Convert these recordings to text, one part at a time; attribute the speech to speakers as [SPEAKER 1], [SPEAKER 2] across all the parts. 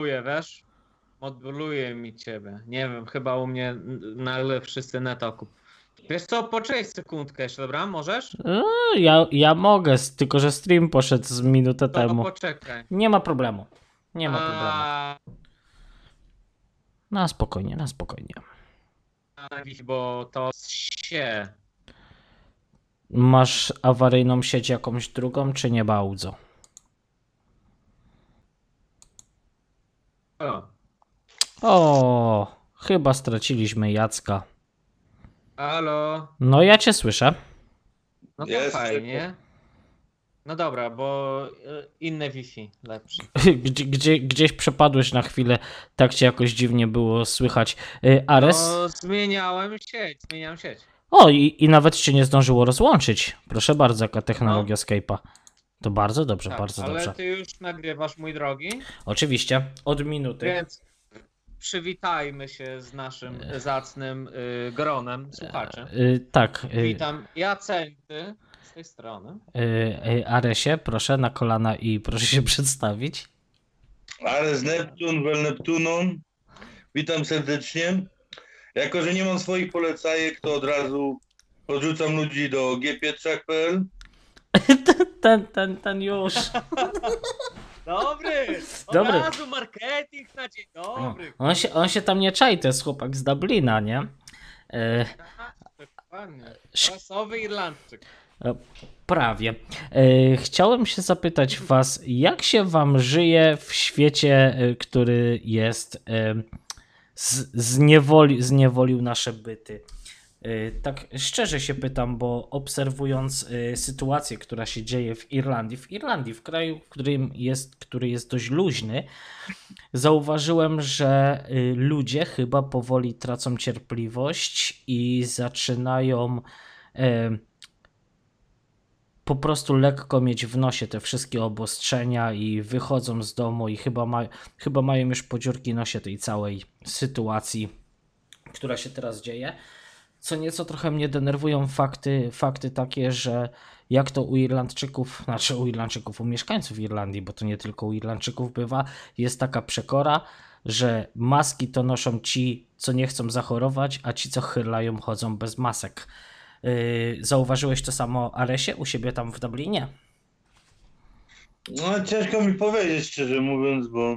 [SPEAKER 1] moduluje, wiesz? Moduluje mi ciebie. Nie wiem, chyba u mnie nagle wszyscy netokup. Wiesz co, poczekaj sekundkę jeszcze, dobra? Możesz?
[SPEAKER 2] E, Ja, ja mogę, tylko że stream poszedł z minutę
[SPEAKER 1] To
[SPEAKER 2] temu.
[SPEAKER 1] poczekaj.
[SPEAKER 2] Nie ma problemu. Nie ma problemu.
[SPEAKER 1] A,
[SPEAKER 2] Na spokojnie, na spokojnie.
[SPEAKER 1] Bo to się.
[SPEAKER 2] Masz awaryjną sieć jakąś drugą, czy nie bardzo?
[SPEAKER 1] O,
[SPEAKER 2] O, chyba straciliśmy Jacka.
[SPEAKER 1] halo.
[SPEAKER 2] No ja cię słyszę.
[SPEAKER 1] No to
[SPEAKER 3] Jest,
[SPEAKER 1] fajnie. No dobra, bo y, inne Wi-Fi lepsze.
[SPEAKER 2] Gdzie, gdzie, gdzieś przepadłeś na chwilę, tak cię jakoś dziwnie było słychać. Y, Ares?
[SPEAKER 1] No, zmieniałem sieć, zmieniałem sieć.
[SPEAKER 2] O, i, i nawet cię nie zdążyło rozłączyć. Proszę bardzo, jaka technologia Skype'a. To bardzo dobrze,
[SPEAKER 1] Tak,
[SPEAKER 2] bardzo
[SPEAKER 1] ale
[SPEAKER 2] dobrze.
[SPEAKER 1] ty już nagrywasz, mój drogi,
[SPEAKER 2] Oczywiście, od minuty.
[SPEAKER 1] więc przywitajmy się z naszym zacnym y, gronem słuchaczy.
[SPEAKER 2] Y, tak, y,
[SPEAKER 1] Witam, Jacenty z tej strony.
[SPEAKER 2] y, y, Aresie, proszę na kolana i proszę się przedstawić.
[SPEAKER 3] Ale z Neptun, wel Neptunum. Witam serdecznie. Jako, że nie mam swoich polecajek, to od razu podrzucam ludzi do gpietrzak.pl.
[SPEAKER 2] Ten, ten, ten już.
[SPEAKER 1] Dobry! Od
[SPEAKER 2] Dobry.
[SPEAKER 1] razu marketing na dzień dobry.
[SPEAKER 2] On się, on się tam nie czai, to jest chłopak z Dublina, nie? Y,
[SPEAKER 1] Dokładnie.
[SPEAKER 2] Sz-
[SPEAKER 1] Rasowy Irlandczyk.
[SPEAKER 2] Prawie. E, Chciałem się zapytać Was, jak się Wam żyje w świecie, e, który jest e, z- zniewoli, zniewolił nasze byty? E, Tak szczerze się pytam, bo obserwując e, sytuację, która się dzieje w Irlandii, w Irlandii, w kraju, w którym jest, który jest dość luźny, zauważyłem, że e, ludzie chyba powoli tracą cierpliwość i zaczynają po prostu lekko mieć w nosie te wszystkie obostrzenia i wychodzą z domu i chyba, ma, chyba mają już podziurki nosie tej całej sytuacji, która się teraz dzieje. Co nieco trochę mnie denerwują fakty, fakty takie, że jak to u Irlandczyków, znaczy u Irlandczyków, u mieszkańców Irlandii, bo to nie tylko u Irlandczyków bywa, jest taka przekora, że maski to noszą ci, co nie chcą zachorować, a ci, co chyrlają, chodzą bez masek. Yy, zauważyłeś to samo Aresie u siebie tam w Dublinie?
[SPEAKER 3] No ciężko mi powiedzieć, szczerze mówiąc, bo...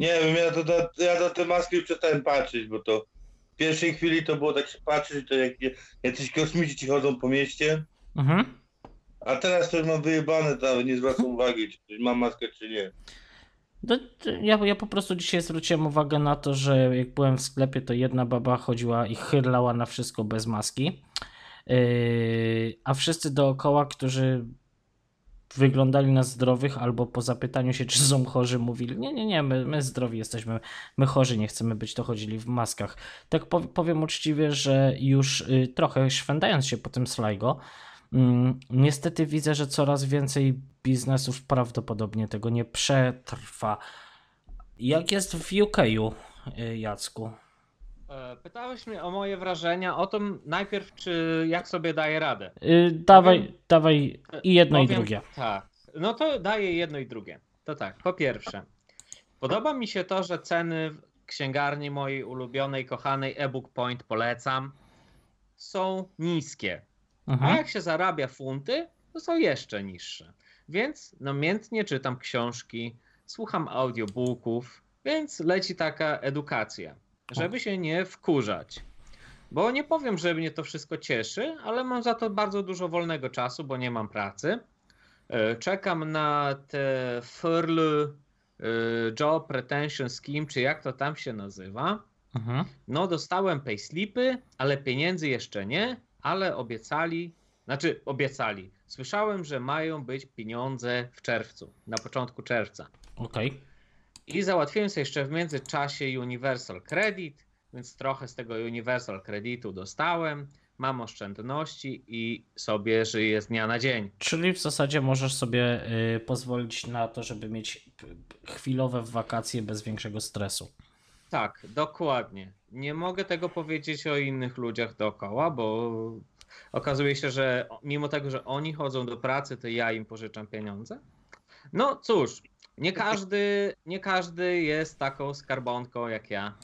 [SPEAKER 3] Nie wiem, ja, to, to, ja na te maski już przestałem patrzeć, bo to w pierwszej chwili to było tak się patrzeć, to jak jacyś kosmici ci chodzą po mieście,
[SPEAKER 2] Mhm.
[SPEAKER 3] a teraz to już mam wyjebane, nawet nie zwracam uwagi, czy ktoś ma maskę, czy nie.
[SPEAKER 2] No, ja, ja po prostu dzisiaj zwróciłem uwagę na to, że jak byłem w sklepie, to jedna baba chodziła i chyrlała na wszystko bez maski. Yy, a wszyscy dookoła, którzy wyglądali na zdrowych, albo po zapytaniu się, czy są chorzy, mówili: Nie, nie, nie, my, my zdrowi jesteśmy, my chorzy, nie chcemy być, to chodzili w maskach. Tak pow- powiem uczciwie, że już y, trochę szwendając się po tym slajgo, Mm, Niestety widzę, że coraz więcej biznesów prawdopodobnie tego nie przetrwa. Jak jest w UK-u, y, Jacku?
[SPEAKER 1] E, Pytałeś mnie o moje wrażenia o tym najpierw, czy jak sobie daję radę.
[SPEAKER 2] Y, Dawaj,
[SPEAKER 1] Powiem-
[SPEAKER 2] dawaj i jedno i
[SPEAKER 1] Powiem
[SPEAKER 2] drugie.
[SPEAKER 1] Tak. No to daję jedno i drugie. To tak, po pierwsze, podoba mi się to, że ceny w księgarni mojej ulubionej, kochanej ebook Point polecam, są niskie. A
[SPEAKER 2] Mhm.
[SPEAKER 1] jak się zarabia funty, to są jeszcze niższe. Więc namiętnie czytam książki, słucham audiobooków, więc leci taka edukacja, żeby się nie wkurzać. Bo nie powiem, że mnie to wszystko cieszy, ale mam za to bardzo dużo wolnego czasu, bo nie mam pracy. E, Czekam na te furlough e, job retention scheme, czy jak to tam się nazywa.
[SPEAKER 2] Mhm.
[SPEAKER 1] No, dostałem payslipy, ale pieniędzy jeszcze nie, ale obiecali, znaczy obiecali. Słyszałem, że mają być pieniądze w czerwcu, na początku czerwca.
[SPEAKER 2] Okej.
[SPEAKER 1] I załatwiłem sobie jeszcze w międzyczasie Universal Credit, więc trochę z tego Universal Creditu dostałem. Mam oszczędności i sobie żyję z dnia na dzień.
[SPEAKER 2] Czyli w zasadzie możesz sobie y, pozwolić na to, żeby mieć chwilowe wakacje bez większego stresu.
[SPEAKER 1] Tak, dokładnie. Nie mogę tego powiedzieć o innych ludziach dookoła, bo okazuje się, że mimo tego, że oni chodzą do pracy, to ja im pożyczam pieniądze. No cóż, Nie każdy, nie każdy jest taką skarbonką jak ja,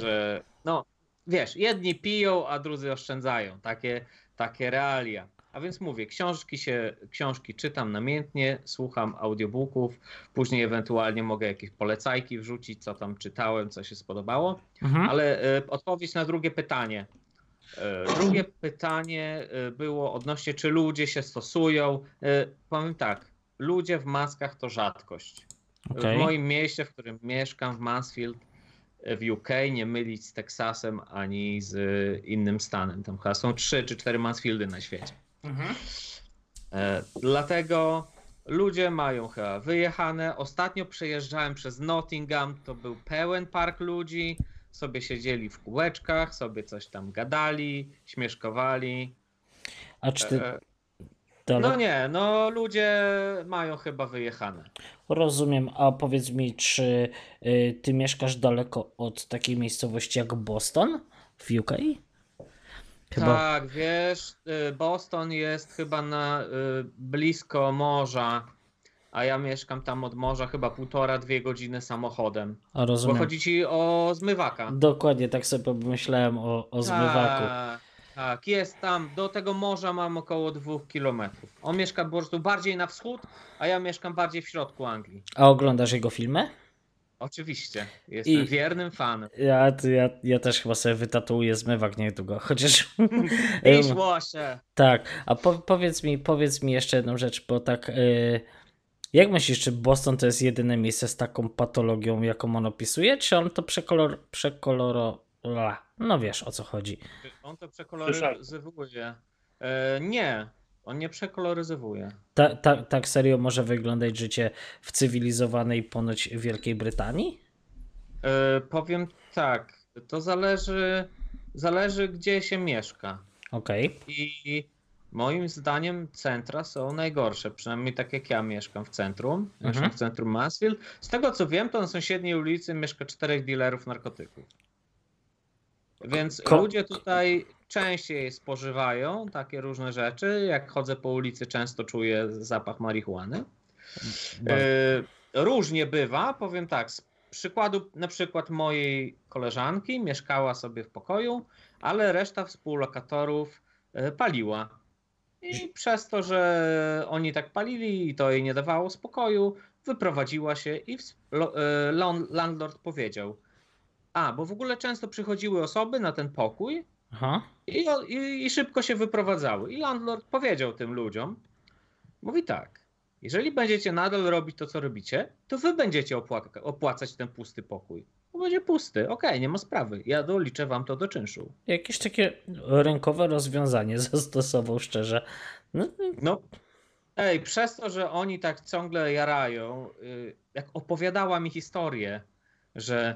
[SPEAKER 1] że no wiesz, jedni piją, a drudzy oszczędzają. Takie, takie realia. A więc mówię, książki się, książki czytam namiętnie, słucham audiobooków, później ewentualnie mogę jakieś polecajki wrzucić, co tam czytałem, co się spodobało.
[SPEAKER 2] Mhm.
[SPEAKER 1] Ale e, odpowiedź na drugie pytanie. E, Drugie pytanie e, było odnośnie, czy ludzie się stosują. Powiem tak, ludzie w maskach to rzadkość.
[SPEAKER 2] Okej.
[SPEAKER 1] W moim mieście, w którym mieszkam, w Mansfield, e, w UK, nie mylić z Teksasem ani z e, innym stanem. Tam chyba są trzy czy cztery Mansfieldy na świecie.
[SPEAKER 2] Mhm.
[SPEAKER 1] E, Dlatego ludzie mają chyba wyjechane. Ostatnio przejeżdżałem przez Nottingham, to był pełen park ludzi. Sobie siedzieli w kółeczkach, sobie coś tam gadali, śmieszkowali.
[SPEAKER 2] A czy ty
[SPEAKER 1] E,
[SPEAKER 2] dalej...
[SPEAKER 1] No nie, no ludzie mają chyba wyjechane.
[SPEAKER 2] Rozumiem, a powiedz mi, czy y, ty mieszkasz daleko od takiej miejscowości jak Boston w UK? Chyba.
[SPEAKER 1] Tak, wiesz, y, Boston jest chyba na y, blisko morza, a ja mieszkam tam od morza chyba półtora, dwie godziny samochodem.
[SPEAKER 2] A
[SPEAKER 1] Bo
[SPEAKER 2] rozumiem.
[SPEAKER 1] chodzi ci o zmywaka.
[SPEAKER 2] Dokładnie tak sobie pomyślałem o, o zmywaku.
[SPEAKER 1] Tak, tak, jest tam. Do tego morza mam około dwóch kilometrów. On mieszka po prostu bardziej na wschód, a ja mieszkam bardziej w środku Anglii.
[SPEAKER 2] A oglądasz jego filmy?
[SPEAKER 1] Oczywiście, jestem
[SPEAKER 2] I-
[SPEAKER 1] wiernym fanem.
[SPEAKER 2] Ja, ja, ja też chyba sobie wytatuuję zmywak niedługo, chociaż...
[SPEAKER 1] Się.
[SPEAKER 2] Tak, a po, powiedz mi, powiedz mi jeszcze jedną rzecz, bo tak. y, jak myślisz, czy Boston to jest jedyne miejsce z taką patologią, jaką on opisuje, czy on to przekolor, przekoloro... No wiesz o co chodzi.
[SPEAKER 1] On to przekoloryzowuje. E, nie, on nie przekoloryzowuje.
[SPEAKER 2] Ta, ta, tak serio może wyglądać życie w cywilizowanej ponoć Wielkiej Brytanii?
[SPEAKER 1] E, powiem tak, to zależy, zależy gdzie się mieszka.
[SPEAKER 2] Okej.
[SPEAKER 1] I moim zdaniem centra są najgorsze, przynajmniej tak jak ja mieszkam w centrum, mieszkam
[SPEAKER 2] Mhm.
[SPEAKER 1] w centrum Mansfield. Z tego co wiem, to na sąsiedniej ulicy mieszka czterech dealerów narkotyków. Więc
[SPEAKER 2] Ko-
[SPEAKER 1] ludzie tutaj częściej spożywają takie różne rzeczy. Jak chodzę po ulicy, często czuję zapach marihuany. E, Różnie bywa, powiem tak, z przykładu na przykład mojej koleżanki mieszkała sobie w pokoju, ale reszta współlokatorów e, paliła. I przez to, że oni tak palili i to jej nie dawało spokoju, wyprowadziła się i lon- landlord powiedział: A, bo w ogóle często przychodziły osoby na ten pokój i, i, I szybko się wyprowadzały. I landlord powiedział tym ludziom, mówi tak, jeżeli będziecie nadal robić to, co robicie, to wy będziecie opła- opłacać ten pusty pokój. Bo będzie pusty, okej, nie ma sprawy, ja doliczę wam to do czynszu.
[SPEAKER 2] Jakieś takie rynkowe rozwiązanie zastosował szczerze. No,
[SPEAKER 1] No, ej, przez to, że oni tak ciągle jarają, y, jak opowiadała mi historię, że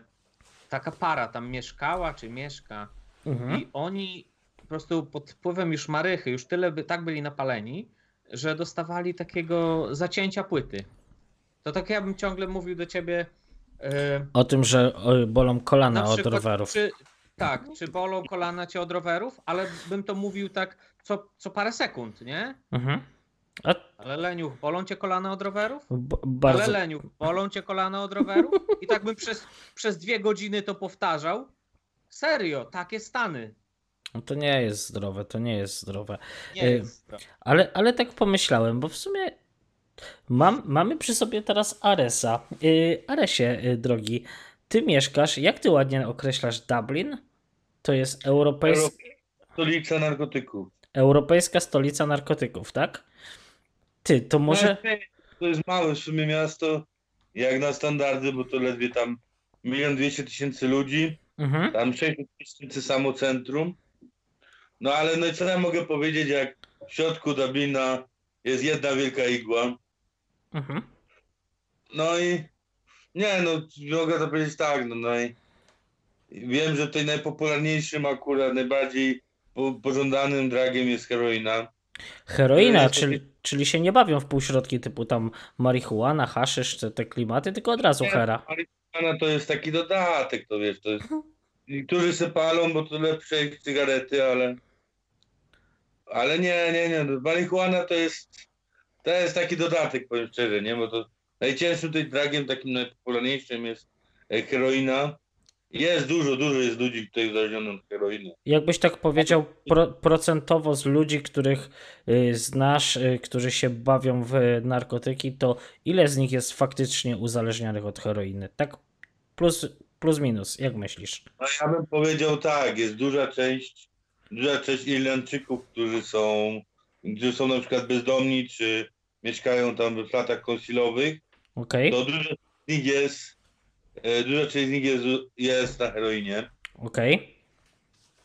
[SPEAKER 1] taka para tam mieszkała, czy mieszka,
[SPEAKER 2] mhm.
[SPEAKER 1] I oni po prostu pod wpływem już marychy, już tyle by, tak byli napaleni, że dostawali takiego zacięcia płyty. To tak ja bym ciągle mówił do ciebie. e,
[SPEAKER 2] O tym, że bolą kolana
[SPEAKER 1] na
[SPEAKER 2] od
[SPEAKER 1] przykład,
[SPEAKER 2] rowerów.
[SPEAKER 1] Czy, tak, czy bolą kolana cię od rowerów, ale bym to mówił tak co, co parę sekund, nie?
[SPEAKER 2] Mhm. A,
[SPEAKER 1] Ale Leniuch, bolą cię kolana od rowerów?
[SPEAKER 2] b-
[SPEAKER 1] Ale
[SPEAKER 2] bardzo.
[SPEAKER 1] Leniuch, bolą cię kolana od rowerów? I tak bym przez, przez dwie godziny to powtarzał. Serio, takie stany.
[SPEAKER 2] No To nie jest zdrowe, to nie jest zdrowe.
[SPEAKER 1] Nie
[SPEAKER 2] Y,
[SPEAKER 1] jest. zdrowe.
[SPEAKER 2] Ale, ale tak pomyślałem, bo w sumie mam, mamy przy sobie teraz Aresa. Yy, Aresie, yy, drogi, ty mieszkasz, jak ty ładnie określasz Dublin? To jest europejs...
[SPEAKER 3] Stolica narkotyków.
[SPEAKER 2] europejska stolica narkotyków, tak? Ty, to może...
[SPEAKER 3] No, To jest małe w sumie miasto, jak na standardy, bo to ledwie tam milion dwieście tysięcy ludzi,
[SPEAKER 2] Mhm.
[SPEAKER 3] tam 600 tysięcy samo centrum. No ale no i co ja mogę powiedzieć, jak w środku Dublina jest jedna wielka igła.
[SPEAKER 2] Mhm.
[SPEAKER 3] No i nie, no mogę to powiedzieć tak, no, no i wiem, że tutaj najpopularniejszym akurat, najbardziej po, pożądanym dragiem jest heroina.
[SPEAKER 2] Heroina,
[SPEAKER 3] jest
[SPEAKER 2] czyli, czyli się nie bawią w półśrodki typu tam marihuana, haszysz, te, te klimaty, tylko od razu
[SPEAKER 3] Nie,
[SPEAKER 2] hera.
[SPEAKER 3] Marihuana to jest taki dodatek, to wiesz, to jest... Niektórzy se palą, bo to lepsze jak cygarety, ale... Ale nie, nie, nie, marihuana to jest... To jest taki dodatek, powiem szczerze, nie? Bo to Najcięższym tutaj dragiem, takim najpopularniejszym jest e, heroina. Jest dużo, dużo jest ludzi tutaj uzależnionych od heroiny.
[SPEAKER 2] Jakbyś tak powiedział pro, procentowo z ludzi, których y, znasz, y, którzy się bawią w narkotyki, to ile z nich jest faktycznie uzależnionych od heroiny? Tak plus, plus minus, jak myślisz?
[SPEAKER 3] No ja bym powiedział tak, jest duża część, duża część Irlandczyków, którzy są, którzy są na przykład bezdomni, czy mieszkają tam we flatach konsilowych,
[SPEAKER 2] Okej,
[SPEAKER 3] to duża z nich jest, e, duża część z nich jest, jest na heroinie.
[SPEAKER 2] okej.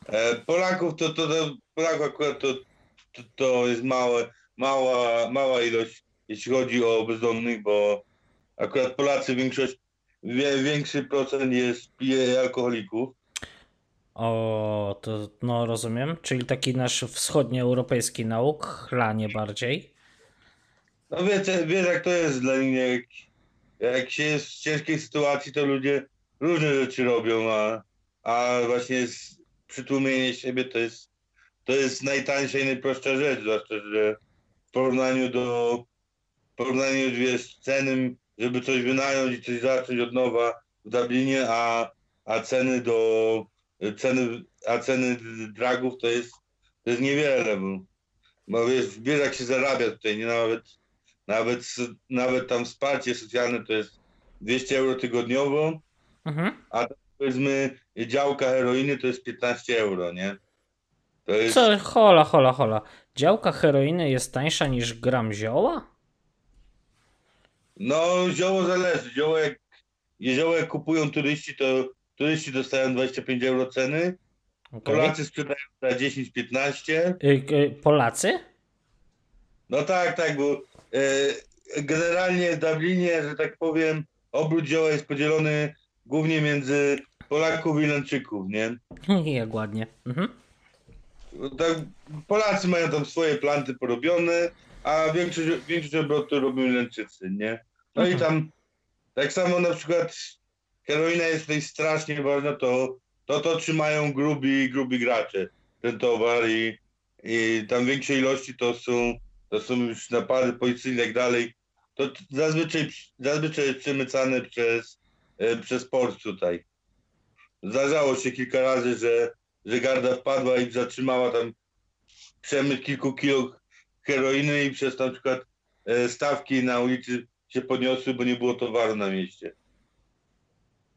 [SPEAKER 3] E, Polaków to, to, to Polaków akurat to, to, to jest małe, mała, mała ilość, jeśli chodzi o bezdomnych, bo akurat Polacy większość, większy procent jest pije alkoholików.
[SPEAKER 2] O, to no rozumiem. Czyli taki nasz wschodnioeuropejski nauk, chlanie bardziej.
[SPEAKER 3] No wiesz, wiesz jak to jest dla nich, jak, się jest w ciężkiej sytuacji, to ludzie różne rzeczy robią, a, a właśnie przytłumienie siebie to jest, to jest najtańsza i najprostsza rzecz, zwłaszcza, że w porównaniu do, w porównaniu wiesz, ceny, żeby coś wynająć i coś zacząć od nowa w Dublinie, a, a ceny do, ceny, a ceny dragów to jest, to jest niewiele, bo, bo wiesz, wiesz jak się zarabia tutaj, nie nawet nawet, nawet tam wsparcie socjalne to jest 200 euro tygodniowo,
[SPEAKER 2] Mhm.
[SPEAKER 3] powiedzmy działka heroiny to jest 15 euro, nie? To jest,
[SPEAKER 2] Co, hola, hola, hola. Działka heroiny jest tańsza niż gram zioła?
[SPEAKER 3] no zioło zależy, zioło jak, zioło jak kupują turyści, to turyści dostają 25 euro ceny,
[SPEAKER 2] Okej.
[SPEAKER 3] Polacy sprzedają za 10-15,
[SPEAKER 2] Y, y, Polacy?
[SPEAKER 3] no tak, tak, bo generalnie w Dublinie, że tak powiem, obrót zioła jest podzielony głównie między Polaków i Irlandczyków, nie?
[SPEAKER 2] Jak ładnie. Mhm.
[SPEAKER 3] Tak, Polacy mają tam swoje planty porobione, a większość, większość obrotu robią Irlandczycy, nie? No i
[SPEAKER 2] Mhm.
[SPEAKER 3] tam tak samo na przykład heroina jest tutaj strasznie ważna, to to, to trzymają grubi, grubi gracze ten towar i, i tam większej ilości to są, to są już napady policyjne i tak dalej. To zazwyczaj, zazwyczaj jest przemycane przez, e, przez port tutaj. Zdarzało się kilka razy, że, że garda wpadła i zatrzymała tam przemyt kilku kilo heroiny i przez na przykład e, stawki na ulicy się podniosły, bo nie było towaru na mieście.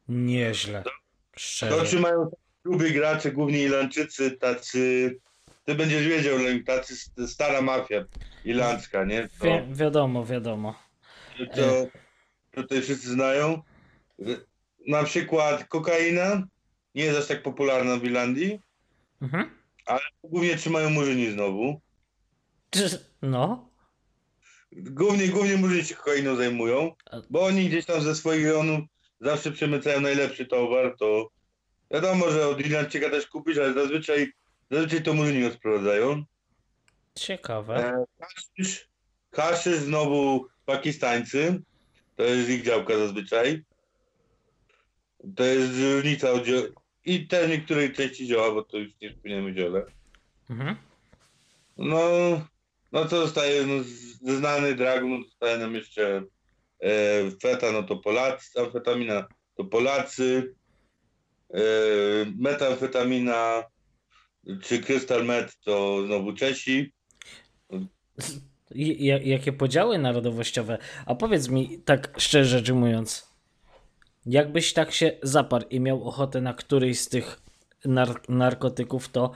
[SPEAKER 2] Nieźle.
[SPEAKER 3] To
[SPEAKER 2] Szczerze.
[SPEAKER 3] trzymają grubi gracze, głównie Irlandczycy, tacy, ty będziesz wiedział, Lem, tacy st- stara mafia irlandzka, nie? To,
[SPEAKER 2] Wi- wiadomo, wiadomo.
[SPEAKER 3] to tutaj wszyscy znają. Na przykład kokaina nie jest aż tak popularna w Irlandii,
[SPEAKER 2] Mhm.
[SPEAKER 3] głównie trzymają murzyni znowu.
[SPEAKER 2] No.
[SPEAKER 3] Głównie, głównie murzyni się kokainą zajmują, bo oni gdzieś tam ze swoich rejonów zawsze przemycają najlepszy towar, to wiadomo, że od Irlandczyka też kupisz, ale zazwyczaj, zazwyczaj to murzyni rozprowadzają.
[SPEAKER 2] Ciekawe.
[SPEAKER 3] E, Haszysz, haszysz znowu Pakistańcy, to jest ich działka zazwyczaj. To jest różnica od dzio- i też niektórej części dzieła, bo to już nie wspomniemy dziole.
[SPEAKER 2] Mhm.
[SPEAKER 3] No, no co zostaje, no, znany drag, no zostaje nam jeszcze e, feta, no to Polacy, amfetamina to Polacy, e, metamfetamina czy crystal meth to znowu Czesi.
[SPEAKER 2] Jakie podziały narodowościowe. A powiedz mi, tak szczerze rzecz jakbyś tak się zaparł i miał ochotę na któryś z tych nar- narkotyków, to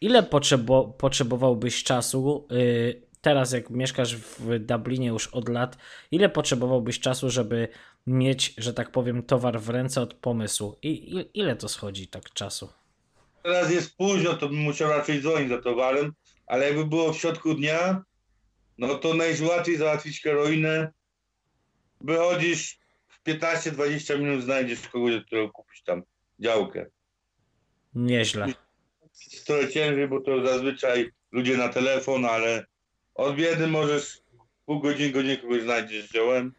[SPEAKER 2] ile potrzebo- potrzebowałbyś czasu, y, teraz jak mieszkasz w Dublinie już od lat, ile potrzebowałbyś czasu, żeby mieć, że tak powiem, towar w ręce od pomysłu? I ile to schodzi tak czasu?
[SPEAKER 3] Teraz jest późno, to bym musiał raczej dzwonić za towarem, ale jakby było w środku dnia, no to najłatwiej załatwić heroinę. Wychodzisz w 15-20 minut, znajdziesz kogoś, do którego kupić tam działkę.
[SPEAKER 2] Nieźle.
[SPEAKER 3] Jest trochę ciężej, bo to zazwyczaj ludzie na telefon, ale od biedy możesz pół godziny, godzinę kogoś znajdziesz z dziełem.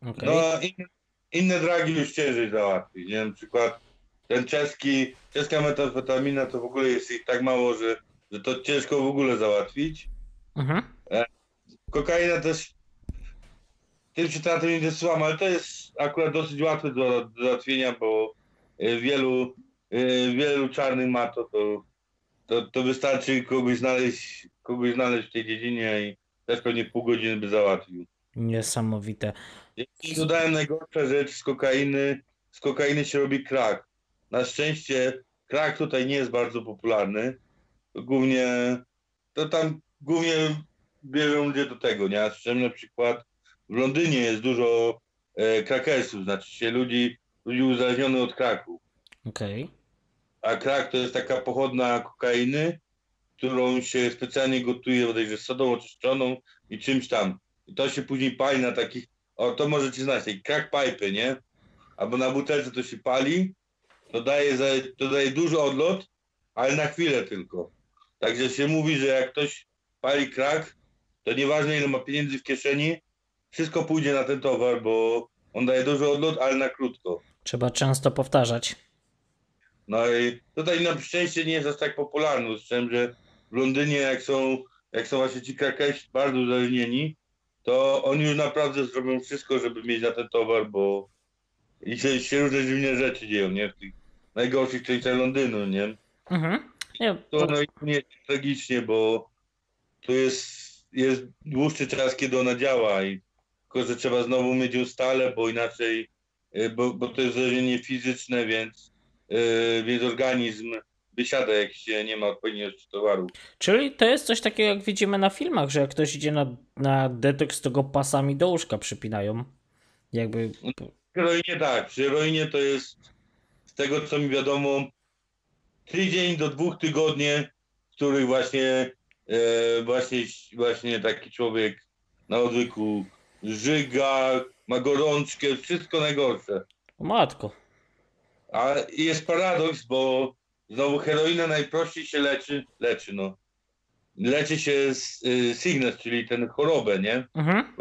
[SPEAKER 2] Okej.
[SPEAKER 3] No inne, inne dragi już ciężej załatwić. Nie? Na przykład ten czeski, czeska metamfetamina to w ogóle jest ich tak mało, że, że to ciężko w ogóle załatwić.
[SPEAKER 2] Mhm.
[SPEAKER 3] Kokaina też tym cytatem nie dosyłam, ale to jest akurat dosyć łatwe do, do załatwienia, bo y, wielu, y, wielu czarnych ma to, to, to, to wystarczy kogoś znaleźć, kogoś znaleźć w tej dziedzinie i też pewnie pół godziny by załatwił.
[SPEAKER 2] Niesamowite.
[SPEAKER 3] I dodałem najgorsza rzecz z kokainy. Z kokainy się robi krak. Na szczęście krak tutaj nie jest bardzo popularny. Głównie to tam głównie bierzą ludzie do tego, nie? A z czym na przykład w Londynie jest dużo e, krakersów, znaczy się ludzi, ludzi uzależnionych od kraku.
[SPEAKER 2] Okej.
[SPEAKER 3] A krak to jest taka pochodna kokainy, którą się specjalnie gotuje bodajże sodą oczyszczoną i czymś tam. I to się później pali na takich, o to możecie znać, takie crack pipe, nie? Albo na butelce to się pali, to daje, to daje duży odlot, ale na chwilę tylko. Także się mówi, że jak ktoś pali crack, to nieważne ile ma pieniędzy w kieszeni, wszystko pójdzie na ten towar, bo on daje duży odlot, ale na krótko.
[SPEAKER 2] Trzeba często powtarzać.
[SPEAKER 3] No i tutaj na szczęście nie jest aż tak popularny, z czym, że w Londynie jak są, jak są właśnie ci krakeści bardzo uzależnieni, to oni już naprawdę zrobią wszystko, żeby mieć na ten towar, bo i się, się różne dziwne rzeczy dzieją, nie? W tych najgorszych częściach Londynu, nie?
[SPEAKER 2] Mhm. Nie,
[SPEAKER 3] To no nie jest tragicznie, bo to jest, jest dłuższy czas, kiedy ona działa i tylko, że trzeba znowu mieć ją stale, bo inaczej, y, bo, bo to jest uzależnienie fizyczne, więc, yy, więc organizm wysiada, jak się nie ma odpowiedniej ilości towaru.
[SPEAKER 2] Czyli to jest coś takiego, jak widzimy na filmach, że jak ktoś idzie na, na detoks, to go pasami do łóżka przypinają. Jakby.
[SPEAKER 3] W heroinie tak, przy heroinie to jest, z tego co mi wiadomo, tydzień do dwóch tygodni, w których właśnie, e, właśnie, właśnie taki człowiek na odwyku żyga, ma gorączkę, wszystko najgorsze.
[SPEAKER 2] O matko.
[SPEAKER 3] A jest paradoks, bo znowu heroina najprościej się leczy, leczy no. Leczy się z y, sickness, czyli ten chorobę, nie?
[SPEAKER 2] Mhm.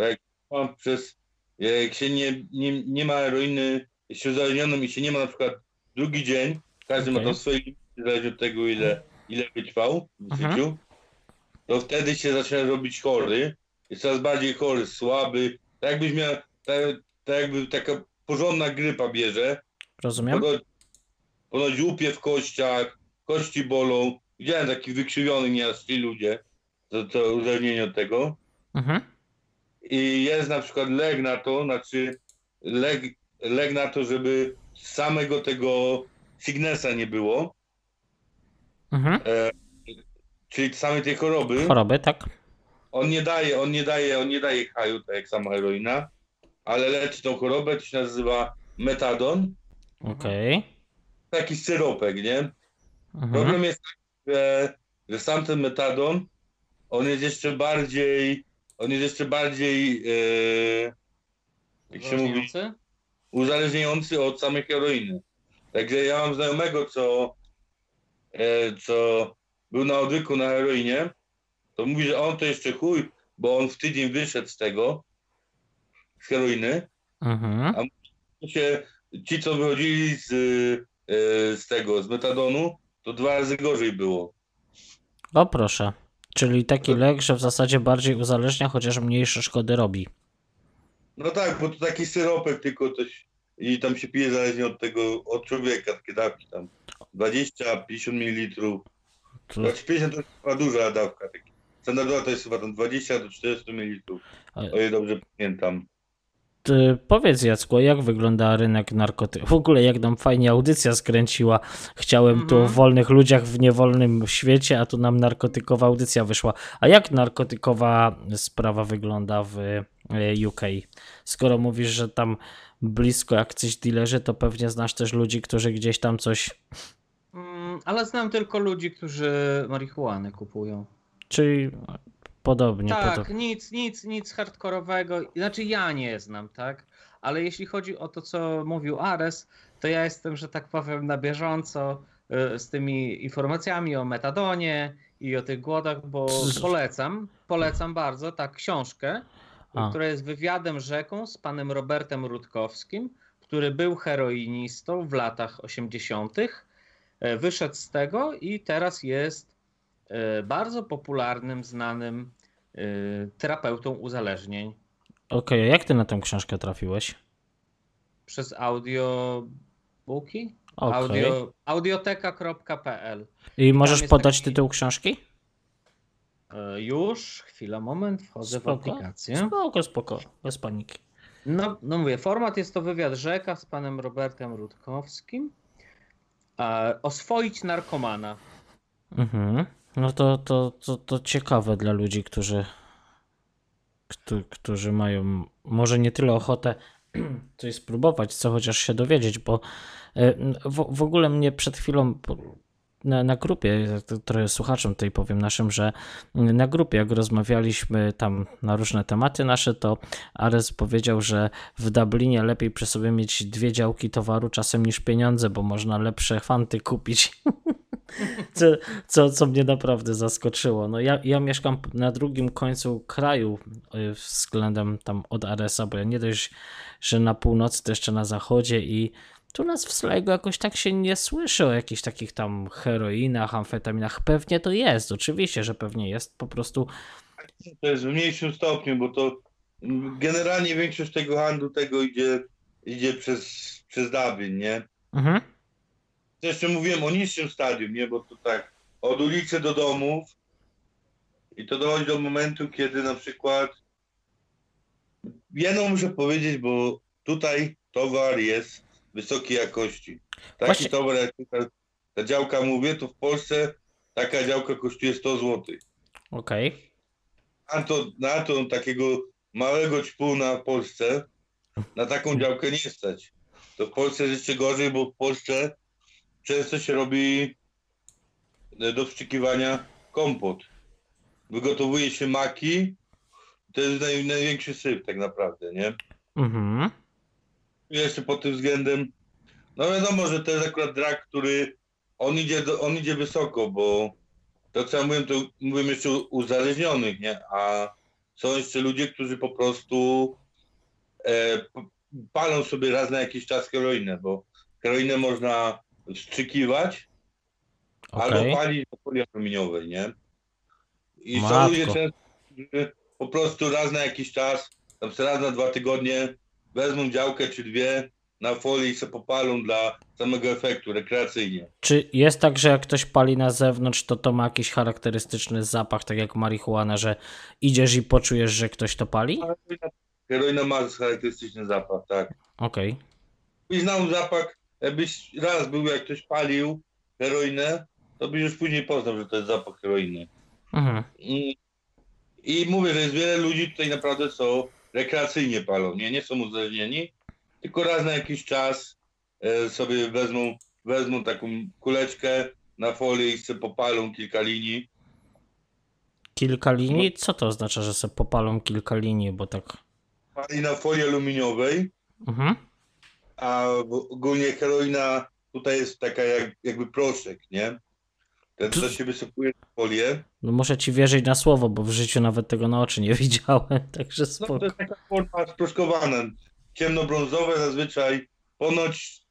[SPEAKER 3] mam przez, jak się nie, nie, nie ma heroiny, jest się uzależnionym i się nie ma na przykład drugi dzień, każdy ma
[SPEAKER 2] Okej.
[SPEAKER 3] tam swoje limity, zależy od tego ile, ile wytrwał w
[SPEAKER 2] Mhm.
[SPEAKER 3] życiu, to wtedy się zaczyna robić chory, jest coraz bardziej chory, słaby, tak jakbyś miał, tak, tak jakby taka porządna grypa bierze,
[SPEAKER 2] Rozumiem.
[SPEAKER 3] ponoć, ponoć łupie w kościach, kości bolą, widziałem takich wykrzywionych nieraz ci ludzie, to, to uzależnienie od tego,
[SPEAKER 2] Mhm.
[SPEAKER 3] I jest na przykład leg na to, znaczy leg, leg na to, żeby samego tego signesa nie było,
[SPEAKER 2] Mhm.
[SPEAKER 3] czyli samej tej choroby.
[SPEAKER 2] Choroby, tak.
[SPEAKER 3] On nie daje, on nie daje, on nie daje haju, tak jak sama heroina, ale leczy tą chorobę, to się nazywa metadon,
[SPEAKER 2] Okej.
[SPEAKER 3] taki syropek, nie?
[SPEAKER 2] Mhm.
[SPEAKER 3] Problem jest taki, że, że sam ten metadon, on jest jeszcze bardziej, on jest jeszcze bardziej, e, jak się mówi,
[SPEAKER 1] Uzależniający?
[SPEAKER 3] od samej heroiny. Także ja mam znajomego, co, e, co był na odwyku na heroinie, to mówi, że on to jeszcze chuj, bo on w tydzień wyszedł z tego, z heroiny.
[SPEAKER 2] Mhm.
[SPEAKER 3] To się, ci, co wychodzili z, e, z tego, z metadonu, to dwa razy gorzej było.
[SPEAKER 2] O proszę. Czyli taki lek, że w zasadzie bardziej uzależnia, chociaż mniejsze szkody robi.
[SPEAKER 3] No tak, bo to taki syropek tylko coś i tam się pije zależnie od tego, od człowieka, takie dawki tam 20-50 ml.
[SPEAKER 2] To,
[SPEAKER 3] Znaczy 50 to jest chyba duża dawka. Standardowa to jest chyba tam 20 do 40 ml. O ile dobrze pamiętam.
[SPEAKER 2] Ty powiedz Jacku, jak wygląda rynek narkotyków? W ogóle jak nam fajnie audycja skręciła. Chciałem tu o
[SPEAKER 1] Mhm.
[SPEAKER 2] wolnych ludziach w niewolnym świecie, a tu nam narkotykowa audycja wyszła. A jak narkotykowa sprawa wygląda w e, UK? Skoro mówisz, że tam blisko jacyś dealerzy, to pewnie znasz też ludzi, którzy gdzieś tam coś...
[SPEAKER 1] Mm, ale znam tylko ludzi, którzy marihuanę kupują.
[SPEAKER 2] Czyli podobnie.
[SPEAKER 1] tak,
[SPEAKER 2] podobnie.
[SPEAKER 1] nic, nic, nic hardkorowego. Znaczy ja nie znam, tak? Ale jeśli chodzi o to, co mówił Ares, to ja jestem, że tak powiem, na bieżąco y, z tymi informacjami o metadonie i o tych głodach, bo polecam, polecam bardzo tak książkę,
[SPEAKER 2] A.
[SPEAKER 1] która jest wywiadem rzeką z panem Robertem Rutkowskim, który był heroinistą w latach 80. E, Wyszedł z tego i teraz jest bardzo popularnym, znanym e, terapeutą uzależnień.
[SPEAKER 2] Okej, a jak ty na tę książkę trafiłeś?
[SPEAKER 1] Przez audiobooki?
[SPEAKER 2] Okej.
[SPEAKER 1] Audio, audioteka.pl
[SPEAKER 2] I możesz podać
[SPEAKER 1] taki-
[SPEAKER 2] tytuł książki?
[SPEAKER 1] E, Już, chwila, moment, wchodzę w
[SPEAKER 2] Spoko.
[SPEAKER 1] aplikację.
[SPEAKER 2] Spoko, spoko, bez paniki.
[SPEAKER 1] No, no mówię, format jest to wywiad rzeka z panem Robertem Rutkowskim. E, oswoić narkomana.
[SPEAKER 2] Mhm. No to, to, to, to ciekawe dla ludzi, którzy, którzy, którzy mają może nie tyle ochotę coś spróbować, co chociaż się dowiedzieć, bo e, w, w ogóle mnie przed chwilą na, na grupie, trochę słuchaczom tutaj powiem naszym, że na grupie jak rozmawialiśmy tam na różne tematy nasze, to Ares powiedział, że w Dublinie lepiej przy sobie mieć dwie działki towaru czasem niż pieniądze, bo można lepsze fanty kupić. co, co, co mnie naprawdę zaskoczyło. No ja, ja mieszkam na drugim końcu kraju y, względem tam od Aresa, bo ja nie dość, że na północy, to jeszcze na zachodzie i tu nas w Sligo jakoś tak się nie słyszy o jakichś takich tam heroinach, amfetaminach. Pewnie to jest, oczywiście, że pewnie jest. Po prostu
[SPEAKER 3] To jest w mniejszym stopniu, bo to generalnie większość tego handlu tego idzie, idzie przez, przez Dublin, nie?
[SPEAKER 2] mhm.
[SPEAKER 3] Jeszcze mówiłem o niższym stadium, nie? Bo to tak od ulicy do domów i to dochodzi do momentu, kiedy na przykład jedno muszę powiedzieć, bo tutaj towar jest wysokiej jakości. Taki
[SPEAKER 2] Właśnie-
[SPEAKER 3] towar, jak ta, ta działka mówię, to w Polsce taka działka kosztuje 100 zł.
[SPEAKER 2] okej.
[SPEAKER 3] Na to, na to takiego małego ćpuna w Polsce, na taką działkę nie stać. To w Polsce jest jeszcze gorzej, bo w Polsce często się robi e, do wstrzykiwania kompot. Wygotowuje się maki, to jest naj, największy syf tak naprawdę, nie?
[SPEAKER 2] Mhm.
[SPEAKER 3] Jeszcze pod tym względem, no wiadomo, że to jest akurat drak, który on idzie, do, on idzie wysoko, bo to co ja mówiłem, to mówiłem jeszcze uzależnionych, nie? A są jeszcze ludzie, którzy po prostu e, palą sobie raz na jakiś czas heroinę, bo heroinę można wstrzykiwać
[SPEAKER 2] Okej.
[SPEAKER 3] albo palić do folii aluminiowej, nie? I są
[SPEAKER 2] Matko.
[SPEAKER 3] ludzie często, którzy po prostu raz na jakiś czas, tam raz na dwa tygodnie wezmą działkę czy dwie na folii i se popalą dla samego efektu, rekreacyjnie.
[SPEAKER 2] Czy jest tak, że jak ktoś pali na zewnątrz, to to ma jakiś charakterystyczny zapach, tak jak marihuana, że idziesz i poczujesz, że ktoś to pali?
[SPEAKER 3] Heroina ma charakterystyczny zapach, tak.
[SPEAKER 2] Okej.
[SPEAKER 3] I znał zapach, jakbyś raz był, jak ktoś palił heroinę, to byś już później poznał, że to jest zapach heroiny.
[SPEAKER 2] Mhm.
[SPEAKER 3] I, I mówię, że jest wiele ludzi tutaj naprawdę, co rekreacyjnie palą, nie, nie są uzależnieni, tylko raz na jakiś czas e, sobie wezmą, wezmą taką kuleczkę na folię i sobie popalą kilka linii.
[SPEAKER 2] Kilka linii? Co to oznacza, że sobie popalą kilka linii, bo tak...
[SPEAKER 3] Pali na folii aluminiowej,
[SPEAKER 2] Mhm.
[SPEAKER 3] a ogólnie heroina tutaj jest taka jak, jakby proszek, nie? Ten, co się wysypuje na folię.
[SPEAKER 2] No muszę ci wierzyć na słowo, bo w życiu nawet tego na oczy nie widziałem, także
[SPEAKER 3] No, to
[SPEAKER 2] spoko.
[SPEAKER 3] jest taka forma sproszkowana, ciemnobrązowe zazwyczaj. Ponoć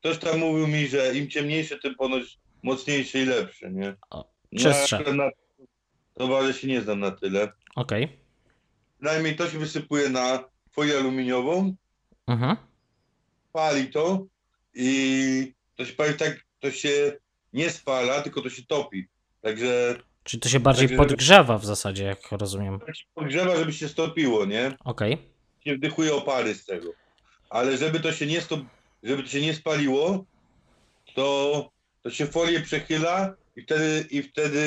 [SPEAKER 3] ktoś tam mówił mi, że im ciemniejsze, tym ponoć mocniejsze i lepsze, nie?
[SPEAKER 2] O,
[SPEAKER 3] No,
[SPEAKER 2] czystsze.
[SPEAKER 3] akurat na towarze się nie znam na tyle.
[SPEAKER 2] Okej.
[SPEAKER 3] Najmniej to się wysypuje na folię aluminiową,
[SPEAKER 2] Mhm.
[SPEAKER 3] pali to i to się pali tak, to się nie spala, tylko to się topi. Także
[SPEAKER 2] Czyli to się bardziej
[SPEAKER 3] Także-
[SPEAKER 2] podgrzewa w zasadzie, jak rozumiem.
[SPEAKER 3] tak podgrzewa, żeby się stopiło, nie?
[SPEAKER 2] Okej.
[SPEAKER 3] się wdychuje opary z tego. Ale żeby to się nie, stop, żeby to się nie spaliło, to, to się folię przechyla i wtedy, i wtedy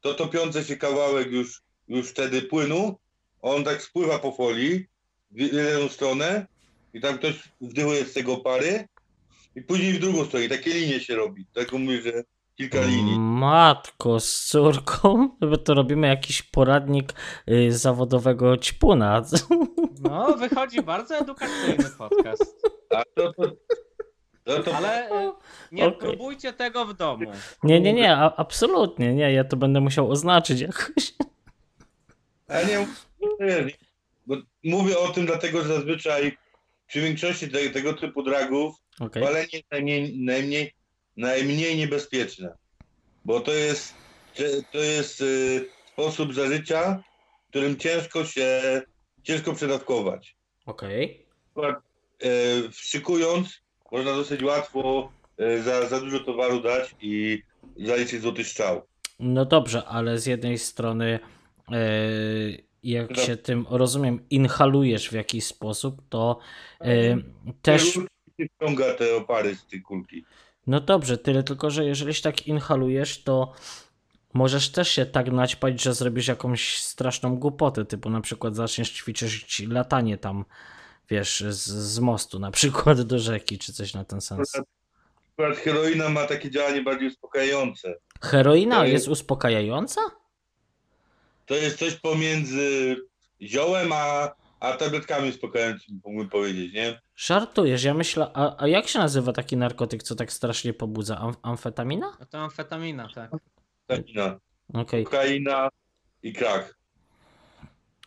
[SPEAKER 3] to topiące się kawałek już, już wtedy płynu, on tak spływa po folii w jedną stronę i tam ktoś wdychuje z tego opary i później w drugą stronę. I takie linie się robi. Tak mówię, że kilka linii.
[SPEAKER 2] Matko z córką, bo to robimy jakiś poradnik y, zawodowego ćpuna.
[SPEAKER 1] No, wychodzi bardzo edukacyjny podcast.
[SPEAKER 3] A to, to, to, to,
[SPEAKER 1] Ale e, nie
[SPEAKER 2] Okej.
[SPEAKER 1] próbujcie tego w domu.
[SPEAKER 2] Nie, nie, nie, a, absolutnie nie, ja to będę musiał oznaczyć jakoś.
[SPEAKER 3] Ja nie, bo mówię o tym dlatego, że zazwyczaj przy większości te, tego typu dragów
[SPEAKER 2] Okej.
[SPEAKER 3] palenie jest najmniej, najmniej, najmniej niebezpieczne. Bo to jest, to jest y, sposób zażycia, którym ciężko się ciężko przedawkować.
[SPEAKER 2] Okej.
[SPEAKER 3] wstrzykując można dosyć łatwo e, za, za dużo towaru dać i zaliczyć złoty strzał.
[SPEAKER 2] No dobrze, ale z jednej strony, e, jak
[SPEAKER 3] Dobra.
[SPEAKER 2] się tym, rozumiem, inhalujesz w jakiś sposób, to e, też.
[SPEAKER 3] Nie wciąga te opary z tej kulki.
[SPEAKER 2] No dobrze, tyle tylko, że jeżeli się tak inhalujesz, to możesz też się tak naćpać, że zrobisz jakąś straszną głupotę, typu na przykład zaczniesz ćwiczyć latanie tam, wiesz, z, z mostu na przykład do rzeki, czy coś na ten sens.
[SPEAKER 3] Akurat heroina ma takie działanie bardziej uspokajające.
[SPEAKER 2] Heroina
[SPEAKER 3] To jest-
[SPEAKER 2] jest uspokajająca?
[SPEAKER 3] To jest coś pomiędzy ziołem a, a tabletkami uspokajającymi, mógłbym powiedzieć, nie?
[SPEAKER 2] Żartujesz, ja myślę, a, a jak się nazywa taki narkotyk, co tak strasznie pobudza? Am, amfetamina?
[SPEAKER 1] No to amfetamina, tak.
[SPEAKER 3] Tamina,
[SPEAKER 2] Okej,
[SPEAKER 3] kokaina i krak.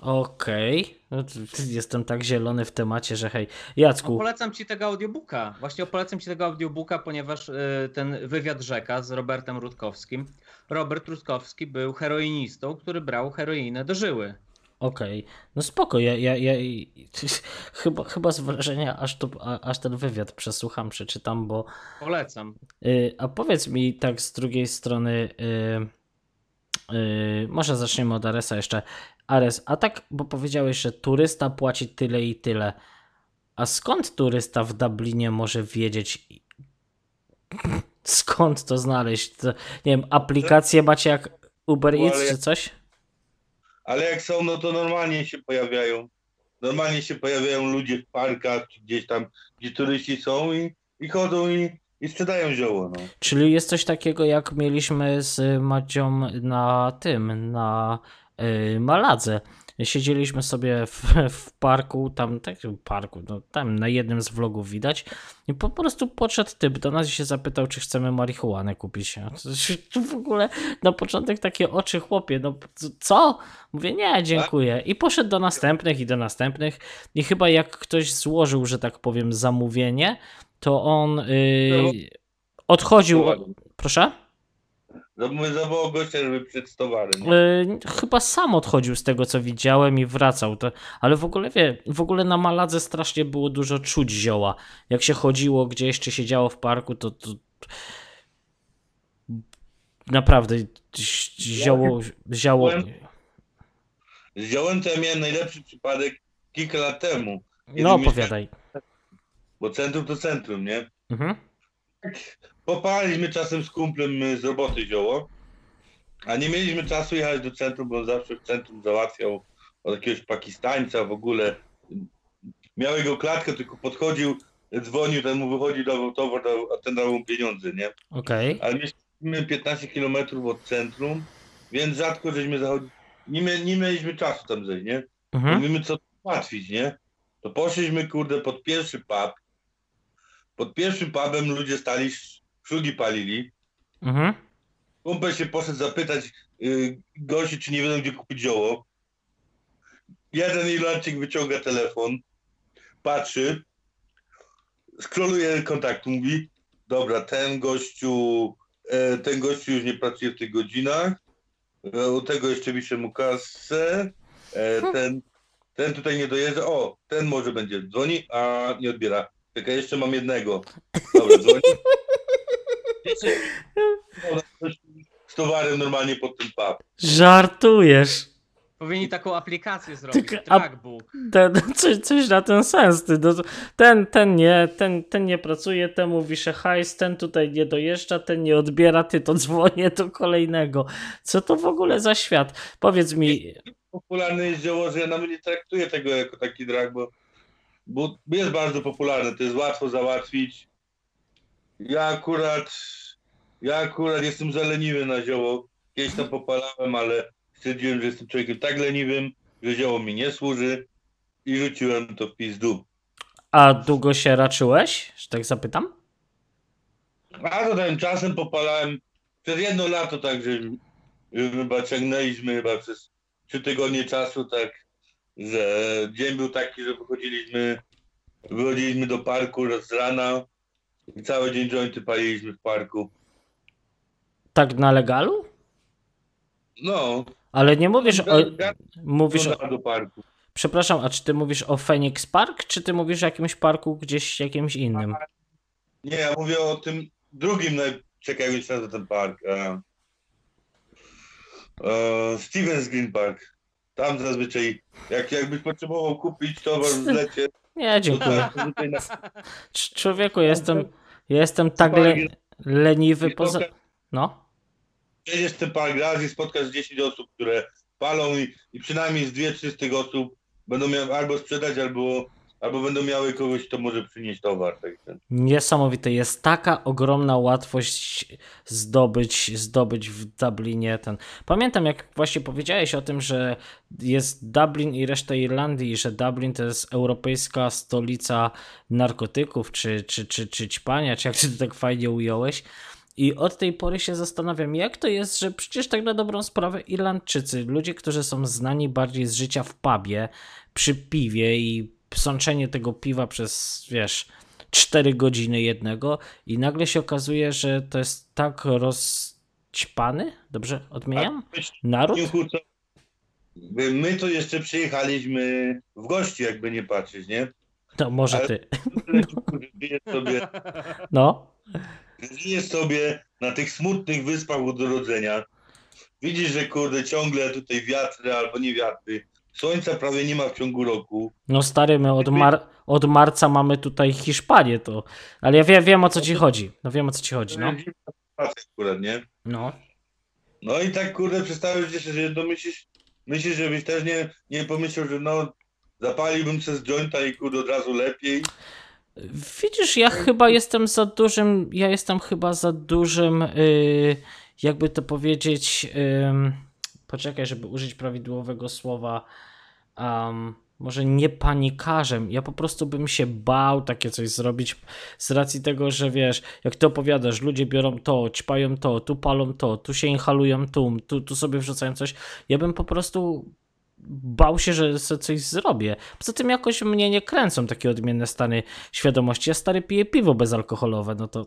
[SPEAKER 2] okej. No, to- Jestem tak zielony w temacie, że hej.
[SPEAKER 1] No,
[SPEAKER 2] Jacku,
[SPEAKER 1] polecam ci tego audiobooka. Właśnie polecam ci tego audiobooka, ponieważ y, ten wywiad rzeka z Robertem Rutkowskim. Robert Rutkowski był heroinistą, który brał heroinę do żyły.
[SPEAKER 2] Okej, no spoko, ja, ja, ja chyba, chyba z wrażenia aż, to, a, aż ten wywiad przesłucham, przeczytam, bo
[SPEAKER 1] Polecam.
[SPEAKER 2] y, a powiedz mi tak z drugiej strony y, y, może zaczniemy od Aresa jeszcze. Ares, a tak, bo powiedziałeś, że turysta płaci tyle i tyle. A skąd turysta w Dublinie może wiedzieć skąd to znaleźć? To, nie wiem, aplikacje macie jak Uber Eats czy coś?
[SPEAKER 3] Ale jak są, no to normalnie się pojawiają. Normalnie się pojawiają ludzie w parkach, gdzieś tam, gdzie turyści są i, i chodzą i, i sprzedają zioło. No.
[SPEAKER 2] Czyli jest coś takiego, jak mieliśmy z Madzią na tym, na y, Maladze. Siedzieliśmy sobie w, w parku, tam, tak, w parku, no, tam na jednym z vlogów widać i po prostu podszedł typ do nas i się zapytał, czy chcemy marihuanę kupić. To w ogóle na początek takie oczy chłopie, no co? Mówię, nie, dziękuję. I poszedł do następnych i do następnych i chyba jak ktoś złożył, że tak powiem, zamówienie, to on y, odchodził... o-
[SPEAKER 3] Mówię, zawołał gościa, żeby przed towarem.
[SPEAKER 2] Yy, chyba sam odchodził z tego, co widziałem i wracał. To, ale w ogóle wie, w ogóle na Maladze strasznie było dużo czuć zioła. Jak się chodziło gdzieś, czy siedziało w parku, to, to naprawdę zi- zioło, zioło.
[SPEAKER 3] Z ziołem to ja miałem najlepszy przypadek kilka lat temu,
[SPEAKER 2] No opowiadaj.
[SPEAKER 3] bo centrum to centrum, nie?
[SPEAKER 2] Mhm.
[SPEAKER 3] Popaliśmy czasem z kumplem y, z roboty zioło, a nie mieliśmy czasu jechać do centrum, bo zawsze w centrum załatwiał od jakiegoś Pakistańca w ogóle. Miał jego klatkę, tylko podchodził, dzwonił, ten mu wychodził, dawał towar, a ten dał mu pieniądze, nie?
[SPEAKER 2] Okej.
[SPEAKER 3] Ale mieliśmy 15 km od centrum, więc rzadko żeśmy zachodzili. Nie, mia- nie mieliśmy czasu tam zejść, nie?
[SPEAKER 2] Mhm.
[SPEAKER 3] Mówimy, co załatwić, nie? To poszliśmy, kurde, pod pierwszy pub. Pod pierwszym pubem ludzie stali, szlugi palili.
[SPEAKER 2] Mhm.
[SPEAKER 3] Kumpel się poszedł zapytać y, gości, czy nie wiedzą, gdzie kupić zioło. Jeden Irlandczyk wyciąga telefon, patrzy, skroluje kontakt, mówi, dobra, ten gościu, e, ten gościu już nie pracuje w tych godzinach, e, u tego jeszcze piszę mu kasę, e, ten, ten tutaj nie dojeżdża, o, ten może będzie, dzwoni, a nie odbiera. Czekaj, jeszcze mam jednego. Dobra, dzwoni. Z towarem normalnie pod ten pub.
[SPEAKER 2] Żartujesz.
[SPEAKER 1] Powinni taką aplikację zrobić.
[SPEAKER 2] Tylko- a-
[SPEAKER 1] Trackbook.
[SPEAKER 2] Ten, coś, coś na ten sens. Ty, no, ten, ten nie, ten, ten nie pracuje, temu wiszę hajs, ten tutaj nie dojeżdża, ten nie odbiera, ty to dzwonię do kolejnego. Co to w ogóle za świat? Powiedz mi,
[SPEAKER 3] popularne jest zioło, że ja nawet nie traktuję tego jako taki drag, bo, bo jest bardzo popularne, to jest łatwo załatwić. Ja akurat, ja akurat jestem zaleniwy na zioło. Kiedyś tam popalałem, ale stwierdziłem, że jestem człowiekiem tak leniwym, że zioło mi nie służy i rzuciłem to w pizdu.
[SPEAKER 2] a długo się raczyłeś? Że tak zapytam?
[SPEAKER 3] A to tam czasem popalałem przez jedno lato tak, że, chyba ciągnęliśmy chyba przez trzy tygodnie czasu tak, że dzień był taki, że wychodziliśmy, wychodziliśmy do parku raz z rana i cały dzień jointy paliliśmy w parku.
[SPEAKER 2] Tak na legalu?
[SPEAKER 3] No,
[SPEAKER 2] Ale nie mówisz o, mówisz o,
[SPEAKER 3] do parku.
[SPEAKER 2] Przepraszam, a czy ty mówisz o Phoenix Park, czy ty mówisz o jakimś parku gdzieś jakimś innym?
[SPEAKER 3] Nie, ja mówię o tym drugim, naj... czekaj, jak się nazywa ten park. E... E... Stevens Green Park. Tam zazwyczaj, jak, jakbyś potrzebował kupić towar w lecie,
[SPEAKER 2] Nie, dziękuję. Człowieku, jestem, jestem tak le, leniwy poza... No.
[SPEAKER 3] Przejdziesz ten park raz i spotkasz 10 osób, które palą i, i przynajmniej z dwie, trzy z tych osób będą miały albo sprzedać, albo, albo będą miały kogoś, kto może przynieść towar. Także.
[SPEAKER 2] Niesamowite. Jest taka ogromna łatwość zdobyć, zdobyć w Dublinie ten. Pamiętam, jak właśnie powiedziałeś o tym, że jest Dublin i reszta Irlandii, że Dublin to jest europejska stolica narkotyków, czy, czy, czy, czy ćpania, czy jak ty to tak fajnie ująłeś. I od tej pory się zastanawiam, jak to jest, że przecież tak na dobrą sprawę Irlandczycy, ludzie, którzy są znani bardziej z życia w pubie, przy piwie i sączenie tego piwa przez, wiesz, 4 godziny jednego i nagle się okazuje, że to jest tak rozćpany, dobrze odmieniam? Naród?
[SPEAKER 3] Nie kłócą. My to jeszcze przyjechaliśmy w gości, jakby nie patrzeć, nie?
[SPEAKER 2] To może
[SPEAKER 3] Ale-
[SPEAKER 2] ty.
[SPEAKER 3] Żyjesz sobie,
[SPEAKER 2] No.
[SPEAKER 3] żyjesz sobie na tych smutnych wyspach od urodzenia. Widzisz, że kurde, ciągle tutaj wiatry albo nie wiatry. Słońca prawie nie ma w ciągu roku.
[SPEAKER 2] No stary, my od, mar- od marca mamy tutaj Hiszpanię, to. Ale ja wie- wiem o co ci chodzi. No wiem o co ci chodzi, no.
[SPEAKER 3] Pracę akurat, nie?
[SPEAKER 2] No.
[SPEAKER 3] No i tak kurde, przedstawisz się, że no myślisz, żebyś też nie, nie pomyślał, że no zapaliłbym się z jointa i kurde od razu lepiej.
[SPEAKER 2] Widzisz, ja chyba jestem za dużym, ja jestem chyba za dużym, yy, jakby to powiedzieć, ym, poczekaj, żeby użyć prawidłowego słowa, um, może nie panikarzem, ja po prostu bym się bał takie coś zrobić z racji tego, że wiesz, jak ty opowiadasz, ludzie biorą to, ćpają to, tu palą to, tu się inhalują tu, tu, tu sobie wrzucają coś, ja bym po prostu bał się, że coś zrobię. Poza tym jakoś mnie nie kręcą takie odmienne stany świadomości. Ja stary piję piwo bezalkoholowe, no to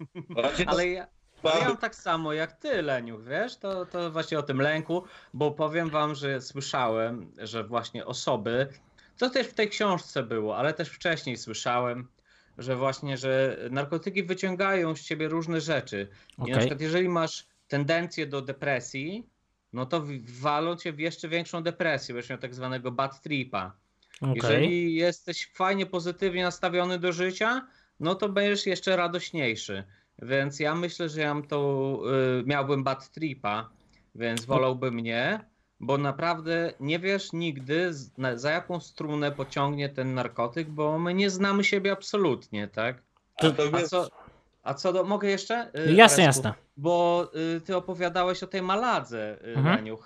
[SPEAKER 1] Ale ja, ja mam tak samo jak ty, Leniu, wiesz, to, to właśnie o tym lęku, bo powiem wam, że słyszałem, że właśnie osoby, to też w tej książce było, ale też wcześniej słyszałem, że właśnie, że narkotyki wyciągają z ciebie różne rzeczy. I na przykład jeżeli masz tendencję do depresji, no to walą cię w jeszcze większą depresję, będziesz miał tak zwanego bad tripa.
[SPEAKER 2] okej.
[SPEAKER 1] Jeżeli jesteś fajnie pozytywnie nastawiony do życia, no to będziesz jeszcze radośniejszy. Więc ja myślę, że ja to y, miałbym bad tripa, więc wolałbym nie, bo naprawdę nie wiesz nigdy z- na, za jaką strunę pociągnie ten narkotyk, bo my nie znamy siebie absolutnie, tak?
[SPEAKER 3] A to
[SPEAKER 1] A co, a co do, mogę jeszcze? Y,
[SPEAKER 2] Jasne, jasne.
[SPEAKER 1] Bo y, ty opowiadałeś o tej maladze, y,
[SPEAKER 2] Mhm.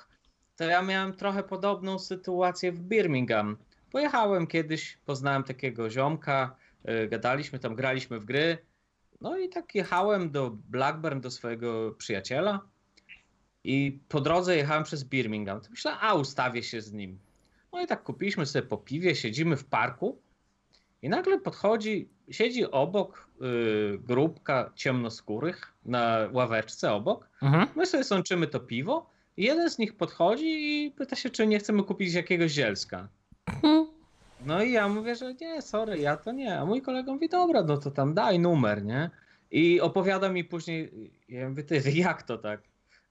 [SPEAKER 1] To ja miałem trochę podobną sytuację w Birmingham. Pojechałem kiedyś, poznałem takiego ziomka, y, gadaliśmy tam, graliśmy w gry. No i tak jechałem do Blackburn, do swojego przyjaciela. I po drodze jechałem przez Birmingham. To myślałem, a ustawię się z nim. No i tak kupiliśmy sobie po piwie, siedzimy w parku. I nagle podchodzi, siedzi obok y, grupka ciemnoskórych na ławeczce obok.
[SPEAKER 2] Mhm.
[SPEAKER 1] My sobie sączymy to piwo. I jeden z nich podchodzi i pyta się, czy nie chcemy kupić jakiegoś zielska.
[SPEAKER 2] Mhm.
[SPEAKER 1] No i ja mówię, że nie, sorry, ja to nie. A mój kolega mówi, dobra, no to tam daj numer, nie? I opowiada mi później, ja mówię, ty, jak to tak?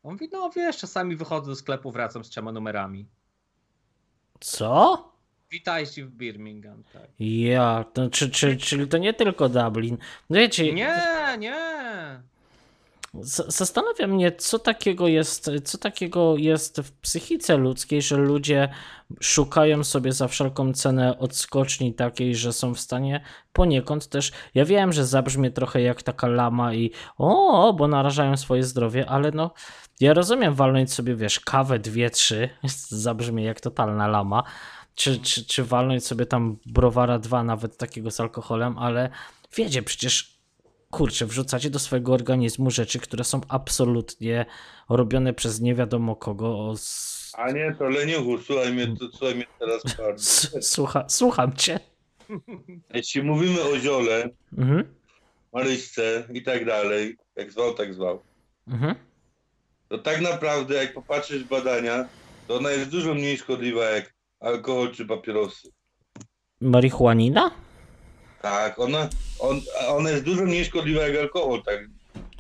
[SPEAKER 1] On mówi, no wiesz, czasami wychodzę do sklepu, wracam z trzema numerami.
[SPEAKER 2] Co?
[SPEAKER 1] Witajcie w Birmingham, tak.
[SPEAKER 2] Ja, to, czy, czy, czyli to nie tylko Dublin. No wiecie,
[SPEAKER 1] Nie, nie.
[SPEAKER 2] Zastanawia mnie, co takiego jest, co takiego jest w psychice ludzkiej, że ludzie szukają sobie za wszelką cenę odskoczni takiej, że są w stanie poniekąd też. Ja wiem, że zabrzmie trochę jak taka lama i o, bo narażają swoje zdrowie, ale no. Ja rozumiem walnąć sobie, wiesz, kawę, dwie, trzy, zabrzmie jak totalna lama, czy, czy, czy walnąć sobie tam browara dwa, nawet takiego z alkoholem, ale wiecie, przecież kurczę, wrzucacie do swojego organizmu rzeczy, które są absolutnie robione przez nie wiadomo kogo. S-
[SPEAKER 3] a nie, to leniuchu, słuchaj mnie, to, słuchaj mnie teraz bardzo.
[SPEAKER 2] słucha, słucham cię.
[SPEAKER 3] Jeśli mówimy o ziole,
[SPEAKER 2] Mhm.
[SPEAKER 3] Maryśce i tak dalej, jak zwał, tak zwał,
[SPEAKER 2] Mhm.
[SPEAKER 3] to tak naprawdę jak popatrzysz w badania, to ona jest dużo mniej szkodliwa jak alkohol czy papierosy.
[SPEAKER 2] Marihuanina?
[SPEAKER 3] Tak, ona, on, ona jest dużo mniej szkodliwa jak alkohol, tak.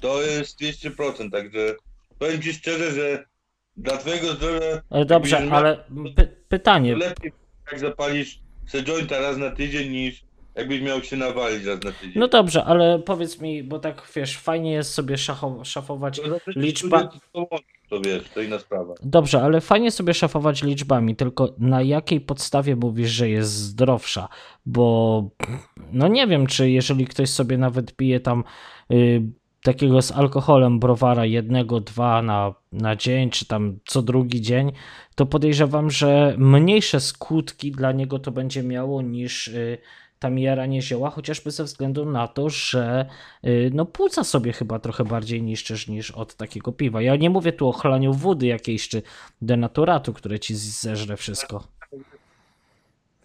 [SPEAKER 3] To jest 200%, także powiem ci szczerze, że dla twojego zdrowia
[SPEAKER 2] Dobrze, ale py pytanie.
[SPEAKER 3] lepiej jak zapalisz se jointa raz na tydzień niż jakbyś miał się nawalić raz na tydzień.
[SPEAKER 2] No dobrze, ale powiedz mi, bo tak wiesz, fajnie jest sobie szafować
[SPEAKER 3] To znaczy,
[SPEAKER 2] liczba.
[SPEAKER 3] To wiesz, to inna sprawa.
[SPEAKER 2] Dobrze, ale fajnie sobie szafować liczbami, tylko na jakiej podstawie mówisz, że jest zdrowsza? Bo no nie wiem, czy jeżeli ktoś sobie nawet pije tam y, takiego z alkoholem browara jednego, dwa na, na dzień, czy tam co drugi dzień, to podejrzewam, że mniejsze skutki dla niego to będzie miało niż y, tam jaranie zioła, chociażby ze względu na to, że y, no płuca sobie chyba trochę bardziej niszczysz niż od takiego piwa. Ja nie mówię tu o chlaniu wody jakiejś czy denaturatu, które ci zeżre wszystko.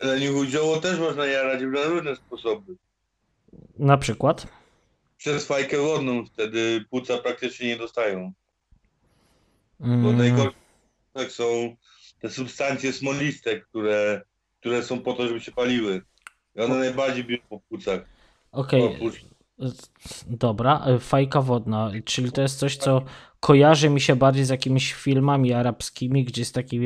[SPEAKER 3] Leniuchu zioło też można jarać na różne sposoby.
[SPEAKER 2] Na przykład?
[SPEAKER 3] Przez fajkę wodną wtedy płuca praktycznie nie dostają. Bo
[SPEAKER 2] Mm,
[SPEAKER 3] najgorsze tak są te substancje smoliste, które, które są po to, żeby się paliły. I one najbardziej biją po płucach.
[SPEAKER 2] Okej,
[SPEAKER 3] płuc-
[SPEAKER 2] dobra, fajka wodna, czyli to jest coś, co kojarzy mi się bardziej z jakimiś filmami arabskimi, gdzie jest taki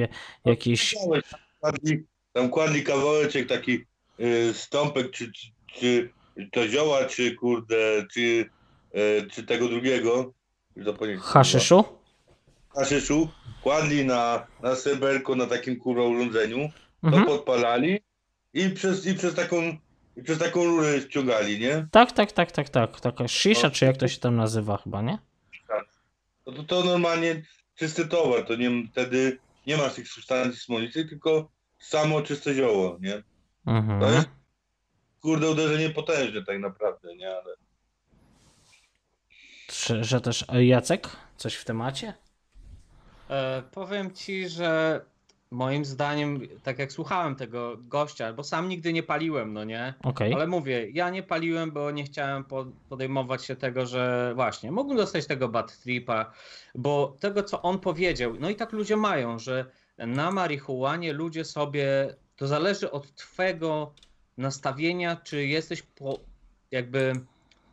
[SPEAKER 2] jakiś...
[SPEAKER 3] Tam kładli, tam kładli kawałeczek taki y, stąpek, czy, czy, czy to zioła, czy kurde, czy, y, czy tego drugiego.
[SPEAKER 2] Haszyszu?
[SPEAKER 3] Haszyszu. Kładli na, na sreberko, na takim kurwa urządzeniu. To
[SPEAKER 2] Mhm.
[SPEAKER 3] podpalali i przez, i przez taką i przez taką rurę ściągali, nie?
[SPEAKER 2] Tak, tak, tak, tak, tak. Taka shisha,
[SPEAKER 3] No.
[SPEAKER 2] czy jak to się tam nazywa chyba, nie?
[SPEAKER 3] No to, to normalnie czysty towar, to nie, wtedy nie masz tych substancji smolistych, tylko samo czyste zioło, nie? To
[SPEAKER 2] Mhm.
[SPEAKER 3] jest kurde uderzenie potężne tak naprawdę, nie? Ale
[SPEAKER 2] Że, że też Jacek? Coś w temacie?
[SPEAKER 1] E, powiem ci, że moim zdaniem, tak jak słuchałem tego gościa, bo sam nigdy nie paliłem, no nie?
[SPEAKER 2] Okej.
[SPEAKER 1] Ale mówię, ja nie paliłem, bo nie chciałem po- podejmować się tego, że właśnie mógłbym dostać tego bad tripa, bo tego, co on powiedział, no i tak ludzie mają, że na marihuanie ludzie sobie, to zależy od twego nastawienia, czy jesteś po, jakby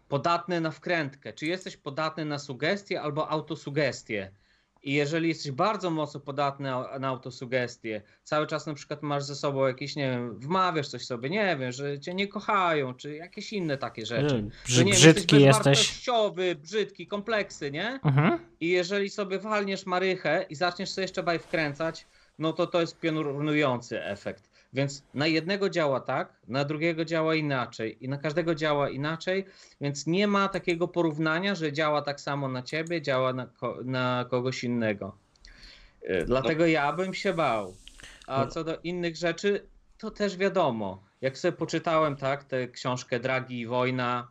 [SPEAKER 1] podatny na wkrętkę, czy jesteś podatny na sugestie albo autosugestie. I jeżeli jesteś bardzo mocno podatny na, autosugestie, cały czas na przykład masz ze sobą jakieś, nie wiem, wmawiasz coś sobie, nie wiem, że cię nie kochają, czy jakieś inne takie rzeczy.
[SPEAKER 2] Brzy,
[SPEAKER 1] nie
[SPEAKER 2] brzydki jesteś.
[SPEAKER 1] bezwartościowy, brzydki, kompleksy, nie?
[SPEAKER 2] Mhm.
[SPEAKER 1] I jeżeli sobie walniesz marychę i zaczniesz sobie jeszcze baj wkręcać, no to to jest piorunujący efekt. Więc na jednego działa tak, na drugiego działa inaczej i na każdego działa inaczej, więc nie ma takiego porównania, że działa tak samo na ciebie, działa na, ko- na kogoś innego. Y, Dlatego ja bym się bał. A
[SPEAKER 2] No.
[SPEAKER 1] co do innych rzeczy, to też wiadomo. Jak sobie poczytałem tak, tę książkę Dragi i Wojna,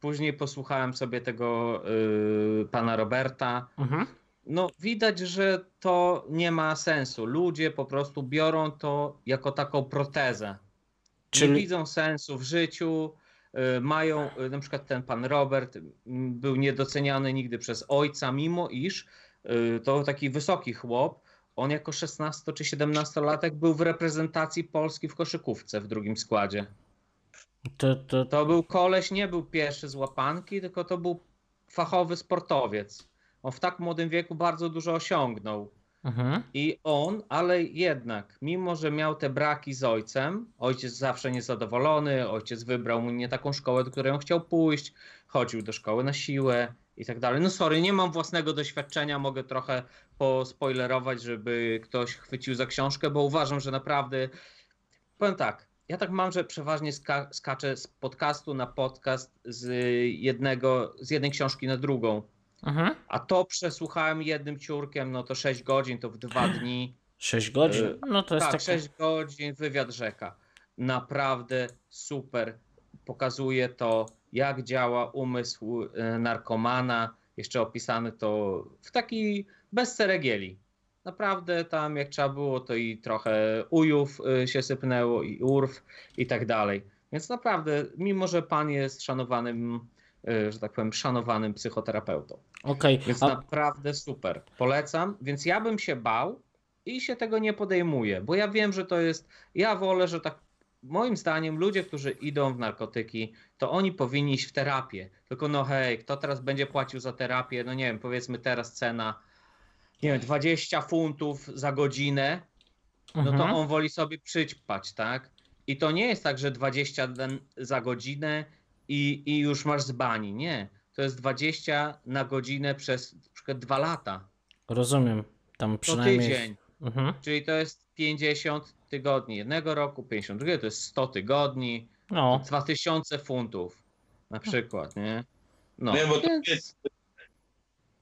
[SPEAKER 1] później posłuchałem sobie tego y, pana Roberta,
[SPEAKER 2] Mhm.
[SPEAKER 1] No widać, że to nie ma sensu. Ludzie po prostu biorą to jako taką protezę.
[SPEAKER 2] Czyli-
[SPEAKER 1] Nie widzą sensu w życiu. y, Mają, y, na przykład ten pan Robert był niedoceniany nigdy przez ojca, mimo iż y, to taki wysoki chłop. On jako 16 czy 17-latek był w reprezentacji Polski w koszykówce w drugim składzie.
[SPEAKER 2] To, to,
[SPEAKER 1] To był koleś, nie był pierwszy z łapanki, tylko to był fachowy sportowiec. On w tak młodym wieku bardzo dużo osiągnął.
[SPEAKER 2] mhm.
[SPEAKER 1] I on, ale jednak, mimo że miał te braki z ojcem, ojciec zawsze niezadowolony, ojciec wybrał mu nie taką szkołę, do której on chciał pójść, chodził do szkoły na siłę i tak dalej. No sorry, nie mam własnego doświadczenia, mogę trochę pospoilerować, żeby ktoś chwycił za książkę, bo uważam, że naprawdę, powiem tak, ja tak mam, że przeważnie ska skaczę z podcastu na podcast z jednego, z jednej książki na drugą.
[SPEAKER 2] Mhm.
[SPEAKER 1] A to przesłuchałem jednym ciurkiem, no to 6 godzin, to w dwa dni.
[SPEAKER 2] 6 godzin.
[SPEAKER 1] Y,
[SPEAKER 2] No to jest
[SPEAKER 1] tak,
[SPEAKER 2] takie...
[SPEAKER 1] 6 godzin, wywiad rzeka. Naprawdę super. Pokazuje to, jak działa umysł y, narkomana. Jeszcze opisane to w taki bez ceregieli. Naprawdę tam jak trzeba było, to i trochę ujów y, się sypnęło, i urw i tak dalej. Więc naprawdę, mimo że pan jest szanowanym, że tak powiem, szanowanym psychoterapeutą.
[SPEAKER 2] Okej,
[SPEAKER 1] Więc
[SPEAKER 2] a-
[SPEAKER 1] naprawdę super. Polecam. Więc ja bym się bał, i się tego nie podejmuje, bo ja wiem, że to jest, ja wolę, że tak, moim zdaniem ludzie, którzy idą w narkotyki, to oni powinni iść w terapię, tylko no hej, kto teraz będzie płacił za terapię, no nie wiem, powiedzmy teraz cena, nie wiem, 20 funtów za godzinę, no to
[SPEAKER 2] Mhm.
[SPEAKER 1] on woli sobie przyćpać, tak? I to nie jest tak, że 20 den- za godzinę i, i już masz z bani, nie. To jest 20 na godzinę przez na przykład 2 lata.
[SPEAKER 2] Rozumiem. Tam
[SPEAKER 1] To
[SPEAKER 2] przynajmniej.
[SPEAKER 1] tydzień.
[SPEAKER 2] Mhm.
[SPEAKER 1] Czyli to jest 50 tygodni jednego roku, 50 drugiego, to jest 100 tygodni,
[SPEAKER 2] No,
[SPEAKER 1] 2000 funtów na przykład, nie? No,
[SPEAKER 3] Nie, bo to
[SPEAKER 1] więc
[SPEAKER 3] jest-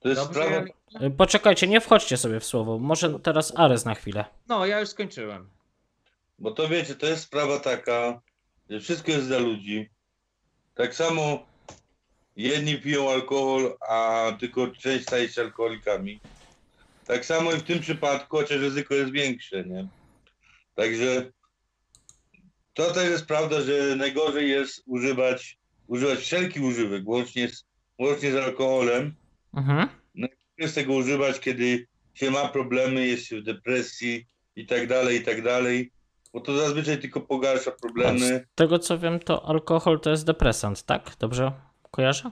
[SPEAKER 3] To jest
[SPEAKER 1] dobrze,
[SPEAKER 3] sprawa,
[SPEAKER 1] ja-
[SPEAKER 2] Y, poczekajcie, nie wchodźcie sobie w słowo. Może teraz Ares na chwilę.
[SPEAKER 1] No, ja już skończyłem.
[SPEAKER 3] bo to wiecie, to jest sprawa taka, że wszystko jest dla ludzi. Tak samo jedni piją alkohol, a tylko część staje się alkoholikami. Tak samo i w tym przypadku, chociaż ryzyko jest większe, nie? Także to też jest prawda, że najgorzej jest używać, używać wszelkich używek, łącznie z, łącznie z alkoholem.
[SPEAKER 2] Mhm.
[SPEAKER 3] Jest tego używać, kiedy się ma problemy, jest się w depresji i tak dalej, i tak dalej. Bo to zazwyczaj tylko pogarsza problemy.
[SPEAKER 2] Z tego co wiem, to alkohol to jest depresant, tak? Dobrze kojarzę?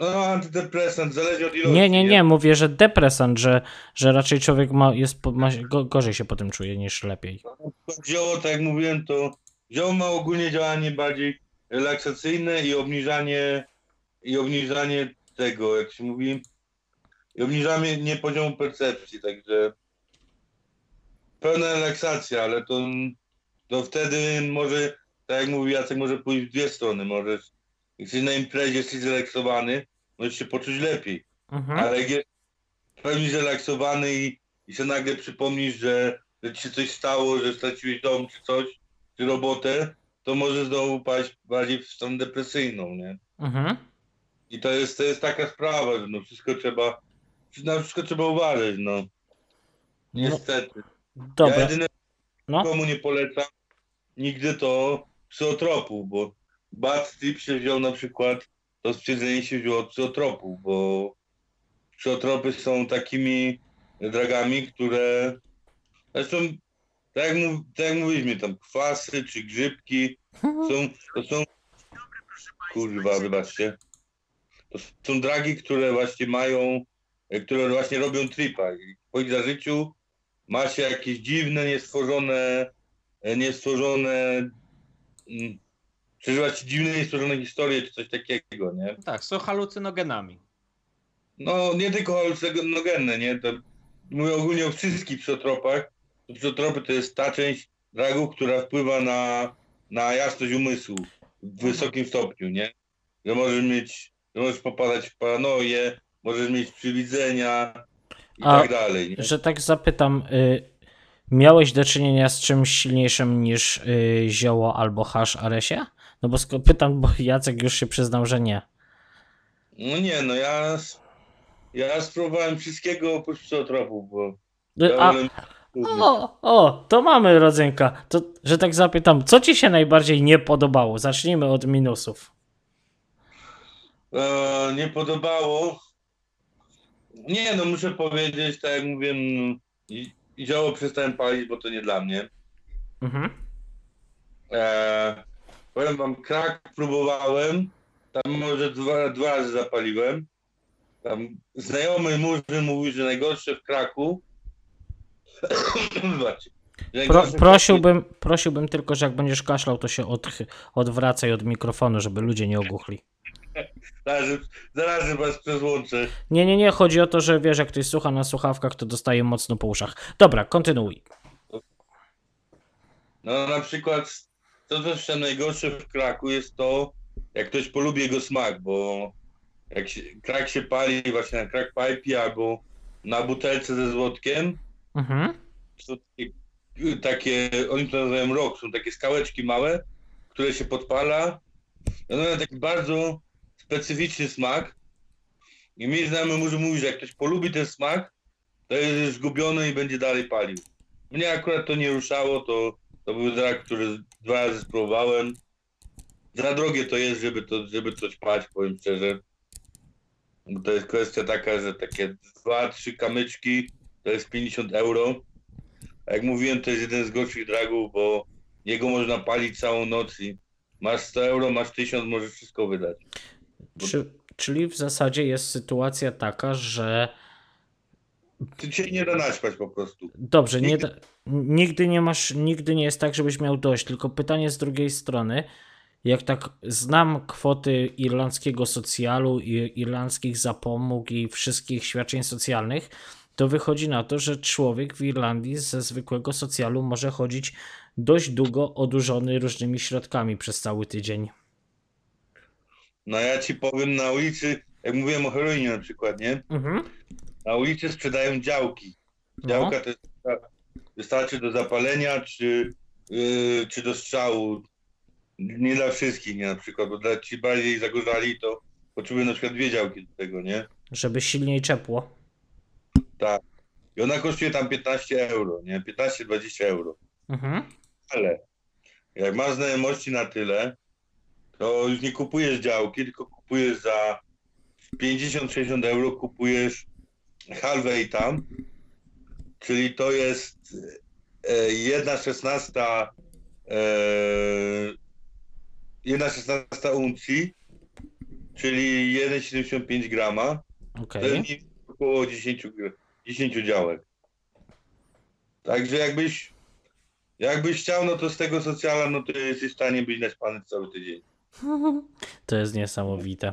[SPEAKER 3] No, antydepresant, zależy od ilości.
[SPEAKER 2] Nie, nie, nie, mówię, że depresant, że, że raczej człowiek ma, jest, ma, go, gorzej się po tym czuje niż lepiej.
[SPEAKER 3] Zioło, tak jak mówiłem, to zioło ma ogólnie działanie bardziej relaksacyjne i obniżanie i obniżanie tego, jak się mówi, i obniżanie nie poziomu percepcji, także pełna relaksacja, ale to, to wtedy może, tak jak mówi Jacek, może pójść w dwie strony, możesz, jesteś na imprezie, jesteś zrelaksowany, możesz się poczuć lepiej,
[SPEAKER 2] Mhm.
[SPEAKER 3] ale jak jest w pełni zrelaksowany i, i się nagle przypomnisz, że, że ci się coś stało, że straciłeś dom czy coś, czy robotę, to może znowu paść bardziej w stronę depresyjną, nie?
[SPEAKER 2] Mhm.
[SPEAKER 3] I to jest, to jest taka sprawa, że no wszystko trzeba, na wszystko trzeba uważać, no. Niestety. Ja
[SPEAKER 2] Dobra,
[SPEAKER 3] jedyne,
[SPEAKER 2] no.
[SPEAKER 3] komu nie polecam nigdy to psychotropów, bo Bad Trip się wziął na przykład, to stwierdzenie się wzięło od psychotropów, bo psychotropy są takimi dragami, które zresztą tak jak, mów, tak jak mówiliśmy, tam kwasy czy grzybki są, to są kurwa, wybaczcie, to są dragi, które właśnie mają, które właśnie robią tripa i po ich zażyciu ma się jakieś dziwne, niestworzone, e, niestworzone, mm, przeżywa się dziwne, niestworzone historie, czy coś takiego, nie?
[SPEAKER 1] Tak, są halucynogenami.
[SPEAKER 3] No, nie tylko halucynogenne, nie? To mówię ogólnie o wszystkich psychotropach. Psychotropy to jest ta część dragu, która wpływa na, na jasność umysłu w wysokim stopniu, nie? Że możesz mieć, że możesz popadać w paranoję, możesz mieć przywidzenia i
[SPEAKER 2] A-
[SPEAKER 3] tak dalej, nie?
[SPEAKER 2] Że tak zapytam, y, miałeś do czynienia z czymś silniejszym niż y, zioło albo hasz Aresie? No bo pytam, bo Jacek już się przyznał, że nie.
[SPEAKER 3] No nie, no ja, ja spróbowałem wszystkiego oprócz psychotropów, bo
[SPEAKER 2] Y, A, o, o, to mamy rodzynka. To, że tak zapytam, co ci się najbardziej nie podobało? Zacznijmy od minusów.
[SPEAKER 3] e, nie podobało. Nie, no muszę powiedzieć, tak jak no, i działo przestałem palić, bo to nie dla mnie.
[SPEAKER 2] Mhm.
[SPEAKER 3] E, powiem wam, krak próbowałem, tam może dwa, dwa razy zapaliłem. Tam znajomy murzyn mówił, że najgorsze w kraku.
[SPEAKER 2] Pro, prosiłbym, prosiłbym tylko, że jak będziesz kaszlał, to się od, odwracaj od mikrofonu, żeby ludzie nie ogłuchli.
[SPEAKER 3] Zaraz, zaraz was przezłączę.
[SPEAKER 2] Nie, nie, nie, chodzi o to, że wiesz, jak ktoś słucha na słuchawkach, to dostaje mocno po uszach. Dobra, kontynuuj.
[SPEAKER 3] No na przykład to też najgorsze w kraku jest to, jak ktoś polubi jego smak, bo jak się, krak się pali właśnie na crack pipe albo na butelce ze złotkiem,
[SPEAKER 2] Mhm.
[SPEAKER 3] są takie, takie, oni to nazywają rock, są takie skałeczki małe, które się podpala. One mają taki bardzo specyficzny smak. I mi znajomy może mówić, że jak ktoś polubi ten smak, to jest zgubiony i będzie dalej palił. Mnie akurat to nie ruszało, to, to był drak, który dwa razy spróbowałem. Za drogie to jest, żeby, to, żeby coś pać, powiem szczerze. Bo to jest kwestia taka, że takie dwa, trzy kamyczki to jest 50 euro. A jak mówiłem, to jest jeden z gorszych dragów, bo jego można palić całą noc i masz 100 euro, masz 1000, możesz wszystko wydać.
[SPEAKER 2] Czy, czyli w zasadzie jest sytuacja taka, że
[SPEAKER 3] Ty się nie da naćpać po prostu.
[SPEAKER 2] Dobrze, nie
[SPEAKER 3] Nigdy-
[SPEAKER 2] da, nigdy nie masz, nigdy nie jest tak, żebyś miał dość, tylko pytanie z drugiej strony, jak tak znam kwoty irlandzkiego socjalu i irlandzkich zapomóg i wszystkich świadczeń socjalnych, to wychodzi na to, że człowiek w Irlandii ze zwykłego socjalu może chodzić dość długo odurzony różnymi środkami przez cały tydzień.
[SPEAKER 3] No ja ci powiem na ulicy, jak mówiłem o heroinie na przykład, nie?
[SPEAKER 2] Mhm.
[SPEAKER 3] Na ulicy sprzedają działki. Działka to jest, wystarczy do zapalenia czy, yy, czy do strzału. Nie dla wszystkich, nie na przykład, bo dla ci bardziej zagorzali to potrzebują na przykład dwie działki do tego, nie?
[SPEAKER 2] Żeby silniej czepło.
[SPEAKER 3] I ona kosztuje tam 15 euro, nie? 15-20 euro.
[SPEAKER 2] Mhm.
[SPEAKER 3] Ale jak masz znajomości na tyle, to już nie kupujesz działki, tylko kupujesz za 50-60 euro kupujesz halwę tam, czyli to jest e, jedna szesnasta e, jedna szesnasta uncji, czyli 1,75 grama,
[SPEAKER 2] Okej.
[SPEAKER 3] to jest około 10, gr- 10 działek. Także jakbyś jakbyś chciał, no to z tego socjala, no to jesteś w stanie być naćpany cały tydzień.
[SPEAKER 2] To jest niesamowite.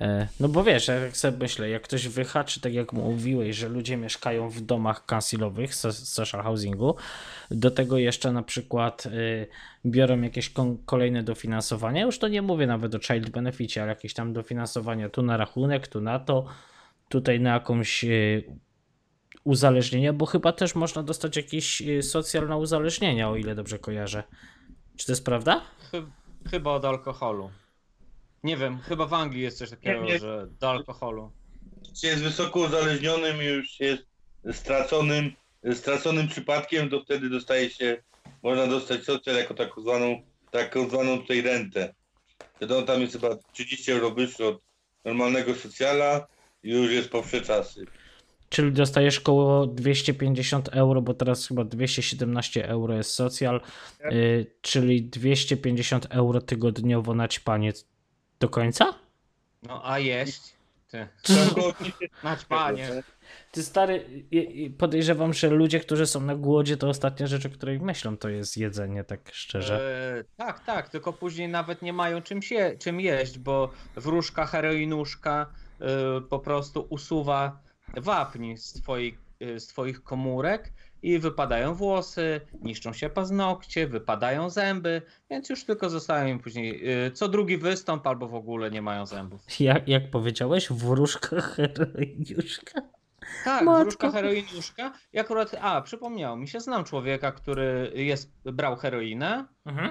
[SPEAKER 2] E, No bo wiesz, ja jak sobie myślę, jak ktoś wyhaczy, tak jak mówiłeś, że ludzie mieszkają w domach councilowych, so- social housingu, do tego jeszcze na przykład y, biorą jakieś kolejne dofinansowania, już to nie mówię nawet o child beneficie, ale jakieś tam dofinansowania tu na rachunek, tu na to, tutaj na jakąś y, uzależnienie, bo chyba też można dostać jakieś y, socjalne uzależnienia, o ile dobrze kojarzę. Czy to jest prawda?
[SPEAKER 1] Chy- Chyba od alkoholu. Nie wiem, chyba w Anglii jest coś takiego,
[SPEAKER 3] Nie, nie.
[SPEAKER 1] że do alkoholu.
[SPEAKER 3] Jeśli jest wysoko uzależnionym i już jest straconym, straconym przypadkiem, to wtedy dostaje się, można dostać socjal jako taką zwaną, taką zwaną tutaj rentę. Wtedy on tam jest chyba 30 euro wyższy od normalnego socjala i już jest po wsze czasy.
[SPEAKER 2] Czyli dostajesz koło 250 euro, bo teraz chyba 217 euro jest socjal, y, czyli 250 euro tygodniowo na ćpanie do końca?
[SPEAKER 1] No a jeść? Ty.
[SPEAKER 3] Około 30
[SPEAKER 1] Naćpanie.
[SPEAKER 2] Ty stary, podejrzewam, że ludzie, którzy są na głodzie, to ostatnia rzecz, o której myślą, to jest jedzenie, tak szczerze.
[SPEAKER 1] E, tak, tak, tylko później nawet nie mają czym, się, czym jeść, bo wróżka, heroinuszka e, po prostu usuwa wapń z twoich, e, z twoich komórek i wypadają włosy, niszczą się paznokcie, wypadają zęby, więc już tylko zostają im później e, co drugi wystąp albo w ogóle nie mają zębów.
[SPEAKER 2] Jak, jak powiedziałeś, wróżka heroiniuszka.
[SPEAKER 1] Tak,
[SPEAKER 2] Matko.
[SPEAKER 1] wróżka, heroinuszka. I akurat, a, przypomniało mi się, znam człowieka, który jest, brał heroinę,
[SPEAKER 2] Mhm.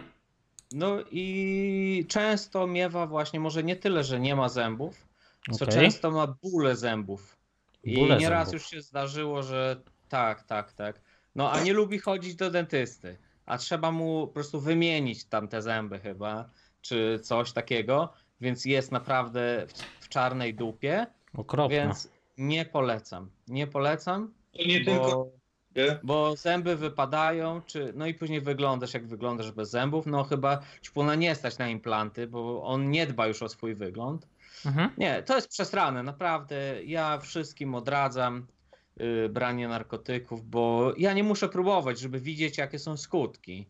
[SPEAKER 1] No i często miewa właśnie, może nie tyle, że nie ma zębów, co
[SPEAKER 2] Okej.
[SPEAKER 1] często ma bóle zębów. I
[SPEAKER 2] Bóle
[SPEAKER 1] nieraz
[SPEAKER 2] zębów.
[SPEAKER 1] już się zdarzyło, że tak, tak, tak. No a nie lubi chodzić do dentysty, a trzeba mu po prostu wymienić tam te zęby chyba, czy coś takiego, więc jest naprawdę w, w czarnej dupie,
[SPEAKER 2] Okropne.
[SPEAKER 1] więc nie polecam. Nie polecam,
[SPEAKER 3] To nie tylko
[SPEAKER 1] bo...
[SPEAKER 3] nie?
[SPEAKER 1] Bo zęby wypadają, czy no i później wyglądasz jak wyglądasz bez zębów. No chyba ćpuna nie stać na implanty, bo on nie dba już o swój wygląd.
[SPEAKER 2] Mhm.
[SPEAKER 1] Nie, to jest przesrane, naprawdę. Ja wszystkim odradzam y, branie narkotyków, bo ja nie muszę próbować, żeby widzieć, jakie są skutki.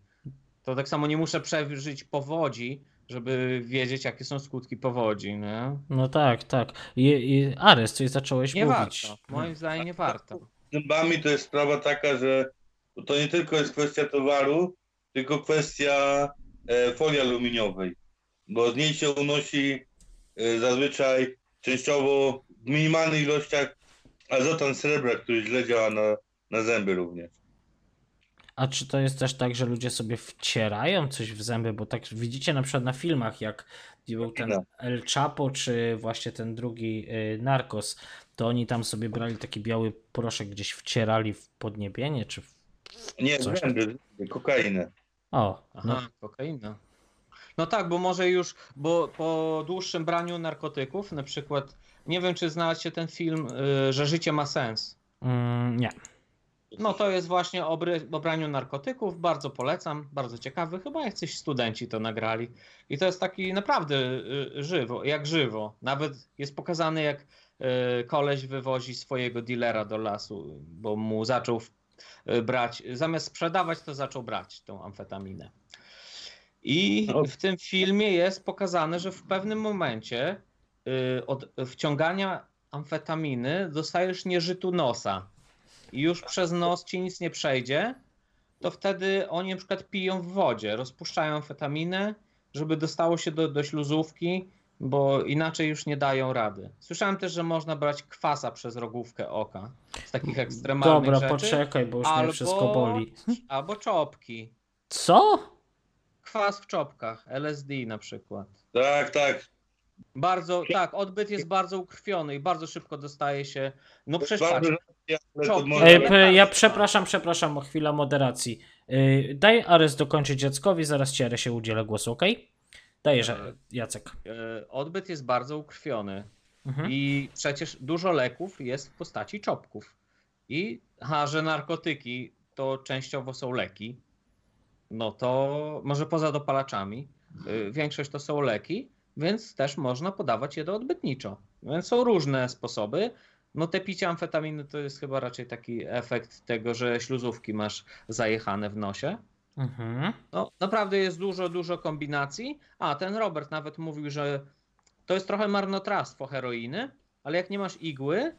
[SPEAKER 1] To tak samo nie muszę przeżyć powodzi, żeby wiedzieć, jakie są skutki powodzi. Nie,
[SPEAKER 2] No tak, tak. I, i Ares, coś zacząłeś
[SPEAKER 1] nie
[SPEAKER 2] mówić.
[SPEAKER 1] warto. Moim zdaniem nie warto.
[SPEAKER 3] zębami to jest sprawa taka, że to nie tylko jest kwestia towaru, tylko kwestia e, folii aluminiowej, bo z niej się unosi zazwyczaj częściowo w minimalnych ilościach azotan srebra, który źle działa na, na zęby również.
[SPEAKER 2] A czy to jest też tak, że ludzie sobie wcierają coś w zęby? Bo tak widzicie na przykład na filmach, jak był ten
[SPEAKER 3] No.
[SPEAKER 2] El Chapo, czy właśnie ten drugi y, Narcos, to oni tam sobie brali taki biały proszek, gdzieś wcierali w podniebienie, czy w...
[SPEAKER 3] Nie,
[SPEAKER 2] Coś.
[SPEAKER 3] zęby, zęby, kokainę.
[SPEAKER 2] O,
[SPEAKER 1] Aha,
[SPEAKER 2] no,
[SPEAKER 1] kokaina. No tak, bo może już, bo po dłuższym braniu narkotyków, na przykład, nie wiem czy znalazł się ten film, y, że życie ma sens.
[SPEAKER 2] mm, nie.
[SPEAKER 1] No to jest właśnie o bry- o braniu narkotyków, bardzo polecam, bardzo ciekawy, chyba jacyś studenci to nagrali. I to jest taki naprawdę y, żywo, jak żywo. Nawet jest pokazane jak y, koleś wywozi swojego dealera do lasu, bo mu zaczął y, brać, zamiast sprzedawać to zaczął brać tą amfetaminę. I w tym filmie jest pokazane, że w pewnym momencie y, od wciągania amfetaminy dostajesz nieżytu nosa i już przez nos ci nic nie przejdzie, to wtedy oni na przykład piją w wodzie, rozpuszczają amfetaminę, żeby dostało się do, do śluzówki, bo inaczej już nie dają rady. Słyszałem też, że można brać kwasa przez rogówkę oka z takich ekstremalnych
[SPEAKER 2] Dobra,
[SPEAKER 1] rzeczy.
[SPEAKER 2] poczekaj, bo już mnie
[SPEAKER 1] albo-
[SPEAKER 2] wszystko boli.
[SPEAKER 1] Albo czopki.
[SPEAKER 2] Co?
[SPEAKER 1] Kwas w czopkach, LSD na przykład.
[SPEAKER 3] Tak, tak.
[SPEAKER 1] Bardzo, tak, odbyt jest bardzo ukrwiony i bardzo szybko dostaje się. No przecież
[SPEAKER 3] Bardzo.
[SPEAKER 2] Ej,
[SPEAKER 1] tak,
[SPEAKER 2] ja przepraszam, przepraszam, o chwila moderacji. Yy, Daj Ares dokończyć Jackowi, zaraz ci Aresie udzielę głosu, ok? Dajesz,
[SPEAKER 1] E,
[SPEAKER 2] Jacek.
[SPEAKER 1] e, odbyt jest bardzo ukrwiony.
[SPEAKER 2] Mhm.
[SPEAKER 1] I przecież dużo leków jest w postaci czopków. I a, że narkotyki to częściowo są leki, no to może poza dopalaczami, y, większość to są leki, więc też można podawać je do odbytniczo. Więc są różne sposoby. No te picie amfetaminy to jest chyba raczej taki efekt tego, że śluzówki masz zajechane w nosie.
[SPEAKER 2] Mhm.
[SPEAKER 1] No, naprawdę jest dużo, dużo kombinacji. A, ten Robert nawet mówił, że to jest trochę marnotrawstwo heroiny, ale jak nie masz igły,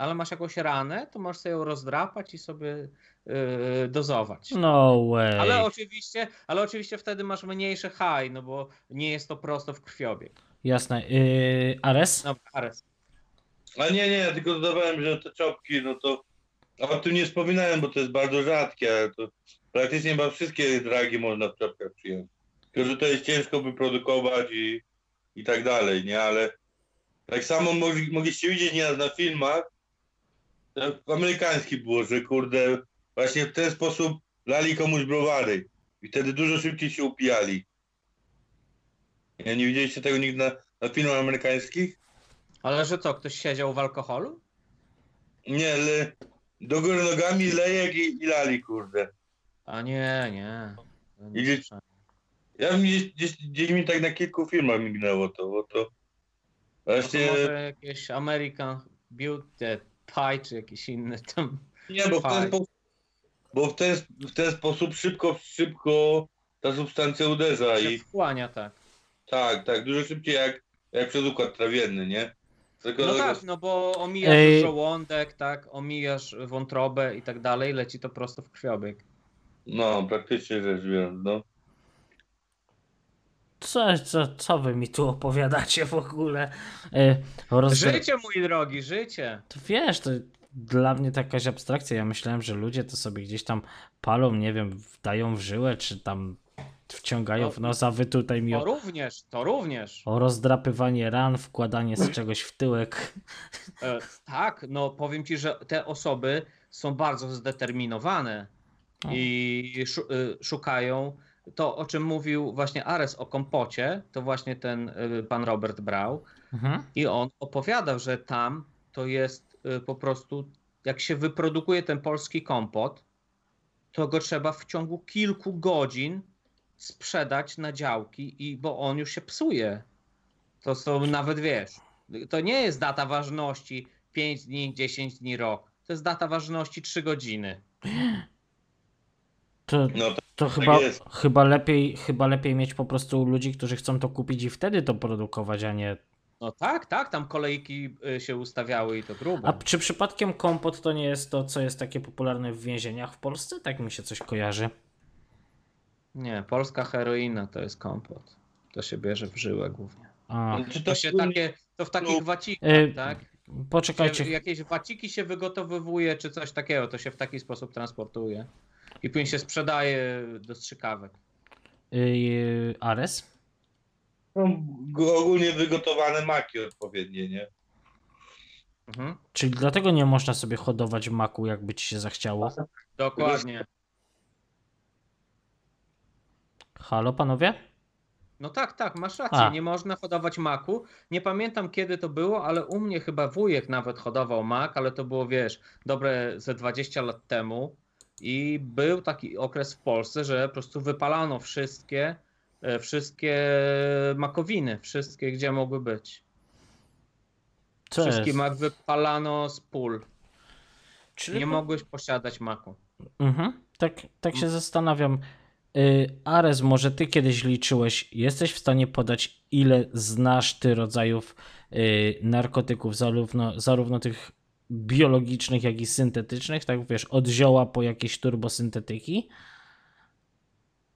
[SPEAKER 1] ale masz jakąś ranę, to możesz sobie ją rozdrapać i sobie yy, dozować.
[SPEAKER 2] No way.
[SPEAKER 1] Ale oczywiście, ale oczywiście wtedy masz mniejszy high, no bo nie jest to prosto w krwiobieg.
[SPEAKER 2] Jasne. Yy, Ares?
[SPEAKER 1] No, Ares.
[SPEAKER 3] A nie, nie, ja tylko dodawałem, że te czopki, no to o tym nie wspominałem, bo to jest bardzo rzadkie, ale to praktycznie chyba wszystkie dragi można w czopkach przyjąć. Tylko, że to jest ciężko wyprodukować i, i tak dalej, nie? Ale tak samo mogli, mogliście widzieć nieraz na filmach, amerykański było, że kurde, właśnie w ten sposób lali komuś browary i wtedy dużo szybciej się upijali. Ja nie widzieliście tego nigdy na, na filmach amerykańskich?
[SPEAKER 1] Ale że co, ktoś siedział w alkoholu?
[SPEAKER 3] Nie, le, do góry nogami lejek i, i lali, kurde.
[SPEAKER 1] A nie, nie. nie słyszałem.
[SPEAKER 3] Ja gdzieś, gdzieś, gdzieś mi tak na kilku filmach mignęło to, bo to
[SPEAKER 1] No to
[SPEAKER 3] właśnie,
[SPEAKER 1] może jakieś American Beauty Pie, czy jakieś inne tam.
[SPEAKER 3] nie, bo w ten bo w ten, w ten sposób szybko, szybko ta substancja uderza
[SPEAKER 1] się
[SPEAKER 3] i
[SPEAKER 1] wchłania, tak.
[SPEAKER 3] tak, tak, dużo szybciej jak, jak przez układ trawienny, nie? Tylko
[SPEAKER 1] No
[SPEAKER 3] tego-
[SPEAKER 1] tak, no bo omijasz
[SPEAKER 2] Ej.
[SPEAKER 1] żołądek, tak, omijasz wątrobę i tak dalej, leci to prosto w krwiobieg.
[SPEAKER 3] No, praktycznie rzecz biorąc, no.
[SPEAKER 2] Co, co, co wy mi tu opowiadacie w ogóle? Rozdra-
[SPEAKER 1] Życie, mój drogi, życie.
[SPEAKER 2] To wiesz, to dla mnie to jakaś abstrakcja. Ja myślałem, że ludzie to sobie gdzieś tam palą, nie wiem, wdają w żyłę, czy tam wciągają w nos, a wy tutaj mi
[SPEAKER 1] To również, to również.
[SPEAKER 2] o rozdrapywanie ran, wkładanie z czegoś w tyłek.
[SPEAKER 1] E, tak, no powiem ci, że te osoby są bardzo zdeterminowane i y, szukają. To, o czym mówił właśnie Ares o kompocie, to właśnie ten y, pan Robert brał.
[SPEAKER 2] Mhm.
[SPEAKER 1] I on opowiadał, że tam to jest y, po prostu, jak się wyprodukuje ten polski kompot, to go trzeba w ciągu kilku godzin sprzedać na działki, i, bo on już się psuje. To są nawet, wiesz, to nie jest data ważności 5 dni, 10 dni, rok. To jest data ważności 3 godziny.
[SPEAKER 2] To,
[SPEAKER 3] No to,
[SPEAKER 2] to chyba,
[SPEAKER 3] jest.
[SPEAKER 2] chyba, lepiej, chyba lepiej mieć po prostu ludzi, którzy chcą to kupić i wtedy to produkować, a nie.
[SPEAKER 1] No tak, tak, tam kolejki y, się ustawiały i to grubo.
[SPEAKER 2] A czy przypadkiem kompot to nie jest to, co jest takie popularne w więzieniach w Polsce? Tak mi się coś kojarzy.
[SPEAKER 1] Nie, polska heroina to jest kompot. To się bierze w żyłę głównie.
[SPEAKER 2] A,
[SPEAKER 3] czy
[SPEAKER 1] To się takie, to w takich wacikach,
[SPEAKER 2] Y,
[SPEAKER 1] tak?
[SPEAKER 2] poczekajcie.
[SPEAKER 1] Się, jakieś waciki się wygotowywuje, czy coś takiego, to się w taki sposób transportuje. I później się sprzedaje do strzykawek.
[SPEAKER 2] Yy, Ares?
[SPEAKER 3] no, ogólnie wygotowane maki odpowiednie, nie?
[SPEAKER 1] Mhm.
[SPEAKER 2] Czyli dlatego nie można sobie hodować maku, jakby ci się zachciało.
[SPEAKER 1] Dokładnie.
[SPEAKER 2] Halo, panowie?
[SPEAKER 1] No tak, tak, masz rację.
[SPEAKER 2] A.
[SPEAKER 1] Nie można hodować maku. Nie pamiętam kiedy to było, ale u mnie chyba wujek nawet hodował mak, ale to było, wiesz, dobre ze 20 lat temu. I był taki okres w Polsce, że po prostu wypalano wszystkie, e, wszystkie makowiny, wszystkie, gdzie mogły być.
[SPEAKER 2] Co
[SPEAKER 1] Wszystkie
[SPEAKER 2] jest?
[SPEAKER 1] mak wypalano z pól.
[SPEAKER 2] Czyli
[SPEAKER 1] Nie
[SPEAKER 2] po-
[SPEAKER 1] mogłeś posiadać maku.
[SPEAKER 2] Mhm. Tak, tak się zastanawiam. Y, Ares, może ty kiedyś liczyłeś, jesteś w stanie podać, ile znasz ty rodzajów y, narkotyków, zarówno, zarówno tych biologicznych, jak i syntetycznych, tak wiesz, od zioła po jakieś turbosyntetyki?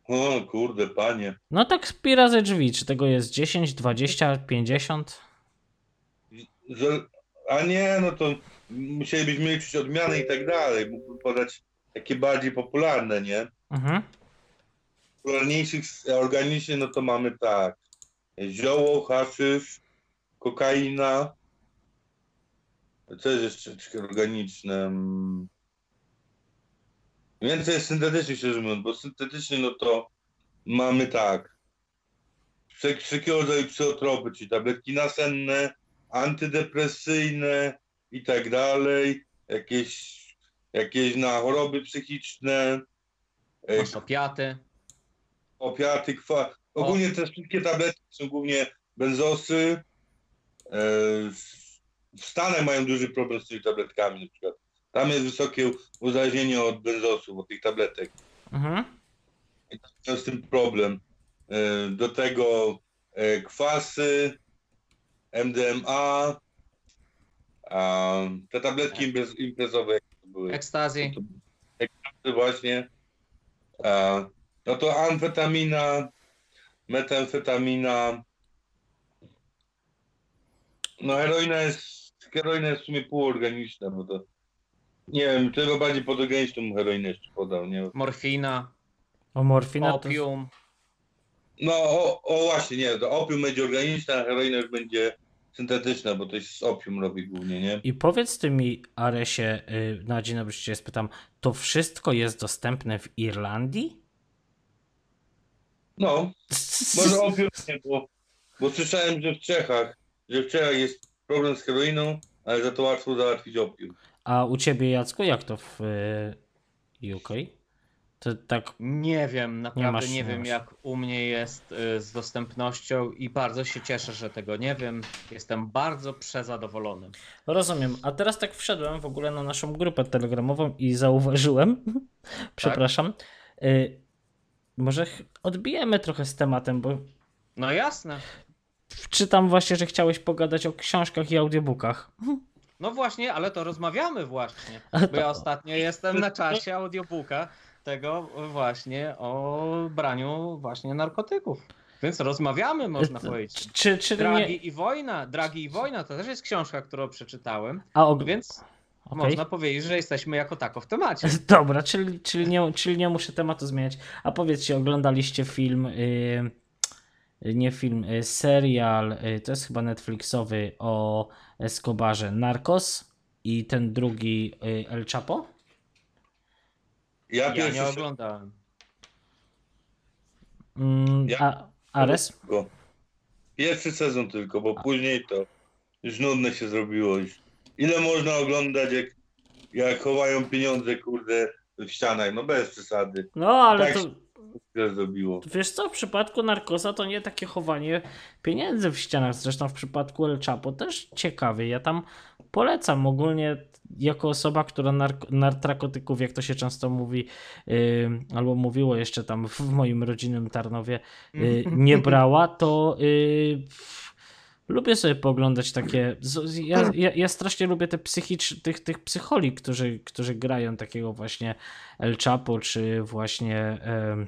[SPEAKER 3] O kurde, panie.
[SPEAKER 2] No tak pi razy drzwi, czy tego jest 10, 20, 50?
[SPEAKER 3] Że- A nie, no to musielibyśmy liczyć odmiany i tak dalej. Mógłbym podać takie bardziej popularne, nie?
[SPEAKER 2] Mhm.
[SPEAKER 3] Popularniejszych organicznie, no to mamy tak. Zioło, haszysz, kokaina. Co jest organiczne? Mm. Więcej jest syntetycznych, szczerze mówiąc, bo syntetyczny, no to mamy tak. Wszelkiego rodzaju psychotropy, czyli tabletki nasenne, antydepresyjne i tak dalej. Jakieś, jakieś na choroby psychiczne. e,
[SPEAKER 1] Masz opiaty.
[SPEAKER 3] opiaty, kwa... Ogólnie te wszystkie tabletki są głównie benzosy. E, W Stanach mają duży problem z tymi tabletkami na przykład. Tam jest wysokie uzależnienie od benzosów, od tych tabletek.
[SPEAKER 2] Mhm.
[SPEAKER 3] Mają z tym problem. E, Do tego e, kwasy, MDMA, te tabletki imprez, imprezowe to były.
[SPEAKER 1] Ekstazji.
[SPEAKER 3] To właśnie. No to amfetamina, metamfetamina. No heroina jest, heroina jest w sumie półorganiczna, bo to nie wiem, to chyba bardziej podorganiczną heroinę jeszcze podał, nie?
[SPEAKER 1] Morfina.
[SPEAKER 2] O morfina to...
[SPEAKER 1] Opium.
[SPEAKER 3] No o, o właśnie, nie, to opium będzie organiczna, a heroina już będzie syntetyczna, bo to jest z opium robi głównie, nie?
[SPEAKER 2] I powiedz ty mi, Aresie, y, na dzień dobry cię spytam, to wszystko jest dostępne w Irlandii?
[SPEAKER 3] No, może opium nie, bo, bo słyszałem, że w Czechach, że w Czechach jest problem z heroiną, ale za to łatwo załatwić opium.
[SPEAKER 2] A u ciebie, Jacku, jak to w y, UK? To tak,
[SPEAKER 1] Nie wiem, naprawdę
[SPEAKER 2] masz-
[SPEAKER 1] nie,
[SPEAKER 2] nie
[SPEAKER 1] wiem
[SPEAKER 2] masz.
[SPEAKER 1] jak u mnie jest y, z dostępnością i bardzo się cieszę, że tego nie wiem. Jestem bardzo przezadowolony.
[SPEAKER 2] rozumiem. A teraz tak wszedłem w ogóle na naszą grupę telegramową i zauważyłem, przepraszam, y, może odbijemy trochę z tematem, bo
[SPEAKER 1] No jasne.
[SPEAKER 2] Czytam właśnie, że chciałeś pogadać o książkach i audiobookach.
[SPEAKER 1] No właśnie, ale to rozmawiamy właśnie. Bo ja ostatnio jestem na czasie audiobooka tego właśnie o braniu właśnie narkotyków. Więc rozmawiamy, można powiedzieć.
[SPEAKER 2] Czy, czy nie...
[SPEAKER 1] Dragi i wojna, Dragi i wojna to też jest książka, którą przeczytałem,
[SPEAKER 2] A, og...
[SPEAKER 1] więc
[SPEAKER 2] okej.
[SPEAKER 1] można powiedzieć, że jesteśmy jako tako w temacie.
[SPEAKER 2] Dobra, czyli, czyli, nie, czyli nie muszę tematu zmieniać. A powiedzcie, oglądaliście film, y, nie film, y, serial, y, to jest chyba Netflixowy o Escobarze Narcos i ten drugi y, El Chapo?
[SPEAKER 3] Ja,
[SPEAKER 1] Ja nie oglądałem.
[SPEAKER 2] Mm,
[SPEAKER 3] Ja-
[SPEAKER 2] a, Ares?
[SPEAKER 3] tylko. Pierwszy sezon tylko, bo później to już nudne się zrobiło już. Ile można oglądać, jak, jak chowają pieniądze, kurde, w ścianach, no bez przesady.
[SPEAKER 2] No, ale
[SPEAKER 3] Tak.
[SPEAKER 2] to
[SPEAKER 3] Zrobiło.
[SPEAKER 2] wiesz co, w przypadku Narcosa to nie takie chowanie pieniędzy w ścianach. Zresztą w przypadku El Chapo też ciekawie. Ja tam polecam ogólnie jako osoba, która nark- narkotyków, jak to się często mówi, yy, albo mówiło jeszcze tam w moim rodzinnym Tarnowie, yy, nie brała, to yy, lubię sobie pooglądać takie. z- z- Ja, ja, ja strasznie lubię te psychicz, tych, tych psycholi, którzy, którzy grają takiego właśnie El Chapo, czy właśnie. em,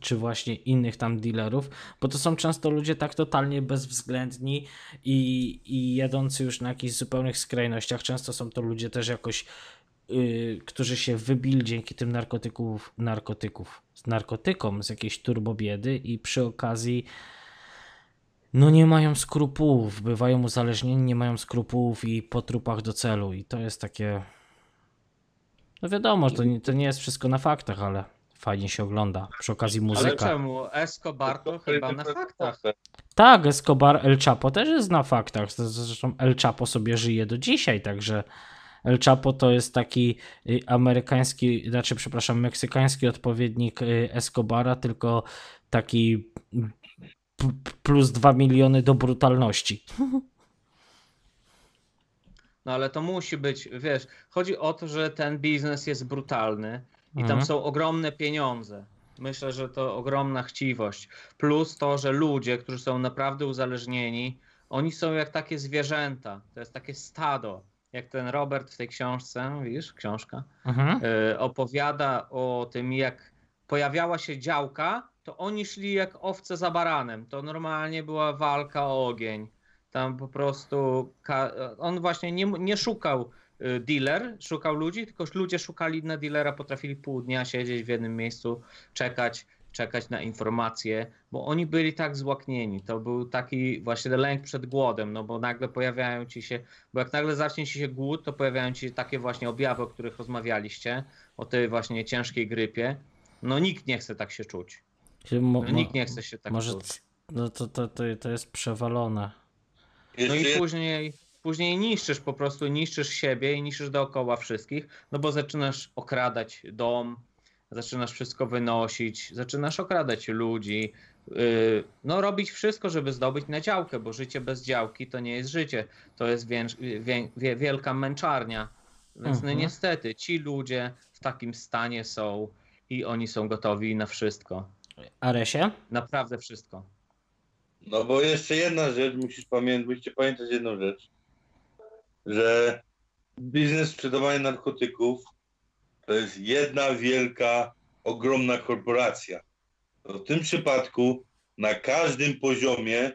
[SPEAKER 2] czy właśnie innych tam dealerów, bo to są często ludzie tak totalnie bezwzględni i, i jadący już na jakichś zupełnych skrajnościach. Często są to ludzie też jakoś, yy, którzy się wybili dzięki tym narkotyków, narkotyków, z narkotykom z jakiejś turbobiedy i przy okazji no nie mają skrupułów, bywają uzależnieni, nie mają skrupułów i po trupach do celu i to jest takie no wiadomo, że to nie, to nie jest wszystko na faktach, ale Fajnie się ogląda. Przy okazji
[SPEAKER 1] Ale
[SPEAKER 2] muzyka.
[SPEAKER 1] czemu? Escobar to chyba na faktach.
[SPEAKER 2] Tak, Escobar El Chapo też jest na faktach. Zresztą El Chapo sobie żyje do dzisiaj, także El Chapo to jest taki y, amerykański, znaczy, przepraszam, meksykański odpowiednik y, Escobara, tylko taki plus 2 miliony do brutalności.
[SPEAKER 1] No ale to musi być, wiesz, chodzi o to, że ten biznes jest brutalny i tam
[SPEAKER 2] Mhm.
[SPEAKER 1] są ogromne pieniądze. Myślę, że to ogromna chciwość. Plus to, że ludzie, którzy są naprawdę uzależnieni, oni są jak takie zwierzęta. To jest takie stado. Jak ten Robert w tej książce, widzisz, książka,
[SPEAKER 2] Mhm.
[SPEAKER 1] y, opowiada o tym, jak pojawiała się działka, to oni szli jak owce za baranem. To normalnie była walka o ogień. Tam po prostu on właśnie nie, nie szukał y, dealer, szukał ludzi, tylko ludzie szukali na dealera, potrafili pół dnia siedzieć w jednym miejscu, czekać, czekać na informacje, bo oni byli tak złaknieni. To był taki właśnie lęk przed głodem, no bo nagle pojawiają ci się, bo jak nagle zacznie ci się głód, to pojawiają ci się takie właśnie objawy, o których rozmawialiście, o tej właśnie ciężkiej grypie. No nikt nie chce tak się czuć.
[SPEAKER 2] Mo-
[SPEAKER 1] No,
[SPEAKER 2] mo-
[SPEAKER 1] nikt nie chce się tak
[SPEAKER 2] Może
[SPEAKER 1] czuć.
[SPEAKER 2] no to, to, to, to jest przewalone.
[SPEAKER 1] No i później, później niszczysz po prostu, niszczysz siebie i niszczysz dookoła wszystkich, no bo zaczynasz okradać dom, zaczynasz wszystko wynosić, zaczynasz okradać ludzi, yy, no robić wszystko, żeby zdobyć na działkę, bo życie bez działki to nie jest życie, to jest wię, wię, wie, wielka męczarnia. Więc no
[SPEAKER 2] Mhm.
[SPEAKER 1] niestety ci ludzie w takim stanie są i oni są gotowi na wszystko,
[SPEAKER 2] Aresie?
[SPEAKER 1] naprawdę wszystko.
[SPEAKER 3] No bo jeszcze jedna rzecz, musisz pamiętać, musicie pamiętać jedną rzecz, że biznes sprzedawania narkotyków to jest jedna wielka, ogromna korporacja. W tym przypadku na każdym poziomie,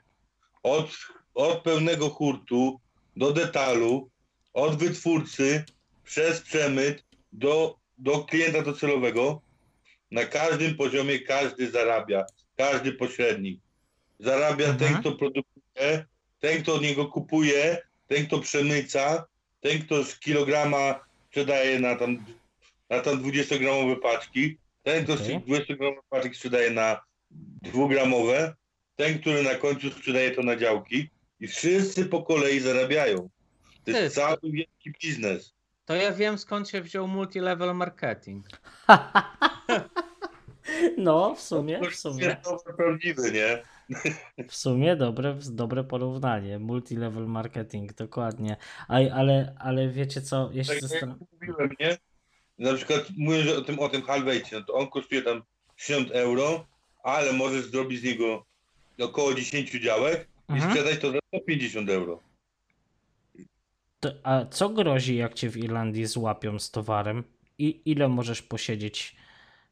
[SPEAKER 3] od, od pełnego hurtu do detalu, od wytwórcy przez przemyt do, do klienta docelowego, na każdym poziomie każdy zarabia, każdy pośrednik. Zarabia
[SPEAKER 2] Mhm.
[SPEAKER 3] ten, kto produkuje, ten, kto od niego kupuje, ten, kto przemyca, ten, kto z kilograma sprzedaje na tam, na tam 20-gramowe paczki, ten, kto z
[SPEAKER 2] Okej.
[SPEAKER 3] tych 20-gramowych paczek sprzedaje na dwugramowe, ten, który na końcu sprzedaje to na działki i wszyscy po kolei zarabiają. To
[SPEAKER 1] Ty,
[SPEAKER 3] jest cały wielki biznes.
[SPEAKER 1] To ja wiem skąd się wziął multilevel marketing.
[SPEAKER 2] No, w sumie, w sumie.
[SPEAKER 3] prawdziwy, nie?
[SPEAKER 2] W sumie dobre, dobre porównanie. Multilevel marketing, dokładnie. Aj, ale, ale wiecie co, ja się
[SPEAKER 3] Tak jak mówiłem, nie? Na przykład mówię że o tym, o tym halwejcie, no to on kosztuje tam 60 euro, ale możesz zrobić z niego około 10 działek i
[SPEAKER 2] Mhm.
[SPEAKER 3] sprzedać to za 150 euro.
[SPEAKER 2] To, a co grozi, jak cię w Irlandii złapią z towarem? I ile możesz posiedzieć,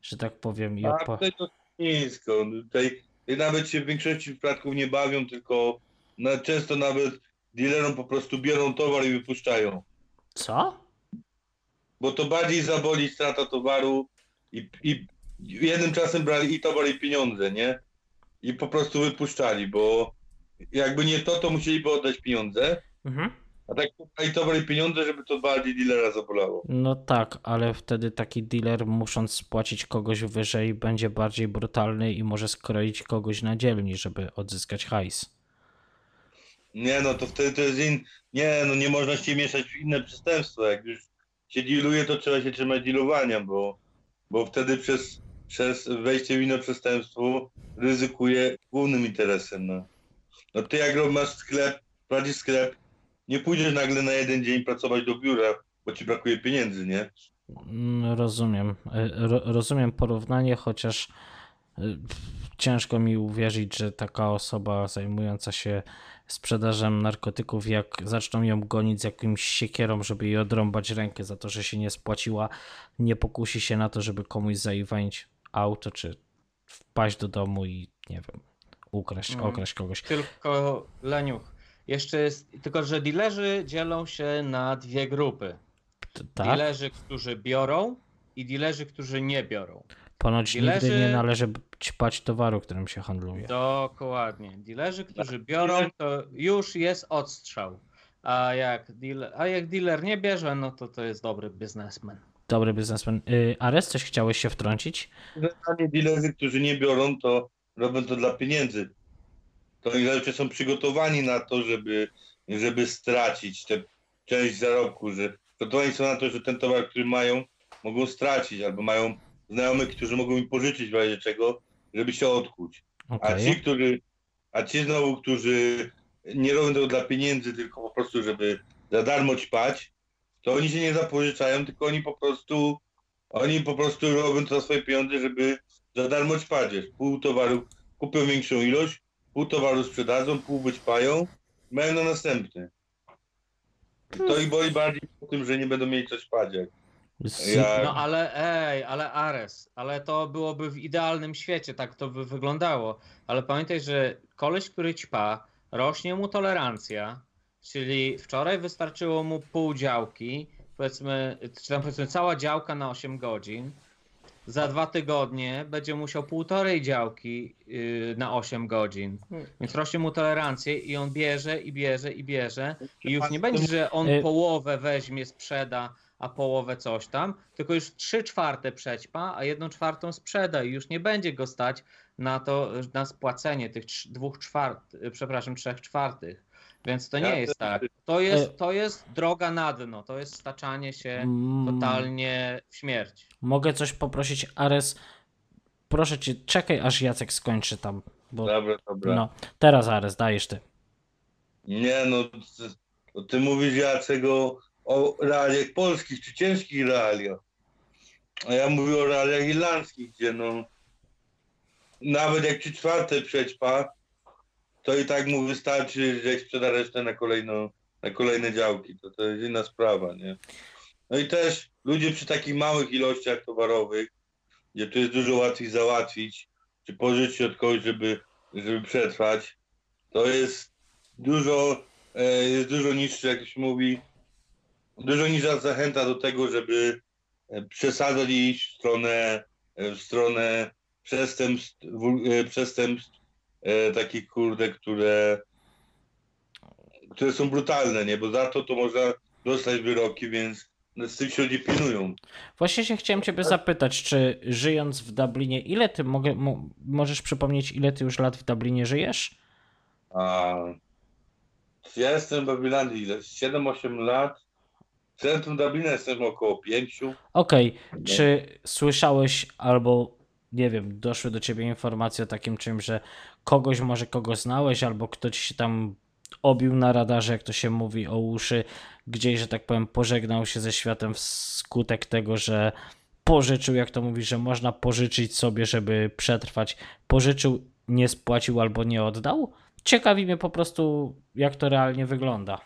[SPEAKER 2] że tak powiem, i
[SPEAKER 3] A
[SPEAKER 2] opo-
[SPEAKER 3] tutaj to nisko. Tutaj nawet się w większości przypadków nie bawią, tylko na, często nawet dealerom po prostu biorą towar i wypuszczają.
[SPEAKER 2] Co?
[SPEAKER 3] Bo to bardziej zaboli strata towaru i, i jednym czasem brali i towar i pieniądze, nie? I po prostu wypuszczali, bo jakby nie to, to musieliby oddać pieniądze,
[SPEAKER 2] Mhm.
[SPEAKER 3] A tak brali towar i pieniądze, żeby to bardziej dealera zabolało.
[SPEAKER 2] No tak, ale wtedy taki dealer, musząc spłacić kogoś wyżej, będzie bardziej brutalny i może skroić kogoś na dzielni, żeby odzyskać hajs.
[SPEAKER 3] Nie no, to wtedy to jest in... Nie no, nie można się mieszać w inne przestępstwa. Jak już się dealuje, to trzeba się trzymać dealowania, bo, bo wtedy przez, przez wejście w inne przestępstwo ryzykuje głównym interesem. No, no ty jak masz sklep, prowadzisz sklep, nie pójdziesz nagle na jeden dzień pracować do biura, bo ci brakuje pieniędzy, nie?
[SPEAKER 2] Mm, Rozumiem. E, Ro, rozumiem porównanie, chociaż e, ciężko mi uwierzyć, że taka osoba zajmująca się sprzedażą narkotyków, jak zaczną ją gonić z jakimś siekierą, żeby jej odrąbać rękę za to, że się nie spłaciła, nie pokusi się na to, żeby komuś zaiwanić auto, czy wpaść do domu i nie wiem, ukraść,
[SPEAKER 1] Mm.
[SPEAKER 2] okraść kogoś.
[SPEAKER 1] Tylko Leniuch. Jeszcze jest, tylko że dealerzy dzielą się na dwie grupy.
[SPEAKER 2] Tak?
[SPEAKER 1] Dealerzy, którzy biorą i dealerzy, którzy nie biorą.
[SPEAKER 2] Ponoć nigdy
[SPEAKER 1] Dealerzy-
[SPEAKER 2] nie należy ćpać towaru, którym się handluje.
[SPEAKER 1] Dokładnie. Dealerzy, którzy biorą, to już jest odstrzał. A jak, dealer, a jak dealer nie bierze, no to to jest dobry biznesmen.
[SPEAKER 2] dobry biznesmen. Y, Ares, coś chciałeś się wtrącić?
[SPEAKER 3] Generalnie dilerzy, którzy nie biorą, to robią to dla pieniędzy. To oni zazwyczaj są przygotowani na to, żeby, żeby stracić tę część zarobku, że przygotowani są na to, że ten towar, który mają, mogą stracić, albo mają znajomych, którzy mogą im pożyczyć w razie czego, żeby się odkuć. A
[SPEAKER 2] Okej.
[SPEAKER 3] ci, którzy, a ci znowu, którzy nie robią tego dla pieniędzy, tylko po prostu, żeby za darmo ćpać, to oni się nie zapożyczają, tylko oni po prostu, oni po prostu robią to za swoje pieniądze, żeby za darmo ćpać. Pół towaru kupią większą ilość, pół towaru sprzedadzą, pół wyćpają, mają na następny. To ich boli bardziej po tym, że nie będą mieli coś Ja-
[SPEAKER 1] No ale ej, ale Ares, ale to byłoby w idealnym świecie, tak to by wyglądało. Ale pamiętaj, że koleś, który ćpa, rośnie mu tolerancja, czyli wczoraj wystarczyło mu pół działki, powiedzmy, czy tam powiedzmy cała działka na 8 godzin. Za dwa tygodnie będzie musiał półtorej działki yy, na 8 godzin. Więc rośnie mu tolerancję i on bierze i bierze i bierze. I już nie będzie, że on
[SPEAKER 2] Y-
[SPEAKER 1] połowę weźmie, sprzeda, a połowę coś tam, tylko już trzy czwarte przećpa, a jedną czwartą sprzeda i już nie będzie go stać na to, na spłacenie tych dwóch czwart, przepraszam, trzech czwartych. Więc to nie
[SPEAKER 3] Ja
[SPEAKER 1] jest tak. To jest,
[SPEAKER 2] E-
[SPEAKER 1] to jest droga na dno, to jest staczanie się
[SPEAKER 2] Mm,
[SPEAKER 1] totalnie w śmierć.
[SPEAKER 2] Mogę coś poprosić, Ares? Proszę cię, czekaj aż Jacek skończy tam. Bo,
[SPEAKER 3] Dobra, dobra.
[SPEAKER 2] no, teraz Ares, dajesz ty.
[SPEAKER 3] Nie no, ty, to ty mówisz Jacek o, o realiach polskich czy ciężkich realiach. A ja mówię o realiach irlandzkich, gdzie no nawet jak ci czwarte przećpa, to i tak mu wystarczy, że sprzeda resztę na na kolejne działki. To, to jest inna sprawa, nie? No i też ludzie przy takich małych ilościach towarowych, gdzie to jest dużo łatwiej załatwić, czy pożyczyć od kogoś, żeby, żeby przetrwać, to jest dużo, e, jest dużo niższy, jak się mówi, dużo niższa zachęta do tego, żeby e, przesadzać i iść w stronę, w stronę przestępstw, e, przestępstw e, takich kurde, które, które są brutalne, nie? Bo za to to można dostać wyroki, więc z tych się ludzie pilnują.
[SPEAKER 2] Właśnie się chciałem ciebie zapytać, czy żyjąc w Dublinie, ile ty mogę, mo, możesz przypomnieć, ile ty już lat w Dublinie żyjesz?
[SPEAKER 3] A ja jestem w Babilandii ile? 7-8 lat. W centrum Dublina jestem około 5.
[SPEAKER 2] Okej, czy słyszałeś albo nie wiem, doszły do ciebie informacje o takim czymś, że kogoś może kogo znałeś, albo ktoś się tam obił na radarze, jak to się mówi, o uszy, gdzieś, że tak powiem, pożegnał się ze światem wskutek tego, że pożyczył, jak to mówi, że można pożyczyć sobie, żeby przetrwać. Pożyczył, nie spłacił albo nie oddał? Ciekawi mnie po prostu, jak to realnie wygląda.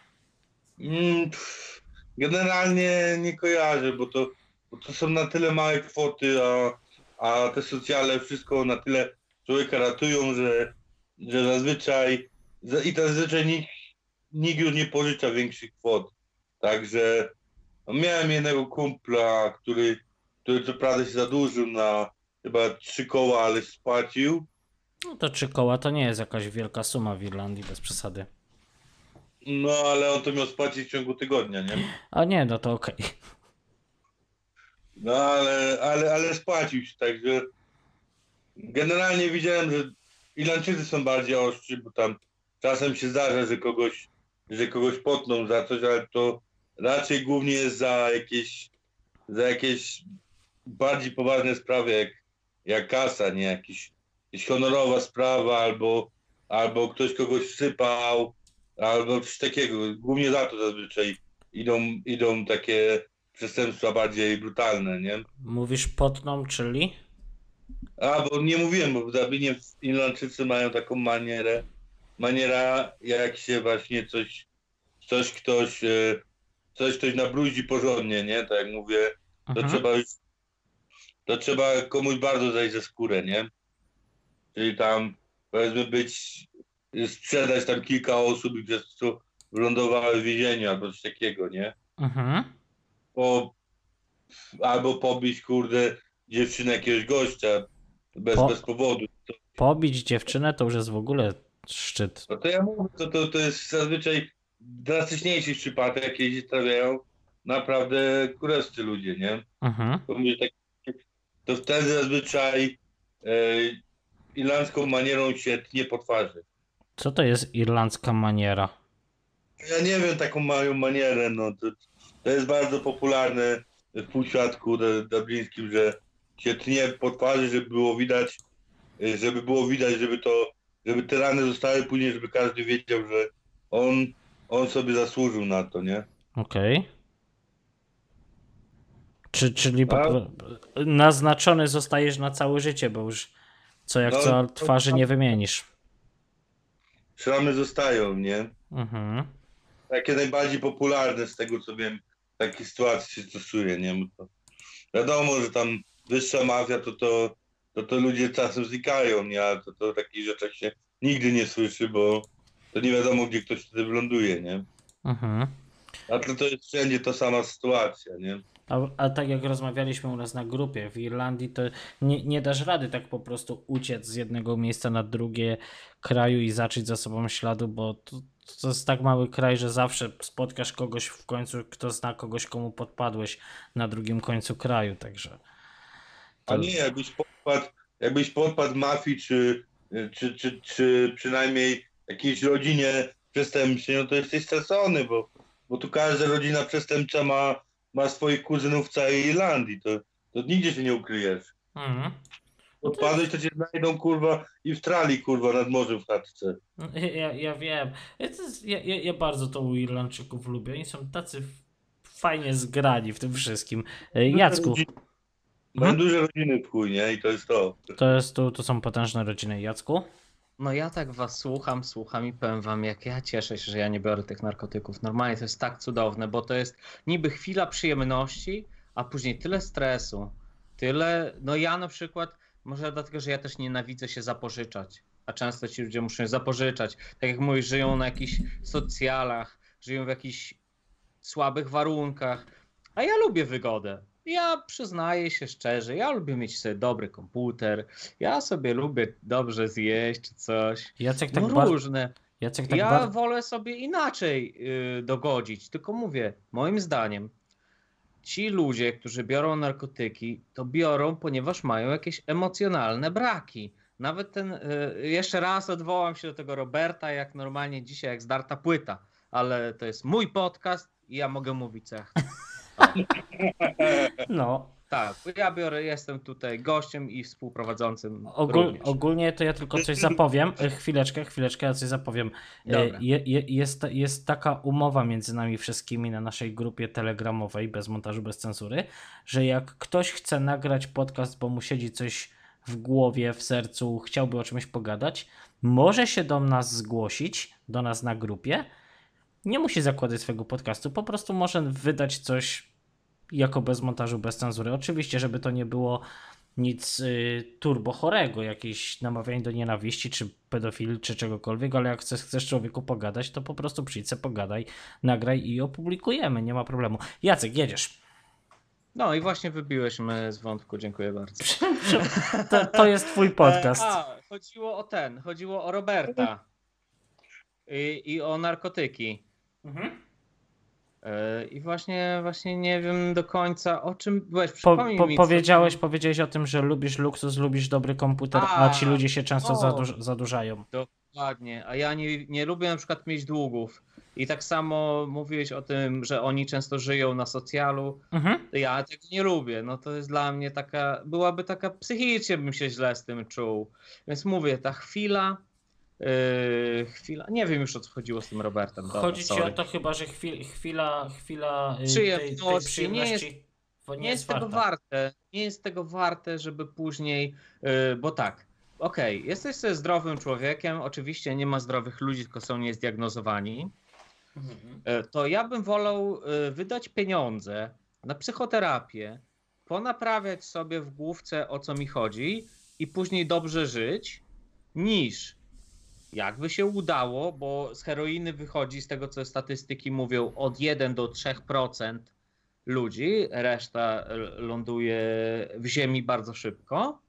[SPEAKER 3] Mm, generalnie nie kojarzę, bo to, bo to są na tyle małe kwoty, a, a te socjale wszystko na tyle człowieka ratują, że, że zazwyczaj za- i zazwyczaj nikt, nikt już nie pożycza większych kwot. Także no, miałem jednego kumpla, który, który co prawda się zadłużył na chyba trzy koła, ale spłacił.
[SPEAKER 2] No to trzy koła to nie jest jakaś wielka suma w Irlandii, bez przesady.
[SPEAKER 3] No ale on to miał spłacić w ciągu tygodnia, nie?
[SPEAKER 2] A nie, no to okej.
[SPEAKER 3] No ale, ale, ale spłacił się, także generalnie widziałem, że Irlandczycy są bardziej ostrzy, bo tam czasem się zdarza, że kogoś, że kogoś potną za coś, ale to raczej głównie jest za jakieś, za jakieś bardziej poważne sprawy, jak, jak kasa, nie jakiś, jakaś honorowa sprawa, albo, albo ktoś kogoś wsypał, albo coś takiego. Głównie za to zazwyczaj idą, idą takie przestępstwa bardziej brutalne, nie?
[SPEAKER 2] Mówisz potną, czyli?
[SPEAKER 3] A, bo nie mówiłem, bo w Dublinie Irlandczycy mają taką manierę, maniera jak się właśnie coś, coś ktoś, e, coś ktoś nabruzi porządnie, nie? Tak jak mówię, to
[SPEAKER 2] Mhm.
[SPEAKER 3] trzeba już, to trzeba komuś bardzo zejść ze skórę, nie? Czyli tam, powiedzmy być, sprzedać tam kilka osób i przez to wylądowały w więzieniu albo coś takiego, nie?
[SPEAKER 2] Mhm.
[SPEAKER 3] po, albo pobić, kurde, dziewczynę jakiegoś gościa bez,
[SPEAKER 2] Po-
[SPEAKER 3] bez powodu.
[SPEAKER 2] Pobić dziewczynę to już jest w ogóle szczyt.
[SPEAKER 3] no to ja mówię, to, to, to jest zazwyczaj drastyczniejszy przypadek, jakie się trafiają, naprawdę kurescy ludzie, nie?
[SPEAKER 2] Mhm.
[SPEAKER 3] To, mówię, tak, to wtedy zazwyczaj e, irlandzką manierą się tnie po twarzy.
[SPEAKER 2] Co to jest irlandzka maniera?
[SPEAKER 3] Ja nie wiem, taką mają manierę, no to, to jest bardzo popularne w półświadku du- dublińskim, że się tnie po twarzy, żeby było widać, y, żeby było widać, żeby to, żeby te rany zostały później, żeby każdy wiedział, że on, on sobie zasłużył na to, nie?
[SPEAKER 2] Okej. Czy, czyli
[SPEAKER 3] A?
[SPEAKER 2] naznaczony zostajesz na całe życie, bo już co jak
[SPEAKER 3] No,
[SPEAKER 2] co
[SPEAKER 3] to-
[SPEAKER 2] twarzy nie wymienisz.
[SPEAKER 3] Szramy zostają, nie?
[SPEAKER 2] Mhm.
[SPEAKER 3] Takie najbardziej popularne z tego, co wiem, takie sytuacje się stosuje, nie? Bo to wiadomo, że tam wyższa mafia, to to, to, to ludzie czasem znikają, nie? A to, to o takich rzeczach się nigdy nie słyszy, bo to nie wiadomo, gdzie ktoś wtedy wyląduje, nie?
[SPEAKER 2] Mhm.
[SPEAKER 3] A to, to jest wszędzie ta sama sytuacja, nie?
[SPEAKER 2] A, a tak jak rozmawialiśmy u nas na grupie w Irlandii, to nie, nie dasz rady tak po prostu uciec z jednego miejsca na drugie kraju i zacząć za sobą śladu, bo to, to jest tak mały kraj, że zawsze spotkasz kogoś w końcu, kto zna kogoś, komu podpadłeś na drugim końcu kraju, także.
[SPEAKER 3] A nie, jakbyś podpadł, jakbyś podpadł mafii, czy, czy, czy, czy przynajmniej jakiejś rodzinie przestępczej, no to jesteś stracony, bo, bo tu każda rodzina przestępcza ma, ma swoich kuzynów w całej Irlandii, to, to nigdzie się nie ukryjesz.
[SPEAKER 2] Mhm.
[SPEAKER 3] Odpadłeś, to cię znajdą, kurwa, i w trali, kurwa, nad morzem w chatce.
[SPEAKER 2] No, Ja, ja wiem. Ja, ja, ja, bardzo to u Irlandczyków lubię. Oni są tacy fajnie zgrani w tym wszystkim. E, Jacku,
[SPEAKER 3] Mają
[SPEAKER 2] Mhm.
[SPEAKER 3] duże rodziny w chuj, nie? I to jest to.
[SPEAKER 2] to, jest, to, to są potężne rodziny. Jacku?
[SPEAKER 1] No ja tak was słucham, słucham i powiem wam, jak ja cieszę się, że ja nie biorę tych narkotyków. Normalnie to jest tak cudowne, bo to jest niby chwila przyjemności, a później tyle stresu, tyle... No ja na przykład, może dlatego, że ja też nienawidzę się zapożyczać, a często ci ludzie muszą się zapożyczać. Tak jak mówisz, żyją na jakichś socjalach, żyją w jakichś słabych warunkach, a ja lubię wygodę. Ja przyznaję się szczerze, ja lubię mieć sobie dobry komputer, ja sobie lubię dobrze zjeść czy coś.
[SPEAKER 2] Jacek tak,
[SPEAKER 1] No różne.
[SPEAKER 2] Jacek tak
[SPEAKER 1] Ja
[SPEAKER 2] bar-
[SPEAKER 1] wolę sobie inaczej yy, dogodzić, tylko mówię, moim zdaniem, ci ludzie, którzy biorą narkotyki, to biorą, ponieważ mają jakieś emocjonalne braki. Nawet ten, yy, jeszcze raz odwołam się do tego Roberta, jak normalnie dzisiaj, jak zdarta płyta, ale to jest mój podcast i ja mogę mówić co ja chcę.
[SPEAKER 2] No,
[SPEAKER 1] Tak, ja biorę, jestem tutaj gościem i współprowadzącym
[SPEAKER 2] ogól, ogólnie to ja tylko coś zapowiem. E, Chwileczkę, chwileczkę, ja coś zapowiem. E. Je, je, jest, jest taka umowa między nami wszystkimi na naszej grupie telegramowej, bez montażu, bez cenzury, że jak ktoś chce nagrać podcast, bo mu siedzi coś w głowie, w sercu, chciałby o czymś pogadać, może się do nas zgłosić, do nas na grupie. Nie musi zakładać swojego podcastu, po prostu może wydać coś jako bez montażu, bez cenzury. Oczywiście, żeby to nie było nic y, turbo chorego, jakieś namawianie do nienawiści, czy pedofilii, czy czegokolwiek, ale jak chcesz, chcesz człowieku pogadać, to po prostu przyjdź se, pogadaj, nagraj i opublikujemy, nie ma problemu. Jacek, jedziesz.
[SPEAKER 1] No i właśnie wybiłeś mnie z wątku, dziękuję bardzo.
[SPEAKER 2] To, to jest twój podcast.
[SPEAKER 1] E, A, chodziło o ten, chodziło o Roberta i, i o narkotyki.
[SPEAKER 2] Mhm.
[SPEAKER 1] E, I właśnie, właśnie nie wiem do końca o czym byłeś.
[SPEAKER 2] Po,
[SPEAKER 1] Przypomnij
[SPEAKER 2] po,
[SPEAKER 1] mi. co-
[SPEAKER 2] powiedziałeś, powiedziałeś o tym, że lubisz luksus, lubisz dobry komputer, a,
[SPEAKER 1] A,
[SPEAKER 2] ci ludzie się często
[SPEAKER 1] o.
[SPEAKER 2] zadłuż, zadłużają.
[SPEAKER 1] Dokładnie, a ja nie, nie lubię na przykład mieć długów. I tak samo mówiłeś o tym, że oni często żyją na socjalu.
[SPEAKER 2] Mhm.
[SPEAKER 1] Ja tego nie lubię. No to jest dla mnie taka, byłaby taka, psychicznie bym się źle z tym czuł. Więc mówię, ta chwila, yy, chwila, nie wiem już o co chodziło z tym Robertem. Dobra,
[SPEAKER 2] Chodzi ci
[SPEAKER 1] sorry.
[SPEAKER 2] o to chyba, że chwil, chwila, chwila y,
[SPEAKER 1] Przyjemności,
[SPEAKER 2] tej, tej
[SPEAKER 1] nie
[SPEAKER 2] przyjemności nie,
[SPEAKER 1] nie jest tego warte. Nie jest tego warte, żeby później, yy, bo tak, okej, jesteś sobie zdrowym człowiekiem, oczywiście nie ma zdrowych ludzi, tylko są niezdiagnozowani,
[SPEAKER 2] Mhm.
[SPEAKER 1] e, to ja bym wolał e, wydać pieniądze na psychoterapię, ponaprawiać sobie w główce o co mi chodzi i później dobrze żyć, niż jakby się udało, bo z heroiny wychodzi z tego, co statystyki mówią, od 1 do 3% ludzi, reszta ląduje w ziemi bardzo szybko.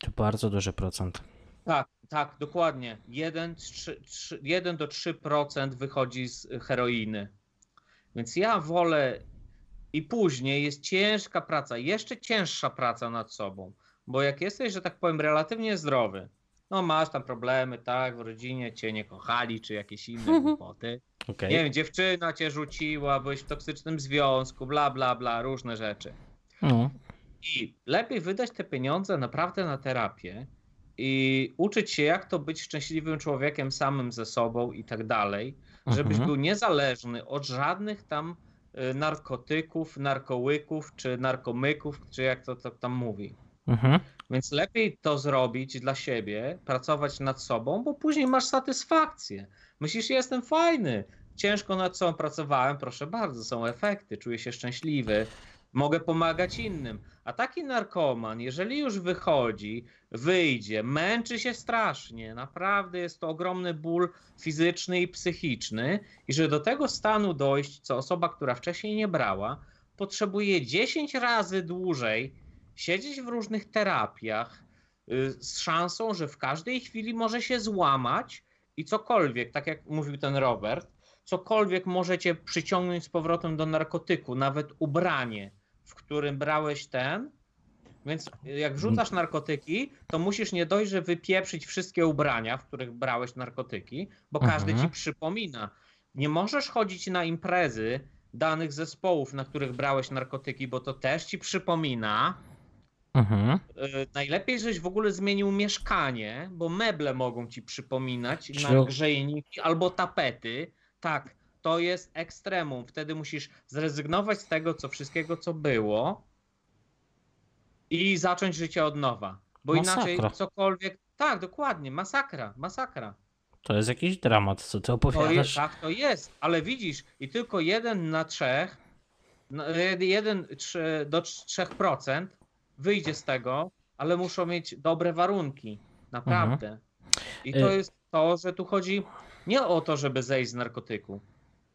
[SPEAKER 2] To bardzo duży procent.
[SPEAKER 1] Tak, tak, dokładnie. 1, 3, 3, 1 do 3% wychodzi z heroiny. Więc ja wolę I później jest ciężka praca, jeszcze cięższa praca nad sobą. Bo jak jesteś, że tak powiem, relatywnie zdrowy, no masz tam problemy, tak, w rodzinie cię nie kochali, czy jakieś inne głupoty.
[SPEAKER 2] Okej.
[SPEAKER 1] Nie wiem, dziewczyna cię rzuciła, byłeś w toksycznym związku, bla, bla, bla, różne rzeczy.
[SPEAKER 2] No.
[SPEAKER 1] I lepiej wydać te pieniądze naprawdę na terapię i uczyć się, jak to być szczęśliwym człowiekiem samym ze sobą i tak dalej, żebyś
[SPEAKER 2] Mhm.
[SPEAKER 1] był niezależny od żadnych tam y, narkotyków, narkołyków, czy narkomyków, czy jak to, to tam mówi.
[SPEAKER 2] Mhm.
[SPEAKER 1] Więc lepiej to zrobić dla siebie, pracować nad sobą, bo później masz satysfakcję. Myślisz, jestem fajny, ciężko nad sobą pracowałem, proszę bardzo, są efekty, czuję się szczęśliwy, mogę pomagać innym. A taki narkoman, jeżeli już wychodzi, wyjdzie, męczy się strasznie, naprawdę jest to ogromny ból fizyczny i psychiczny, i że do tego stanu dojść, co osoba, która wcześniej nie brała, potrzebuje 10 razy dłużej siedzieć w różnych terapiach y, z szansą, że w każdej chwili może się złamać i cokolwiek, tak jak mówił ten Robert, cokolwiek możecie przyciągnąć z powrotem do narkotyku, nawet ubranie, w którym brałeś ten. Więc jak wrzucasz narkotyki, to musisz nie dość, że wypieprzyć wszystkie ubrania, w których brałeś narkotyki, bo każdy
[SPEAKER 2] Mhm.
[SPEAKER 1] ci przypomina. Nie możesz chodzić na imprezy danych zespołów, na których brałeś narkotyki, bo to też ci przypomina.
[SPEAKER 2] Mhm.
[SPEAKER 1] Y, Najlepiej, żeś w ogóle zmienił mieszkanie, bo meble mogą ci przypominać,
[SPEAKER 2] Czyli-
[SPEAKER 1] nagrzejniki albo tapety. Tak, to jest ekstremum. Wtedy musisz zrezygnować z tego, co wszystkiego, co było i zacząć życie od nowa. Bo inaczej
[SPEAKER 2] Masakra.
[SPEAKER 1] cokolwiek. Tak, dokładnie, masakra, masakra.
[SPEAKER 2] To jest jakiś dramat, co ty
[SPEAKER 1] To jest,
[SPEAKER 2] opowiadasz.
[SPEAKER 1] tak, to jest, ale widzisz, i tylko jeden na trzech, no, jeden do 3% wyjdzie z tego, ale muszą mieć dobre warunki, naprawdę. I to
[SPEAKER 2] Mhm. Y-
[SPEAKER 1] jest to, że tu chodzi nie o to, żeby zejść z narkotyku,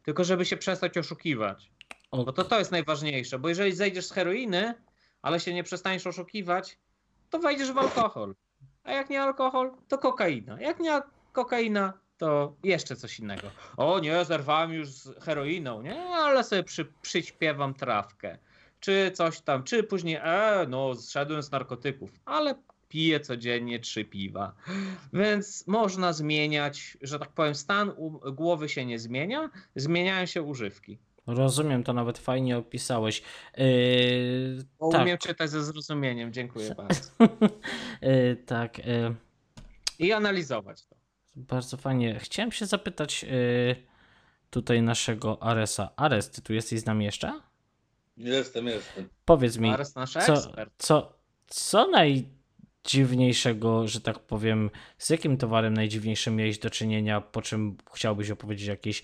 [SPEAKER 1] tylko żeby się przestać oszukiwać.
[SPEAKER 2] O-
[SPEAKER 1] Bo to to jest najważniejsze, bo jeżeli zejdziesz z heroiny, ale się nie przestaniesz oszukiwać, to wejdziesz w alkohol. A jak nie alkohol, to kokaina. Jak nie kokaina, to jeszcze coś innego. O nie, zerwałem już z heroiną, nie? Ale sobie przy, przyśpiewam trawkę. Czy coś tam, czy później, e, no, zszedłem z narkotyków, ale piję codziennie trzy piwa. Więc można zmieniać, że tak powiem, stan głowy się nie zmienia, zmieniają się używki.
[SPEAKER 2] Rozumiem, to nawet fajnie opisałeś. Yy,
[SPEAKER 1] Bo
[SPEAKER 2] tak.
[SPEAKER 1] Umiem czytać ze zrozumieniem, dziękuję bardzo.
[SPEAKER 2] Yy, tak. Yy,
[SPEAKER 1] I analizować to.
[SPEAKER 2] bardzo fajnie. Chciałem się zapytać yy, tutaj naszego Aresa. Ares, ty tu jesteś z nami jeszcze?
[SPEAKER 3] Jestem, jestem.
[SPEAKER 2] Powiedz mi,
[SPEAKER 1] nasz
[SPEAKER 2] co,
[SPEAKER 1] ekspert.
[SPEAKER 2] co, co najdziwniejszego, że tak powiem, z jakim towarem najdziwniejszym miałeś do czynienia, po czym chciałbyś opowiedzieć jakiejś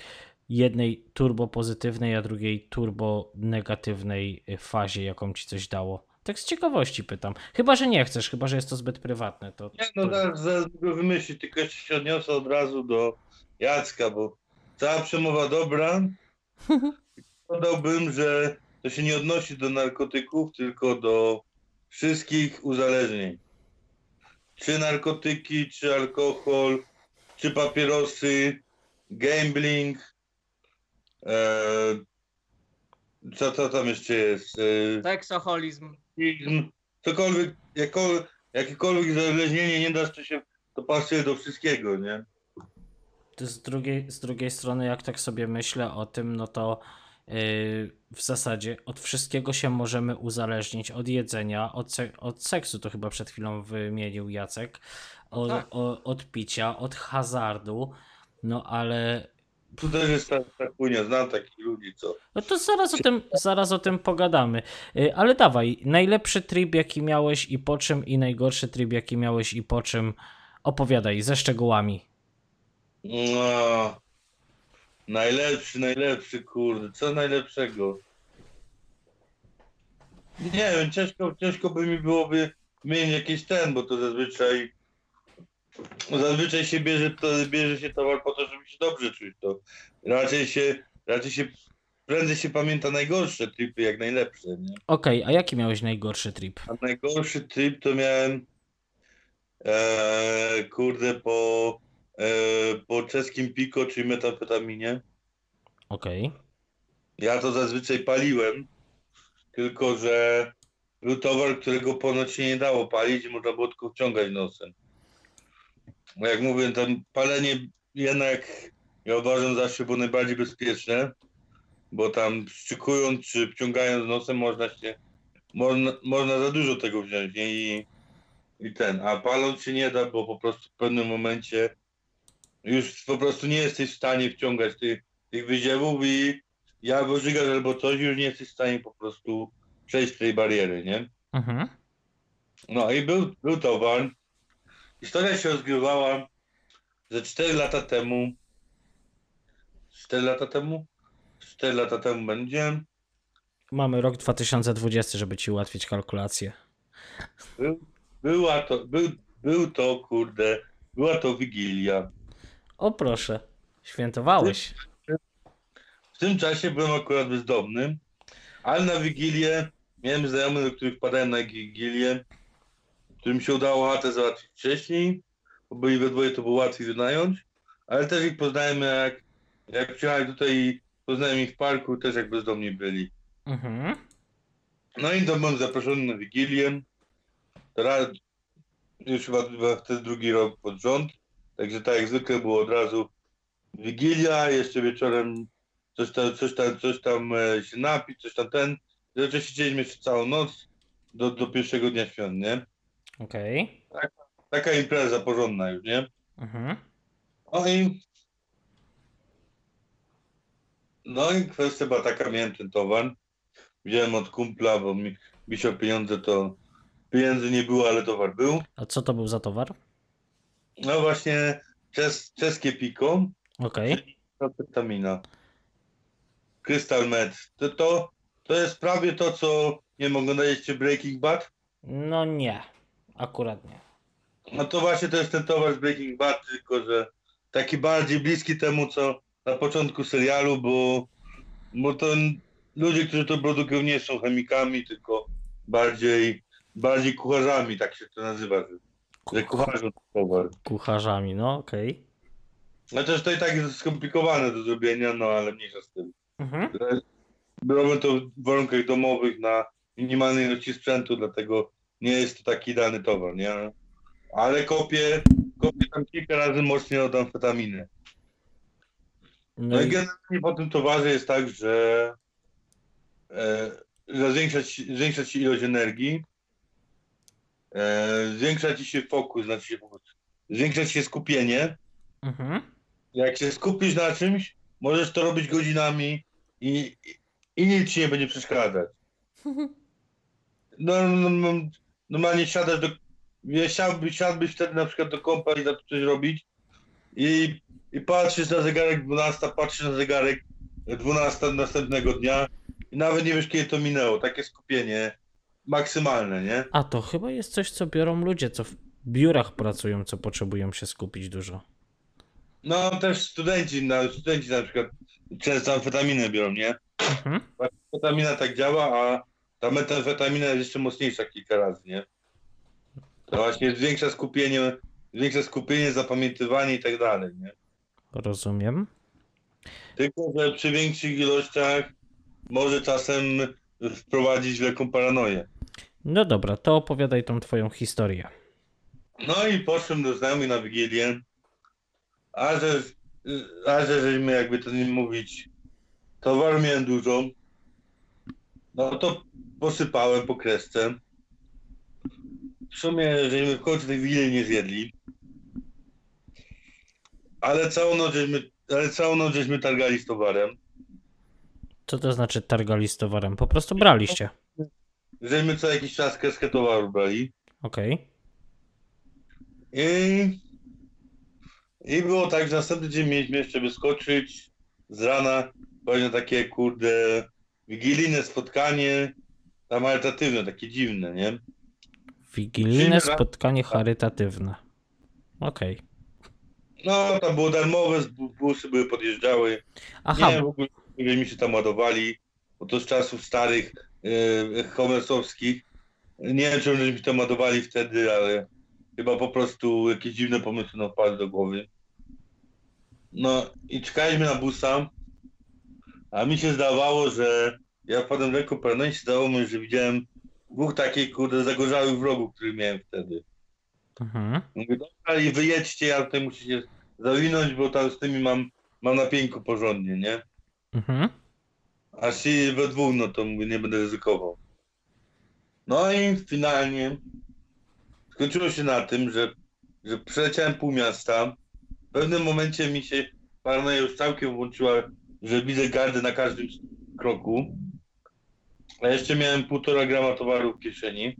[SPEAKER 2] jednej turbo pozytywnej, a drugiej turbo negatywnej fazie, jaką ci coś dało? Tak z ciekawości pytam. Chyba, że nie chcesz, chyba, że jest to zbyt prywatne. To,
[SPEAKER 3] Nie, no
[SPEAKER 2] to...
[SPEAKER 3] zaraz, zaraz go wymyślić, tylko jeszcze się odniosę od razu do Jacka, bo cała przemowa dobra. Dodałbym, że to się nie odnosi do narkotyków, tylko do wszystkich uzależnień. Czy narkotyki, czy alkohol, czy papierosy, gambling. E, co, co tam jeszcze jest? E,
[SPEAKER 1] Seksoholizm.
[SPEAKER 3] cokolwiek, jakkolwiek, jakiekolwiek uzależnienie nie dasz, to się to pasuje do wszystkiego, nie?
[SPEAKER 2] To Z drugiej, z drugiej strony, jak tak sobie myślę o tym, no to w zasadzie od wszystkiego się możemy uzależnić. Od jedzenia, od, se od seksu, to chyba przed chwilą wymienił Jacek, od,
[SPEAKER 1] Tak.
[SPEAKER 2] o, od picia, od hazardu, no ale
[SPEAKER 3] Tu też jest ta, ta znam takich ludzi, co...
[SPEAKER 2] no to zaraz o tym, zaraz o tym pogadamy. Yy, ale dawaj, najlepszy trip jaki miałeś i po czym i najgorszy trip jaki miałeś i po czym opowiadaj ze szczegółami.
[SPEAKER 3] No, najlepszy, najlepszy, kurde, co najlepszego? Nie wiem, ciężko, ciężko by mi byłoby mieć jakiś ten, bo to zazwyczaj zazwyczaj się bierze, to, bierze się towar po to, żeby się dobrze czuć, to raczej się, raczej się, prędzej się pamięta najgorsze tripy jak najlepsze, nie?
[SPEAKER 2] Okej, a jaki miałeś najgorszy trip?
[SPEAKER 3] A najgorszy trip to miałem e, kurde po, po czeskim piko, czyli metamfetaminie.
[SPEAKER 2] Okej.
[SPEAKER 3] Ja to zazwyczaj paliłem tylko że był towar, którego ponoć się nie dało palić można było tylko wciągać nosem. No jak mówię, tam palenie jednak ja uważam zawsze było najbardziej bezpieczne, bo tam szczykując czy wciągając nosem można się, można, można za dużo tego wziąć, nie? I, i ten, a paląc się nie da, bo po prostu w pewnym momencie już po prostu nie jesteś w stanie wciągać tych, tych wyziewów i ja wyżygasz albo coś, już nie jesteś w stanie po prostu przejść tej bariery, nie?
[SPEAKER 2] Mhm.
[SPEAKER 3] No i był, był towar. Historia się rozgrywała ze 4 lata temu. 4 lata temu? 4 lata temu będzie.
[SPEAKER 2] Mamy rok 2020, żeby ci ułatwić kalkulację.
[SPEAKER 3] Był, była to, był, był to, kurde, była to Wigilia.
[SPEAKER 2] O proszę, świętowałeś.
[SPEAKER 3] W tym czasie byłem akurat bezdomny, ale na Wigilię miałem znajomych, do których wpadałem na Wigilię, którym się udało chatę załatwić wcześniej, bo byli we dwoje, to było łatwiej wynająć, ale też ich poznałem jak, jak przyjechali tutaj i poznałem ich w parku, też jak bezdomni byli.
[SPEAKER 2] Mhm.
[SPEAKER 3] No i to byłem zaproszony na Wigilię, Teraz już chyba wtedy drugi rok pod rząd, także tak jak zwykle było od razu Wigilia, jeszcze wieczorem coś tam, coś tam, coś tam e, się napić, coś tam ten. Oczywiście siedzieliśmy jeszcze całą noc do, do pierwszego dnia świąt, nie?
[SPEAKER 2] Okej.
[SPEAKER 3] Taka impreza porządna już, nie?
[SPEAKER 2] Mhm.
[SPEAKER 3] No i no i kwestia była taka, miałem ten towar. Wziąłem od kumpla, bo mi wisiał pieniądze, to pieniędzy nie było, ale towar był.
[SPEAKER 2] A co to był za towar?
[SPEAKER 3] No właśnie czes, czeskie piko,
[SPEAKER 2] Okej.
[SPEAKER 3] amfetamina. Crystal Med. To, to, to jest prawie to, co nie wiem, oglądaliście Breaking Bad?
[SPEAKER 2] No nie, akurat nie.
[SPEAKER 3] No to właśnie to jest ten towar z Breaking Bad, tylko że taki bardziej bliski temu, co na początku serialu, bo, bo to ludzie, którzy to produkują, nie są chemikami, tylko bardziej, bardziej kucharzami, tak się to nazywa, że, towar.
[SPEAKER 2] Kucharzami, no okej.
[SPEAKER 3] Chociaż to i tak jest skomplikowane do zrobienia, no ale mniejsza z tym.
[SPEAKER 2] Mhm.
[SPEAKER 3] Robię to w warunkach domowych na minimalnej ilości sprzętu, dlatego nie jest to taki idealny towar, nie? Ale kopię, kopię tam kilka razy mocniej od amfetaminy.
[SPEAKER 2] No
[SPEAKER 3] No i generalnie po tym towarze jest tak, że, e, że zwiększa, ci ilość energii, zwiększa ci się fokus, znaczy się fokus, zwiększa ci się skupienie.
[SPEAKER 2] mhm.
[SPEAKER 3] Jak się skupisz na czymś, możesz to robić godzinami i, i, nic ci nie będzie przeszkadzać. No, no, no, normalnie siadasz do. Siadłbyś, siadłbyś wtedy na przykład do kompa i za coś robić i, i patrzysz na zegarek 12, patrzysz na zegarek 12 następnego dnia i nawet nie wiesz kiedy to minęło. Takie skupienie maksymalne, nie?
[SPEAKER 2] A to chyba jest coś, co biorą ludzie, co w biurach pracują, co potrzebują się skupić dużo.
[SPEAKER 3] No też studenci, na, studenci na przykład często amfetaminę biorą, nie?
[SPEAKER 2] Mhm.
[SPEAKER 3] Metamfetamina tak działa, a ta metamfetamina jest jeszcze mocniejsza kilka razy, nie? To właśnie zwiększa skupienie, zwiększa skupienie, zapamiętywanie i tak dalej, nie?
[SPEAKER 2] Rozumiem.
[SPEAKER 3] Tylko, że przy większych ilościach może czasem wprowadzić lekką paranoję.
[SPEAKER 2] No dobra, to opowiadaj tą twoją historię.
[SPEAKER 3] No i poszłem do znajomych na Wigilię, a że, a że żeśmy jakby to nie mówić, towaru miałem dużo, no to posypałem po kresce. W sumie, żeśmy w końcu tej Wigilii nie zjedli, ale całą noc żeśmy, ale całą noc żeśmy targali z towarem,
[SPEAKER 2] Co to znaczy targali z towarem? Po prostu braliście.
[SPEAKER 3] Żeśmy co jakiś czas kreskę towaru brali.
[SPEAKER 2] Okej.
[SPEAKER 3] I, I było tak, że następny dzień mieliśmy jeszcze wyskoczyć z rana, właśnie takie kurde wigilijne spotkanie, tam charytatywne, takie dziwne, nie?
[SPEAKER 2] Wigilijne spotkanie charytatywne. Okej.
[SPEAKER 3] No, tam było darmowe, busy były podjeżdżały.
[SPEAKER 2] Aha,
[SPEAKER 3] Nie w ogóle, mi się tam ładowali, bo to z czasów starych, yy, komersowskich. Nie wiem, czemu żeśmy tam ładowali wtedy, ale chyba po prostu jakieś dziwne pomysły nam wpadły do głowy. No i czekaliśmy na busa, a mi się zdawało, że ja wpadłem w paranoję i się zdawało mi, że widziałem dwóch takich, kurde, zagorzałych wrogów, których miałem wtedy.
[SPEAKER 2] Mhm.
[SPEAKER 3] Mówię, dobra, i wyjedźcie, ja tutaj muszę się zawinąć, bo tam z tymi mam, mam na pieńku porządnie, nie?
[SPEAKER 2] Mhm.
[SPEAKER 3] A się we dwóch, no to mówię, nie będę ryzykował. No i finalnie skończyło się na tym, że, że przeleciałem pół miasta. W pewnym momencie mi się paranoja już całkiem włączyła, że widzę gardy na każdym kroku. A jeszcze miałem półtora grama towaru w kieszeni.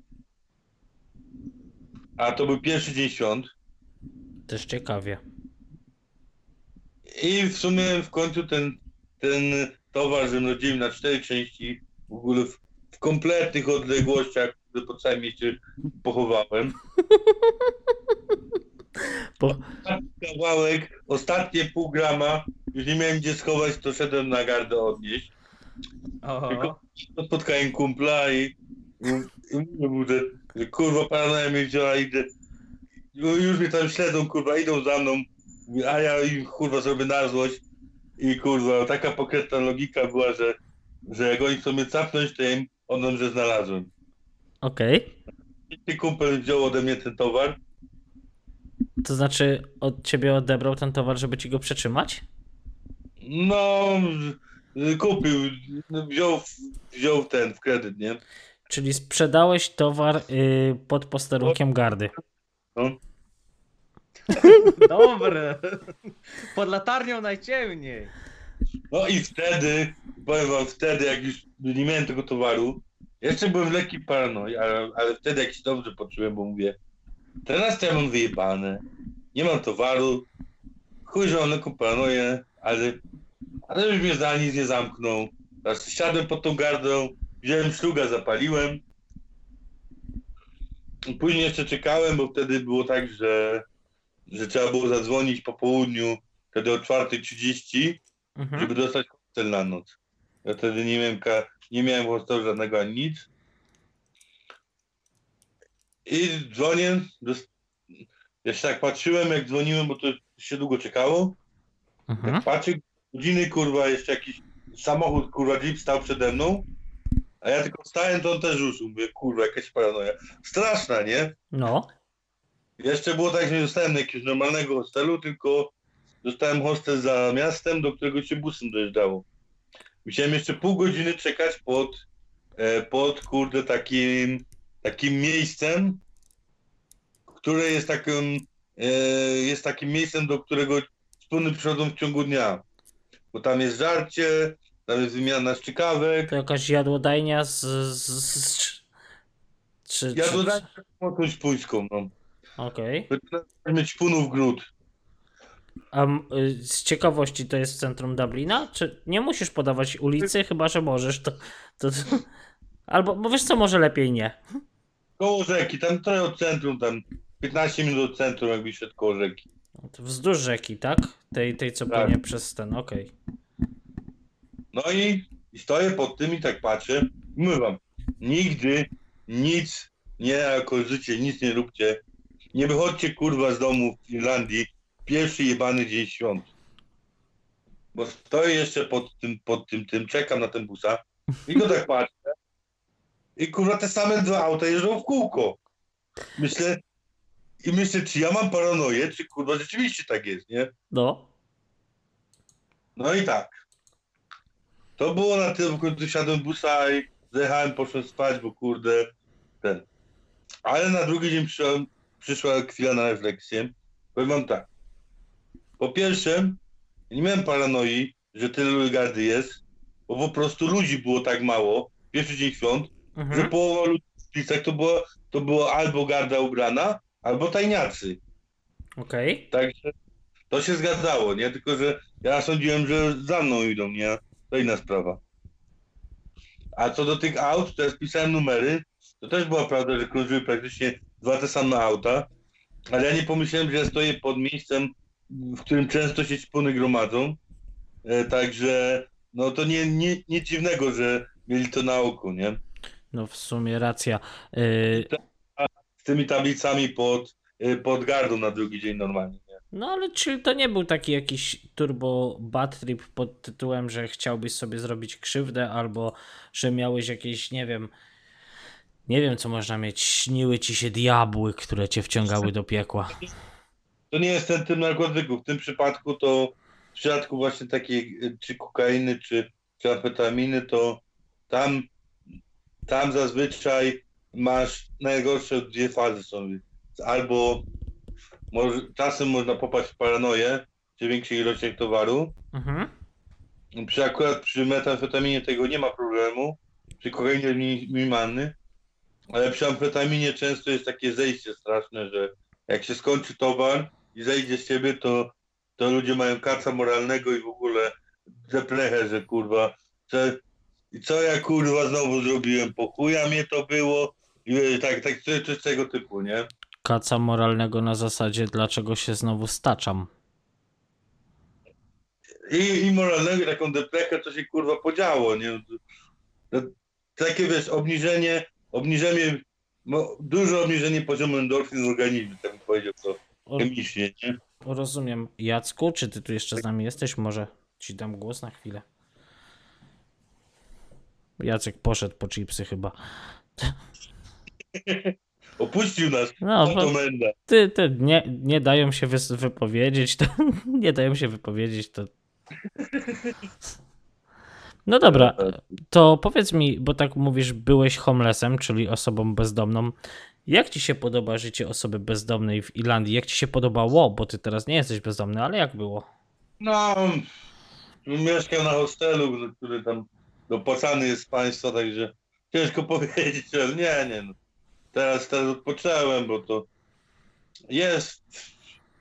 [SPEAKER 3] A to był pierwszy dzień świąt.
[SPEAKER 2] Też ciekawie.
[SPEAKER 3] I w sumie w końcu ten, ten towar, że rozdzielił na cztery części, w ogóle w, w kompletnych odległościach, które po całym mieście pochowałem.
[SPEAKER 2] Po...
[SPEAKER 3] Kawałek, ostatnie pół grama, już nie miałem gdzie schować, to szedłem na gardę odnieść.
[SPEAKER 1] Oho.
[SPEAKER 3] To spotkałem kumpla i, i mówię mu, że, że kurwa paranoja mnie wzięła, idę. Ju- Już mnie tam śledzą, kurwa, idą za mną, Mówię, a ja im kurwa zrobię na złość. I kurwa, taka pokrętna logika była, że, że jak oni chcą mnie capnąć, to ja im oddam, że znalazłem.
[SPEAKER 2] Okej.
[SPEAKER 3] I kumpel wziął ode mnie ten towar.
[SPEAKER 2] To znaczy od ciebie odebrał ten towar, żeby ci go przetrzymać?
[SPEAKER 3] No, kupił, wziął, wziął ten w kredyt, nie?
[SPEAKER 2] Czyli sprzedałeś towar y, pod posterunkiem gardy.
[SPEAKER 3] No.
[SPEAKER 1] Dobre. Pod latarnią najciemniej.
[SPEAKER 3] No i wtedy, powiem wam, wtedy jak już nie miałem tego towaru, jeszcze byłem w lekkiej paranoi, ale, ale wtedy jak się dobrze poczułem, bo mówię, teraz to ja mam wyjebane, nie mam towaru, chuj, że mam lekką paranoję, ale, ale już mnie za nic nie zamknął. Teraz siadłem pod tą gardą, wziąłem szluga, zapaliłem. Później jeszcze czekałem, bo wtedy było tak, że, że trzeba było zadzwonić po południu, wtedy o 4.30,
[SPEAKER 2] Mhm.
[SPEAKER 3] żeby dostać hostel na noc. Ja wtedy nie miałem, ka- nie miałem hostelu żadnego ani nic. I dzwonię. Dos- jeszcze tak patrzyłem, jak dzwoniłem, bo to się długo czekało.
[SPEAKER 2] Mhm.
[SPEAKER 3] Jak patrzę, godziny kurwa, jeszcze jakiś samochód, kurwa, jeep stał przede mną. A ja tylko stałem, to on też ruszył. Mówię, kurwa, jakaś paranoja. Straszna, nie?
[SPEAKER 2] No.
[SPEAKER 3] Jeszcze było tak, że nie dostałem jakiegoś normalnego hostelu, tylko dostałem hostel za miastem, do którego się busem dojeżdżało. Musiałem jeszcze pół godziny czekać pod, e, pod kurde takim, takim miejscem, które jest takim, e, jest takim miejscem, do którego wspólny przychodzą w ciągu dnia. Bo tam jest żarcie, tam jest wymiana szczykawek.
[SPEAKER 2] To jakaś jadłodajnia z... z, z czy,
[SPEAKER 3] Ja
[SPEAKER 2] czy,
[SPEAKER 3] dodałem jakąś puńską, no.
[SPEAKER 2] Okej.
[SPEAKER 3] Mieć punów gród.
[SPEAKER 2] A y, z ciekawości to jest w centrum Dublina? Czy nie musisz podawać ulicy, chyba że możesz, to... to, to... Albo, bo wiesz co, może lepiej nie.
[SPEAKER 3] Koło rzeki, tam trochę od centrum, tam 15 minut od centrum, jakby szedł koło rzeki.
[SPEAKER 2] No Wzdłuż rzeki, tak? Tej, tej co
[SPEAKER 3] Tak.
[SPEAKER 2] płynie przez ten, okej.
[SPEAKER 3] No i, i stoję pod tym i tak patrzę. Mówię wam, nigdy nic, nie jako życie, nic nie róbcie. Nie wychodźcie kurwa z domu w Irlandii pierwszy jebany dzień świąt. Bo stoję jeszcze pod tym, pod tym, tym, czekam na ten busa i to tak patrzę. I kurwa te same dwa auta jeżdżą w kółko. Myślę, i myślę, czy ja mam paranoję, czy kurwa rzeczywiście tak jest, nie?
[SPEAKER 2] No.
[SPEAKER 3] No i tak. To było na tym, końcu siadłem busa i zjechałem, poszedłem spać, bo kurde, ten. Ale na drugi dzień przyszła, przyszła chwila na refleksję. Powiem wam tak. Po pierwsze, nie miałem paranoi, że tyle gardy jest, bo po prostu ludzi było tak mało, pierwszy dzień świąt, że
[SPEAKER 2] Mhm.
[SPEAKER 3] połowa ludzi w plicach to było, to było albo garda ubrana, albo tajniacy.
[SPEAKER 2] Okej.
[SPEAKER 3] Także to się zgadzało, nie? Tylko, że ja sądziłem, że za mną idą, nie? To inna sprawa. A co do tych aut, to ja spisałem numery. To też była prawda, że krążyły praktycznie dwa te same auta. Ale ja nie pomyślałem, że ja stoję pod miejscem, w którym często się szpony gromadzą. E, także no to nie, nie, nie dziwnego, że mieli to na oku, nie?
[SPEAKER 2] No w sumie racja. Y,
[SPEAKER 3] Z tymi tablicami pod, e, pod gardą na drugi dzień normalnie. Nie?
[SPEAKER 2] No ale czyli to nie był taki jakiś turbo bad trip pod tytułem, że chciałbyś sobie zrobić krzywdę albo że miałeś jakieś, nie wiem, nie wiem co można mieć, śniły ci się diabły, które cię wciągały do piekła.
[SPEAKER 3] To nie jest ten typ narkotyków. W tym przypadku to w przypadku właśnie takiej y, czy kokainy, czy, czy amfetaminy, to tam, tam zazwyczaj masz najgorsze dwie fazy są. Albo może, czasem można popaść w paranoję przy większych ilościach towaru.
[SPEAKER 2] Mhm.
[SPEAKER 3] Przy akurat przy metamfetaminie tego nie ma problemu. Przy kokainie minimalny. Ale przy amfetaminie często jest takie zejście straszne, że jak się skończy towar i zejdzie z ciebie, to, to ludzie mają kaca moralnego i w ogóle deplechę, że kurwa, i co ja kurwa znowu zrobiłem, po chuja mnie to było i e, tak, tak tego typu, nie?
[SPEAKER 2] Kaca moralnego na zasadzie, dlaczego się znowu staczam.
[SPEAKER 3] I, i moralnego, i taką deplechę, co się kurwa podziało, nie? To, takie wiesz, obniżenie, obniżenie, no, duże obniżenie poziomu endorfin w organizmie, tak bym powiedział to chemicznie, nie?
[SPEAKER 2] rozumiem. Jacku, czy ty tu jeszcze z nami jesteś? Może ci dam głos na chwilę. Jacek poszedł po chipsy chyba.
[SPEAKER 3] Opuścił nas,
[SPEAKER 2] No. Ty, ty nie, nie dają się wypowiedzieć, to nie dają się wypowiedzieć, to. No dobra, to powiedz mi, bo tak mówisz, byłeś homelessem, czyli osobą bezdomną. Jak ci się podoba życie osoby bezdomnej w Irlandii? Jak ci się podobało? Bo ty teraz nie jesteś bezdomny, ale jak było?
[SPEAKER 3] No, mieszkam na hostelu, który tam dopłacany jest z państwa, także ciężko powiedzieć, ale nie, nie. No. Teraz, teraz odpocząłem, bo to jest,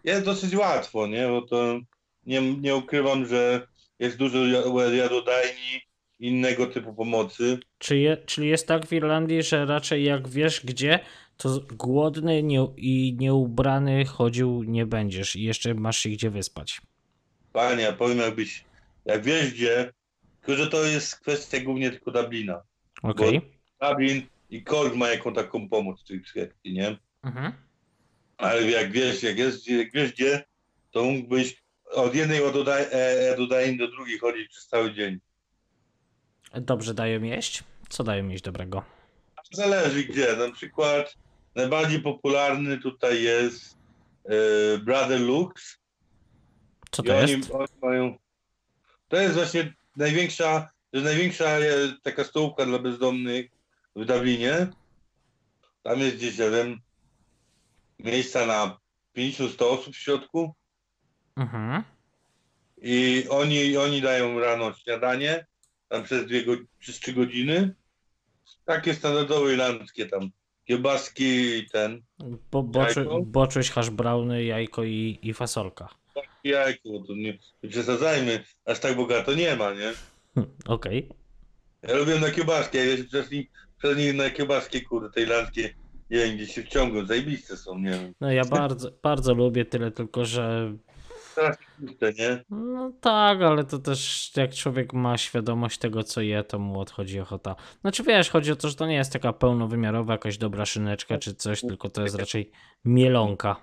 [SPEAKER 3] jest dosyć łatwo, nie? Bo to nie, nie ukrywam, że jest dużo ja- jadodajni, innego typu pomocy.
[SPEAKER 2] Czy je, czyli jest tak w Irlandii, że raczej jak wiesz gdzie, to głodny nie, i nieubrany chodził nie będziesz i jeszcze masz się gdzie wyspać.
[SPEAKER 3] Panie, ja powiem jakbyś, jak wiesz gdzie, tylko że to jest kwestia głównie tylko Dublina.
[SPEAKER 2] Okej.
[SPEAKER 3] Dublin i Cork ma jaką taką pomoc w tej kwestii, nie?
[SPEAKER 2] Mhm.
[SPEAKER 3] Ale jak wiesz, jak, jest, jak wiesz gdzie, to mógłbyś od jednej ładoda- e, ładodarni do drugiej chodzić przez cały dzień.
[SPEAKER 2] Dobrze dają jeść? Co dają jeść dobrego?
[SPEAKER 3] Zależy gdzie, na przykład najbardziej popularny tutaj jest e, Brother Lux.
[SPEAKER 2] Co to
[SPEAKER 3] oni,
[SPEAKER 2] jest?
[SPEAKER 3] oni mają, to jest właśnie największa, jest największa e, taka stołówka dla bezdomnych w Dublinie. Tam jest gdzieś, nie wiem, miejsca na 50-100 osób w środku.
[SPEAKER 2] Mhm.
[SPEAKER 3] I oni, oni dają rano śniadanie, tam przez, dwie go, przez 3 godziny. Takie standardowe irlandzkie tam. Kiełbaski i ten.
[SPEAKER 2] Bo, boczuś, hash browny, jajko i, i fasolka.
[SPEAKER 3] i Jajko, to nie, nie przesadzajmy, aż tak bogato nie ma, nie?
[SPEAKER 2] Hm, Okej.
[SPEAKER 3] Ja lubię na kiełbaski, ja się przez nich, przez nich na kiełbaski, kurde, te irlandzkie, nie wiem, gdzie się wciągną, zajebiste są, nie wiem.
[SPEAKER 2] No ja bardzo, bardzo lubię tyle tylko, że
[SPEAKER 3] Nie?
[SPEAKER 2] no tak, ale to też jak człowiek ma świadomość tego, co je, to mu odchodzi ochota. Znaczy wiesz, chodzi o to, że to nie jest taka pełnowymiarowa jakaś dobra szyneczka czy coś, tylko to jest raczej mielonka.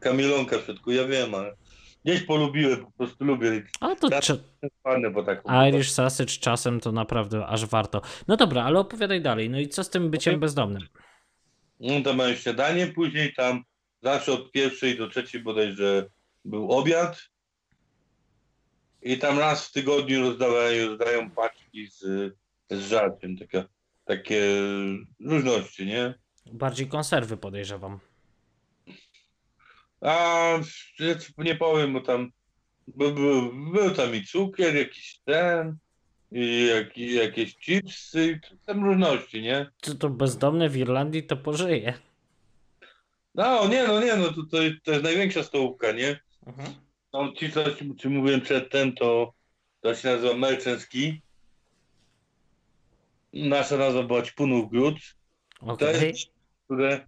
[SPEAKER 3] Kamilonka w środku, ja wiem, ale gdzieś polubiłem, po prostu lubię.
[SPEAKER 2] A to
[SPEAKER 3] Tak.
[SPEAKER 2] cze-
[SPEAKER 3] Panę, bo taką.
[SPEAKER 2] Irish sausage czasem to naprawdę aż warto. No dobra, ale opowiadaj dalej. No i co z tym byciem
[SPEAKER 3] Okej.
[SPEAKER 2] bezdomnym?
[SPEAKER 3] No to mają śniadanie, później tam zawsze od pierwszej do trzeciej bodajże był obiad. I tam raz w tygodniu rozdawają, rozdają paczki z, z żarciem, takie, takie różności, nie?
[SPEAKER 2] Bardziej konserwy podejrzewam.
[SPEAKER 3] A nie powiem, bo tam był, był, był tam i cukier, jakiś ten, i, jak, i jakieś chipsy, tam różności, nie?
[SPEAKER 2] To, to bezdomny w Irlandii to pożyje.
[SPEAKER 3] No nie, no nie, no to, to, to jest największa stołówka, nie?
[SPEAKER 2] Mhm.
[SPEAKER 3] No ci, co ci, mówiłem przedtem, to, to się nazywa Merczenski. Nasza nazwa była Ćpunów Gród. To
[SPEAKER 2] Okej.
[SPEAKER 3] jest, które,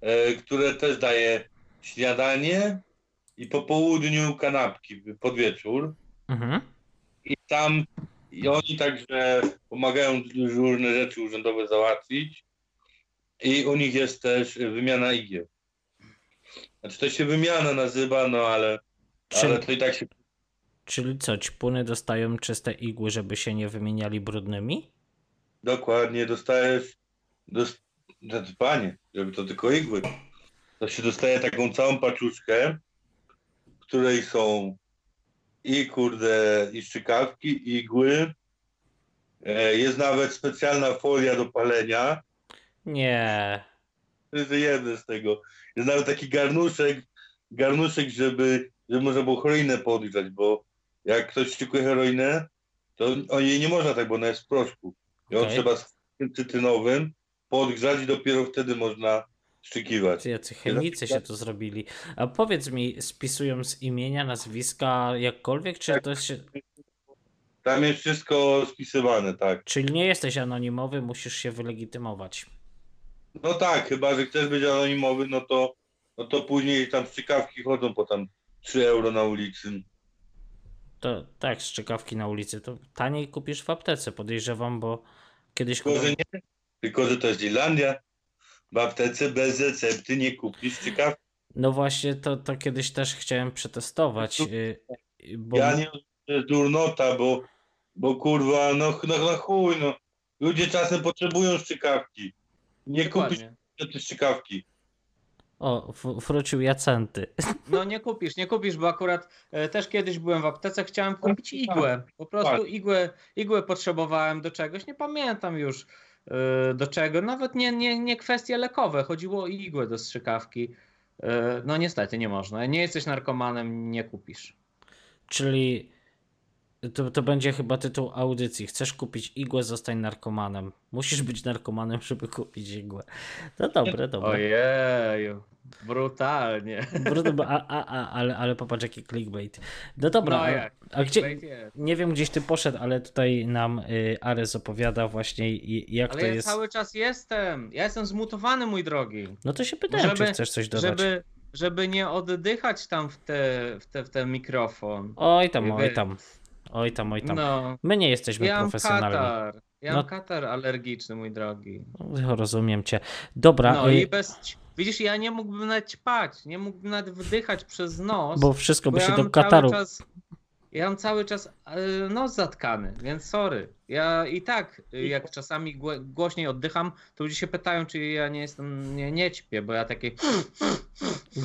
[SPEAKER 3] e, które też daje śniadanie i po południu kanapki pod wieczór.
[SPEAKER 2] Mhm.
[SPEAKER 3] I tam i oni także pomagają różne rzeczy urzędowe załatwić. I u nich jest też wymiana igieł. Znaczy to się wymiana nazywa, no ale,
[SPEAKER 2] Czy,
[SPEAKER 3] ale to i tak się
[SPEAKER 2] Czyli co, ćpuny dostają czyste igły, żeby się nie wymieniali brudnymi?
[SPEAKER 3] dokładnie dostajesz, dos, znaczy, panie, żeby to tylko igły, to się dostaje taką całą paczuszkę, w której są i kurde, i szczykawki, igły, e, jest nawet specjalna folia do palenia,
[SPEAKER 2] Nie.
[SPEAKER 3] To jest jeden z tego. Jest nawet taki garnuszek, garnuszek, żeby, żeby można było heroinę podgrzać, bo jak ktoś szykuje heroinę, to o jej nie można tak, bo ona jest w proszku. Ją
[SPEAKER 2] Okej.
[SPEAKER 3] trzeba z cytrynowym podgrzać i dopiero wtedy można szczykiwać.
[SPEAKER 2] Czy jacy chemicy się to zrobili. A powiedz mi, spisują z imienia, nazwiska, jakkolwiek, czy to się...
[SPEAKER 3] Tam jest wszystko spisywane, tak.
[SPEAKER 2] Czyli nie jesteś anonimowy, musisz się wylegitymować.
[SPEAKER 3] No tak, chyba, że chcesz być anonimowy, no to, no to później tam strzykawki chodzą po tam 3 euro na ulicy.
[SPEAKER 2] To tak, strzykawki na ulicy, to taniej kupisz w aptece, podejrzewam, bo kiedyś
[SPEAKER 3] Tylko, że nie, tylko, że to jest Irlandia. W aptece bez recepty nie kupisz strzykawki.
[SPEAKER 2] No właśnie, to, to kiedyś też chciałem przetestować, y, y, bo...
[SPEAKER 3] Ja nie to jest durnota, bo, bo kurwa, no, no, no chuj, no. Ludzie czasem potrzebują strzykawki. Nie kupisz
[SPEAKER 1] Dokładnie.
[SPEAKER 3] te strzykawki.
[SPEAKER 2] O, w- wrócił Jacenty.
[SPEAKER 1] No nie kupisz, nie kupisz, bo akurat e, też kiedyś byłem w aptece, chciałem kupić igłę. Po prostu igłę, igłę potrzebowałem do czegoś, nie pamiętam już e, do czego. Nawet nie, nie, nie kwestie lekowe, chodziło o igłę do strzykawki. E, No niestety nie można. Nie jesteś narkomanem, nie kupisz.
[SPEAKER 2] Czyli to, to będzie chyba tytuł audycji. Chcesz kupić igłę, zostań narkomanem. Musisz być narkomanem, żeby kupić igłę. No dobre, dobre.
[SPEAKER 1] Ojeju, brutalnie.
[SPEAKER 2] Brudno, bo- a, a, a, ale, ale popatrz jaki clickbait. No dobra,
[SPEAKER 1] No
[SPEAKER 2] a, gdzie, nie wiem gdzieś ty poszedł, ale tutaj nam y, Ares opowiada właśnie i- jak
[SPEAKER 1] Ale
[SPEAKER 2] to
[SPEAKER 1] ja
[SPEAKER 2] jest.
[SPEAKER 1] cały czas jestem. Ja jestem zmutowany, mój drogi.
[SPEAKER 2] No to się pytałem, czy
[SPEAKER 1] Żeby-
[SPEAKER 2] chcesz coś dodać.
[SPEAKER 1] Żeby, żeby nie oddychać tam w, te, w, te, w ten mikrofon.
[SPEAKER 2] Oj tam, oj tam. Oj tam, oj tam.
[SPEAKER 1] No,
[SPEAKER 2] My nie jesteśmy
[SPEAKER 1] ja
[SPEAKER 2] profesjonalni.
[SPEAKER 1] katar. Ja
[SPEAKER 2] No-
[SPEAKER 1] mam katar alergiczny, mój drogi.
[SPEAKER 2] No, Rozumiem cię. Dobra,
[SPEAKER 1] No
[SPEAKER 2] y,
[SPEAKER 1] i bez. Widzisz, ja nie mógłbym nawet ćpać, nie mógłbym nawet wdychać przez nos.
[SPEAKER 2] bo wszystko by się
[SPEAKER 1] ja
[SPEAKER 2] do Kataru.
[SPEAKER 1] Czas, ja mam cały czas e, nos zatkany, więc sorry. Ja i tak, y, jak czasami gło- głośniej oddycham, to ludzie się pytają, czy ja nie jestem, nie, nie ćpię, bo ja takie.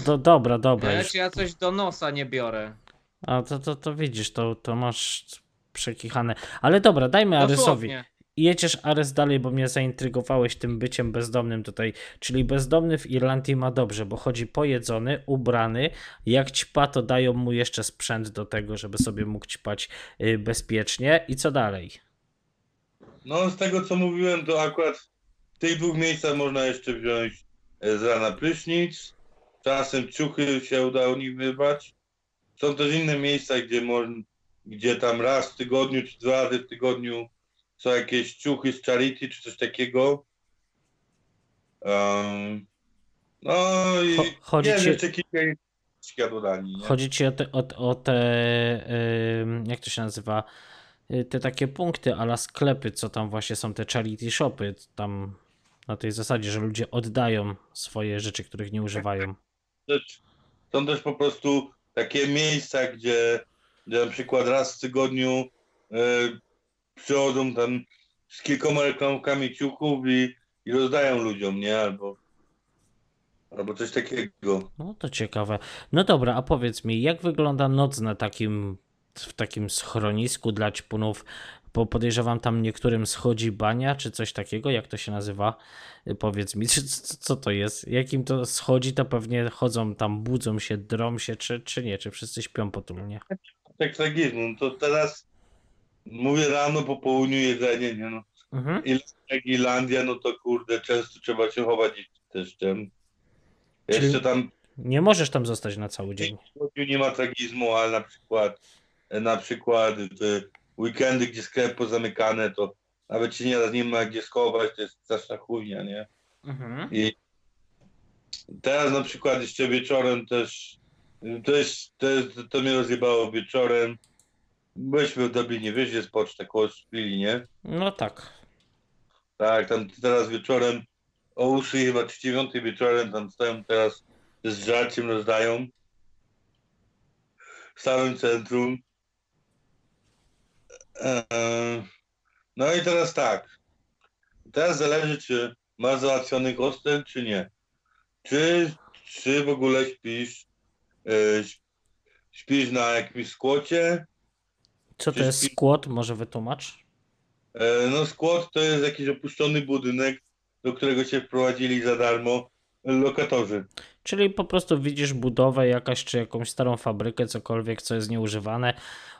[SPEAKER 2] Do, dobra, dobra. Już.
[SPEAKER 1] czy ja coś do nosa nie biorę.
[SPEAKER 2] A to, to, to widzisz, to, to masz przekichane. Ale dobra, dajmy Aresowi.
[SPEAKER 1] Dosłownie.
[SPEAKER 2] Jedziesz Ares dalej, bo mnie zaintrygowałeś tym byciem bezdomnym tutaj. Czyli bezdomny w Irlandii ma dobrze, bo chodzi pojedzony, ubrany. Jak ćpa, to dają mu jeszcze sprzęt do tego, żeby sobie mógł ćpać y, bezpiecznie. I co dalej?
[SPEAKER 3] No z tego co mówiłem, to akurat w tych dwóch miejscach można jeszcze wziąć e, z rana prysznic. Czasem ciuchy się uda u nich wyrwać. Są też inne miejsca, gdzie, można, gdzie tam raz w tygodniu czy dwa razy w tygodniu są jakieś ciuchy z charity czy coś takiego. Um, no i
[SPEAKER 2] Cho- chodzi
[SPEAKER 3] nie
[SPEAKER 2] ci-
[SPEAKER 3] wiem, jeszcze kilka nie?
[SPEAKER 2] Chodzi ci o te, o, o te ym, jak to się nazywa, Y, te takie punkty ala sklepy, co tam właśnie są te charity shopy, tam na tej zasadzie, że ludzie oddają swoje rzeczy, których nie używają.
[SPEAKER 3] są też po prostu takie miejsca, gdzie, gdzie na przykład raz w tygodniu e, przychodzą tam z kilkoma reklamkami ciuchów i, i rozdają ludziom, nie? Albo, albo coś takiego.
[SPEAKER 2] No to ciekawe. No dobra, a powiedz mi, jak wygląda noc na takim, w takim schronisku dla ćpunów? Bo podejrzewam tam niektórym schodzi bania, czy coś takiego, jak to się nazywa? Y, Powiedz mi, co, to jest? Jak im to schodzi, to pewnie chodzą tam, budzą się, drą się, czy, czy nie? Czy wszyscy śpią potulnie?
[SPEAKER 3] Tak tragizmu. No to teraz mówię rano, po południu jedzenie, nie no.
[SPEAKER 2] Mhm.
[SPEAKER 3] Jak Irlandia, no to kurde, często trzeba się chować deszczem.
[SPEAKER 2] Czyli-
[SPEAKER 3] Jeszcze tam
[SPEAKER 2] Nie możesz tam zostać na cały dzień.
[SPEAKER 3] Nie ma tragizmu, ale na przykład na przykład weekendy, gdzie sklepy pozamykane, to nawet się nie, da- nie ma gdzie schować, to jest straszna chujnia, nie?
[SPEAKER 2] Mhm.
[SPEAKER 3] I teraz na przykład jeszcze wieczorem też, to jest, to, jest, to mnie rozjebało wieczorem. Byliśmy w Dublinie, wiesz, jest poczta koło szpili, nie?
[SPEAKER 2] No tak.
[SPEAKER 3] Tak, tam teraz wieczorem o 8 chyba czy 9 wieczorem tam stoją teraz z żarciem rozdają w samym centrum. Eee, No i teraz tak. Teraz zależy, czy masz załatwiony hostel, czy nie. Czy, czy w ogóle śpisz, e, śp- śpisz na jakimś skłocie.
[SPEAKER 2] Co to jest skład? Może wytłumacz?
[SPEAKER 3] E, No skłot to jest jakiś opuszczony budynek, do którego cię wprowadzili za darmo lokatorzy.
[SPEAKER 2] Czyli po prostu widzisz budowę jakaś, czy jakąś starą fabrykę, cokolwiek, co jest nieużywane,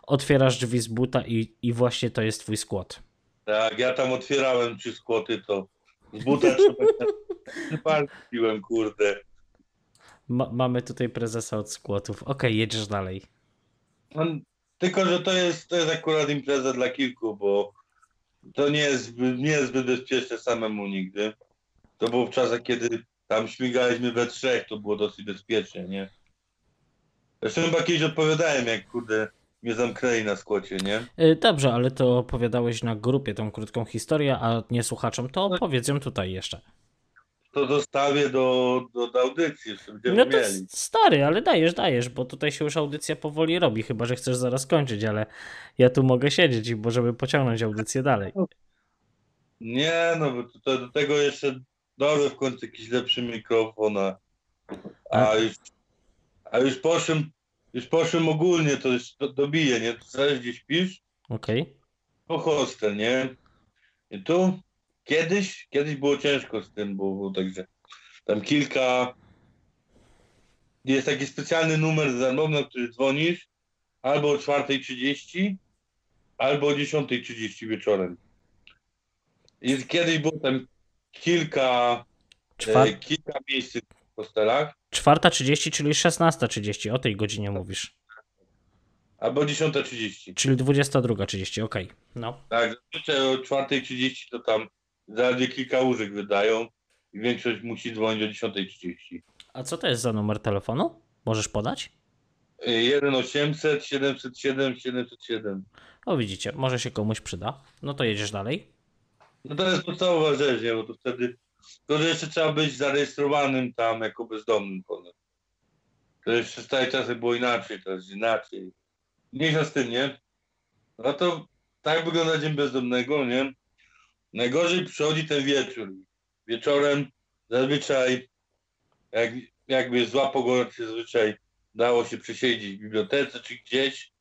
[SPEAKER 2] otwierasz drzwi z buta i, i właśnie to jest twój skład.
[SPEAKER 3] Tak, ja tam otwierałem trzy skłoty, to z buta trzeba piłem, kurde.
[SPEAKER 2] Ma, mamy tutaj prezesa od skłotów. Okej, jedziesz dalej.
[SPEAKER 3] No, tylko, że to jest, to jest akurat impreza dla kilku, bo to nie jest, nie jest zbyt bezpieczne samemu nigdy. To było w czasach, kiedy tam śmigaliśmy we trzech, to było dosyć bezpiecznie, nie? Zresztą chyba kiedyś odpowiadałem, jak kurde mnie zamknęli na skłocie, nie?
[SPEAKER 2] Y, Dobrze, ale to opowiadałeś na grupie tą krótką historię, a nie słuchaczom, to
[SPEAKER 3] No.
[SPEAKER 2] opowiedz ją tutaj jeszcze.
[SPEAKER 3] To dostawię do, do, do audycji, żeby będziemy
[SPEAKER 2] No to
[SPEAKER 3] mieli.
[SPEAKER 2] stary, ale dajesz, dajesz, bo tutaj się już audycja powoli robi, chyba że chcesz zaraz kończyć, ale ja tu mogę siedzieć i możemy pociągnąć audycję dalej.
[SPEAKER 3] Nie, no bo to, to do tego jeszcze dorwę w końcu jakiś lepszy mikrofon, a, a
[SPEAKER 2] A-
[SPEAKER 3] już, a już poszłem, już poszłem ogólnie, to już do, dobiję, nie? Zależy gdzie śpisz,
[SPEAKER 2] Okej.
[SPEAKER 3] po hostel, nie? I tu kiedyś, kiedyś było ciężko z tym, bo było także tam kilka, jest taki specjalny numer darmowy, na który dzwonisz, albo o 4.30, albo o 10.30 wieczorem. I kiedyś było tam kilka,
[SPEAKER 2] Czwar...
[SPEAKER 3] e, kilka miejsc w hostelach,
[SPEAKER 2] Czwarta 30, czyli 16.30, o tej godzinie mówisz.
[SPEAKER 3] albo 10.30.
[SPEAKER 2] Czyli 22.30, okej. No.
[SPEAKER 3] Tak, zazwyczaj o 4.30 to tam zaledwie kilka łóżek wydają i większość musi dzwonić o 10.30.
[SPEAKER 2] A co to jest za numer telefonu? Możesz podać?
[SPEAKER 3] 1 800 707 707.
[SPEAKER 2] O widzicie, może się komuś przyda. No to jedziesz dalej.
[SPEAKER 3] No to jest podstawowa rzecz, nie? Bo to wtedy, to że jeszcze trzeba być zarejestrowanym tam jako bezdomnym potem. To jeszcze w starych czasach było inaczej, teraz inaczej. Mniejsza z tym, nie? No to tak wygląda dzień bezdomnego, nie? Najgorzej przychodzi ten wieczór. Wieczorem zazwyczaj, jak, jakby zła pogoda, zazwyczaj dało się przesiedzieć w bibliotece czy gdzieś,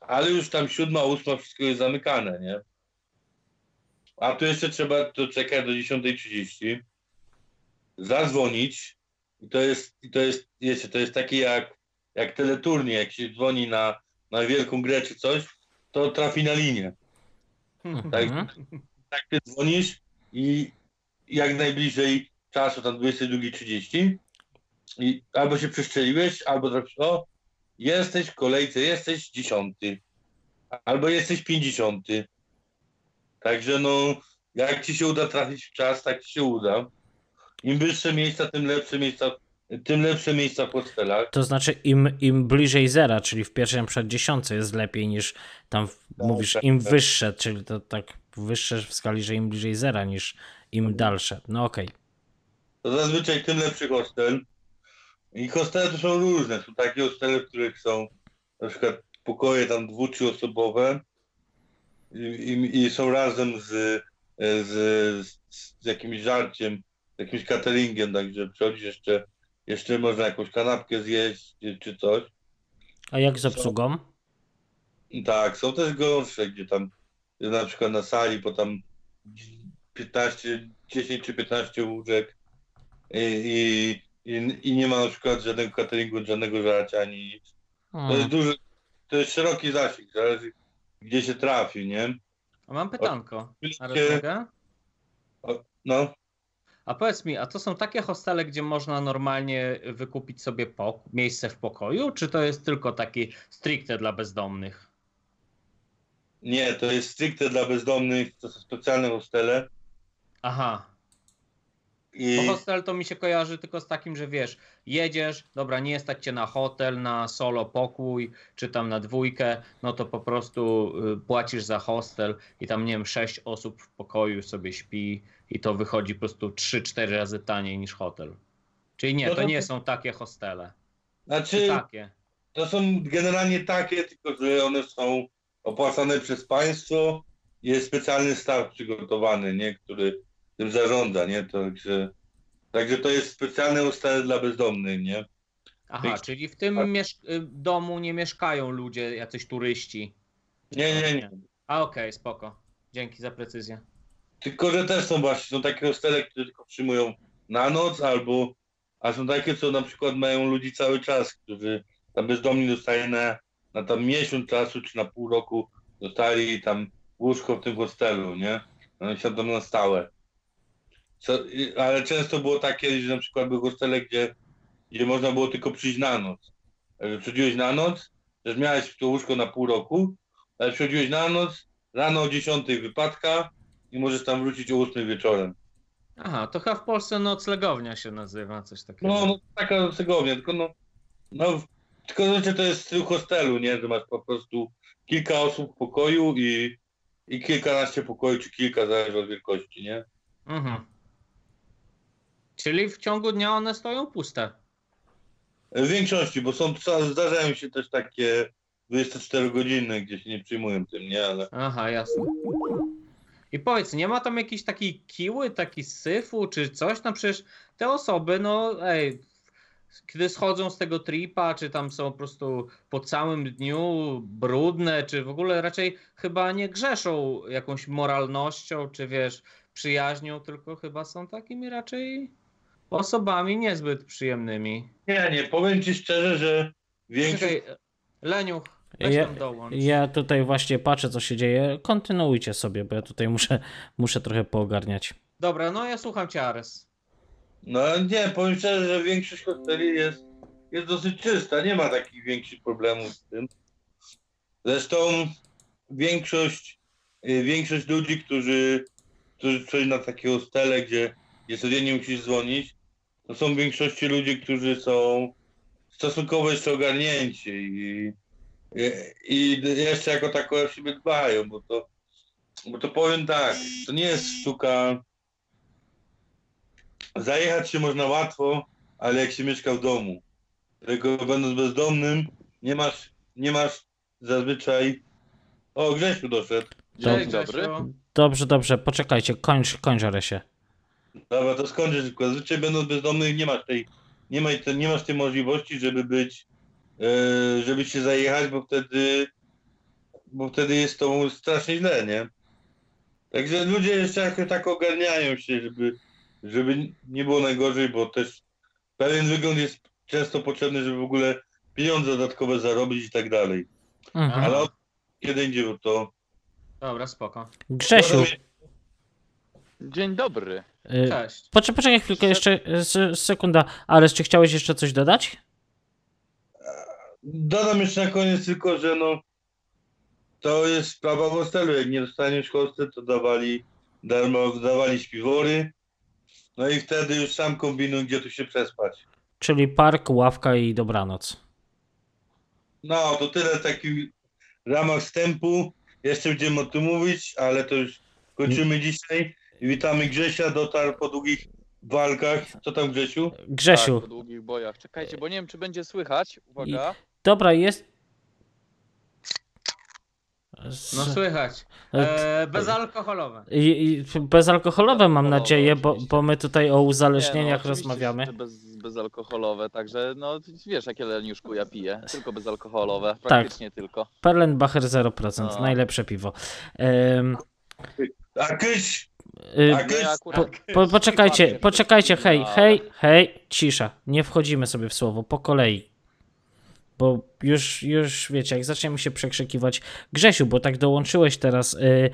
[SPEAKER 3] ale już tam siódma, ósma, wszystko jest zamykane, nie? A tu jeszcze trzeba to czekać do 10.30, zadzwonić i to jest, i to jest, wiecie, to jest takie jak, jak teleturnie, jak się dzwoni na, na wielką grę czy coś, to trafi na linię. Tak,
[SPEAKER 2] Mhm.
[SPEAKER 3] tak ty dzwonisz i jak najbliżej czasu, tam 22.30 i albo się przeszczeliłeś, albo trafisz, o, jesteś w kolejce, jesteś dziesiąty, albo jesteś pięćdziesiąty. Także no, jak ci się uda trafić w czas, tak ci się uda. Im wyższe miejsca, tym lepsze miejsca, tym lepsze miejsca w hostelach.
[SPEAKER 2] To znaczy im, im bliżej zera, czyli w pierwszej na przykład dziesiątce jest lepiej niż tam w- mówisz
[SPEAKER 3] tak,
[SPEAKER 2] im
[SPEAKER 3] tak.
[SPEAKER 2] wyższe, czyli to tak wyższe w skali, że im bliżej zera niż im dalsze. No okej.
[SPEAKER 3] to zazwyczaj tym lepszy hostel. I hostele to są różne. Są takie hostele, w których są na przykład pokoje tam dwu, trzyosobowe i, i, są razem z, z, z jakimś żarciem, z jakimś cateringiem, także przychodzisz jeszcze, jeszcze można jakąś kanapkę zjeść czy, coś.
[SPEAKER 2] A jak z obsługą?
[SPEAKER 3] Tak, są też gorsze, gdzie tam na przykład na sali, bo tam 15, 10 czy 15 łóżek i, i, i nie ma na przykład żadnego cateringu, żadnego żarcia ani nic. To jest
[SPEAKER 2] Hmm.
[SPEAKER 3] duży, to jest szeroki zasięg, zależy gdzie się trafi, nie?
[SPEAKER 1] A mam pytanko.
[SPEAKER 3] Oczywiście,
[SPEAKER 1] mogę?
[SPEAKER 3] no,
[SPEAKER 1] A powiedz mi, a to są takie hostele, gdzie można normalnie wykupić sobie pok- miejsce w pokoju, czy to jest tylko taki stricte dla bezdomnych?
[SPEAKER 3] nie, to jest stricte dla bezdomnych, to są specjalne hostele
[SPEAKER 1] Aha,
[SPEAKER 3] i
[SPEAKER 1] bo hostel to mi się kojarzy tylko z takim, że wiesz, jedziesz, dobra, nie stać cię na hotel, na solo pokój, czy tam na dwójkę, no to po prostu y, płacisz za hostel i tam, nie wiem, sześć osób w pokoju sobie śpi i to wychodzi po prostu 3-4 razy taniej niż hotel. Czyli nie, to nie są takie hostele. Czy
[SPEAKER 3] Znaczy,
[SPEAKER 1] takie?
[SPEAKER 3] to są generalnie takie, tylko że one są opłacane przez państwo. Jest specjalny staw przygotowany, nie, który tym zarządza, nie? Także, także to jest specjalne hostele dla bezdomnych, nie?
[SPEAKER 1] Aha,
[SPEAKER 3] Tych-
[SPEAKER 1] czyli w tym
[SPEAKER 3] tak.
[SPEAKER 1] y, domu nie mieszkają ludzie, jacyś turyści.
[SPEAKER 3] Nie, nie, nie.
[SPEAKER 1] A okej, spoko. Dzięki za precyzję.
[SPEAKER 3] Tylko, że też są właśnie, są takie hostele, które tylko przyjmują na noc, albo, a są takie, co na przykład mają ludzi cały czas, którzy tam bezdomni dostaje na, na tam miesiąc czasu, czy na pół roku dostali tam łóżko w tym hostelu, nie? One siądą na stałe. Co, ale często było takie, że na przykład były hostele, gdzie, gdzie można było tylko przyjść na noc. Że przychodziłeś na noc, że miałeś to łóżko na pół roku, ale przychodziłeś na noc, rano o 10 wypadka, i możesz tam wrócić o 8 wieczorem.
[SPEAKER 1] Aha, to chyba w Polsce noclegownia się nazywa, coś takiego.
[SPEAKER 3] No, no taka segownia, tylko no, no tylko znaczy to jest styl hostelu, nie, że masz po prostu kilka osób w pokoju i, i kilkanaście pokoi, czy kilka, zależy od wielkości, nie?
[SPEAKER 1] Mhm. Czyli w ciągu dnia one stoją puste.
[SPEAKER 3] W większości, bo są, zdarzają się też takie 24 godziny, gdzie się nie przyjmują tym, nie, ale
[SPEAKER 1] Aha, jasne. I powiedz, nie ma tam jakiejś takiej kiły, takiej syfu, czy coś? No przecież te osoby, no ej, kiedy schodzą z tego tripa, czy tam są po prostu po całym dniu brudne, czy w ogóle raczej chyba nie grzeszą jakąś moralnością, czy wiesz, przyjaźnią, tylko chyba są takimi raczej osobami niezbyt przyjemnymi.
[SPEAKER 3] nie, nie, powiem ci szczerze, że większość,
[SPEAKER 1] Czekaj, Leniu, weź
[SPEAKER 2] Ja-
[SPEAKER 1] tam dołącz.
[SPEAKER 2] Ja tutaj właśnie patrzę, co się dzieje. Kontynuujcie sobie, bo ja tutaj muszę, muszę trochę poogarniać.
[SPEAKER 1] Dobra, no ja słucham cię, Ares.
[SPEAKER 3] no nie, powiem szczerze, że większość hosteli jest, jest dosyć czysta, nie ma takich większych problemów z tym. Zresztą większość, y, większość ludzi, którzy, którzy przyjdą na takie hostele, gdzie, gdzie codziennie musisz dzwonić, to są w większości ludzi, którzy są stosunkowo jeszcze ogarnięci i, i, i jeszcze jako tako o siebie dbają, bo to, bo to powiem tak, to nie jest sztuka. Zajechać się można łatwo, ale jak się mieszka w domu, tylko będąc bezdomnym, nie masz, nie masz zazwyczaj. O, Grzesiu doszedł.
[SPEAKER 2] Dzień
[SPEAKER 4] dobry.
[SPEAKER 2] Dobrze, dobrze, poczekajcie, kończ, kończ Aresie.
[SPEAKER 3] Dobra, to skończę szybko. Zazwyczaj będąc bezdomnym nie masz tej, nie, ma, nie masz tej możliwości, żeby być, e, żeby się zajechać, bo wtedy, bo wtedy jest to strasznie źle, nie? Także ludzie jeszcze jakoś tak ogarniają się, żeby, żeby nie było najgorzej, bo też pewien wygląd jest często potrzebny, żeby w ogóle pieniądze dodatkowe zarobić i tak dalej.
[SPEAKER 2] Mhm.
[SPEAKER 3] Ale od kiedy indziej, bo to...
[SPEAKER 1] Dobra, spoko.
[SPEAKER 2] Grzesiu,
[SPEAKER 4] Dzień dobry.
[SPEAKER 2] Y,
[SPEAKER 1] Cześć.
[SPEAKER 2] poczekaj, poczekaj chwilkę, jeszcze sekunda. Ares, czy chciałeś jeszcze coś dodać?
[SPEAKER 3] Dodam jeszcze na koniec tylko, że no to jest sprawa w hostelu. Jak nie dostaniesz hostel, to dawali darmo, dawali śpiwory. No i wtedy już sam kombinuj, gdzie tu się przespać.
[SPEAKER 2] Czyli park, ławka i dobranoc.
[SPEAKER 3] No, to tyle w takim ramach wstępu. Jeszcze będziemy o tym mówić, ale to już kończymy dzisiaj. I witamy Grzesia, dotarł po długich walkach. Co tam Grzesiu?
[SPEAKER 2] Grzesiu,
[SPEAKER 4] Tak, po długich bojach. Czekajcie, bo nie wiem, czy będzie słychać. Uwaga.
[SPEAKER 2] dobra, jest...
[SPEAKER 1] No słychać.
[SPEAKER 2] E,
[SPEAKER 1] E, bezalkoholowe.
[SPEAKER 2] I, i bezalkoholowe mam nadzieję, bo, bo my tutaj o
[SPEAKER 4] Nie,
[SPEAKER 2] uzależnieniach
[SPEAKER 4] no, oczywiście,
[SPEAKER 2] rozmawiamy.
[SPEAKER 4] Bez, bezalkoholowe, także no wiesz, jakie leniuszku ja piję. Tylko bezalkoholowe, praktycznie tylko.
[SPEAKER 2] Perlenbacher 0%,
[SPEAKER 4] No.
[SPEAKER 2] najlepsze piwo. Em,
[SPEAKER 3] A
[SPEAKER 2] Y,
[SPEAKER 3] A
[SPEAKER 4] No akurat...
[SPEAKER 2] po, poczekajcie, poczekajcie, hej,
[SPEAKER 4] ale-
[SPEAKER 2] hej, hej, cisza. Nie wchodzimy sobie w słowo, po kolei. Bo już, już wiecie, jak zaczniemy się przekrzykiwać. Grzesiu, bo tak dołączyłeś teraz. Y,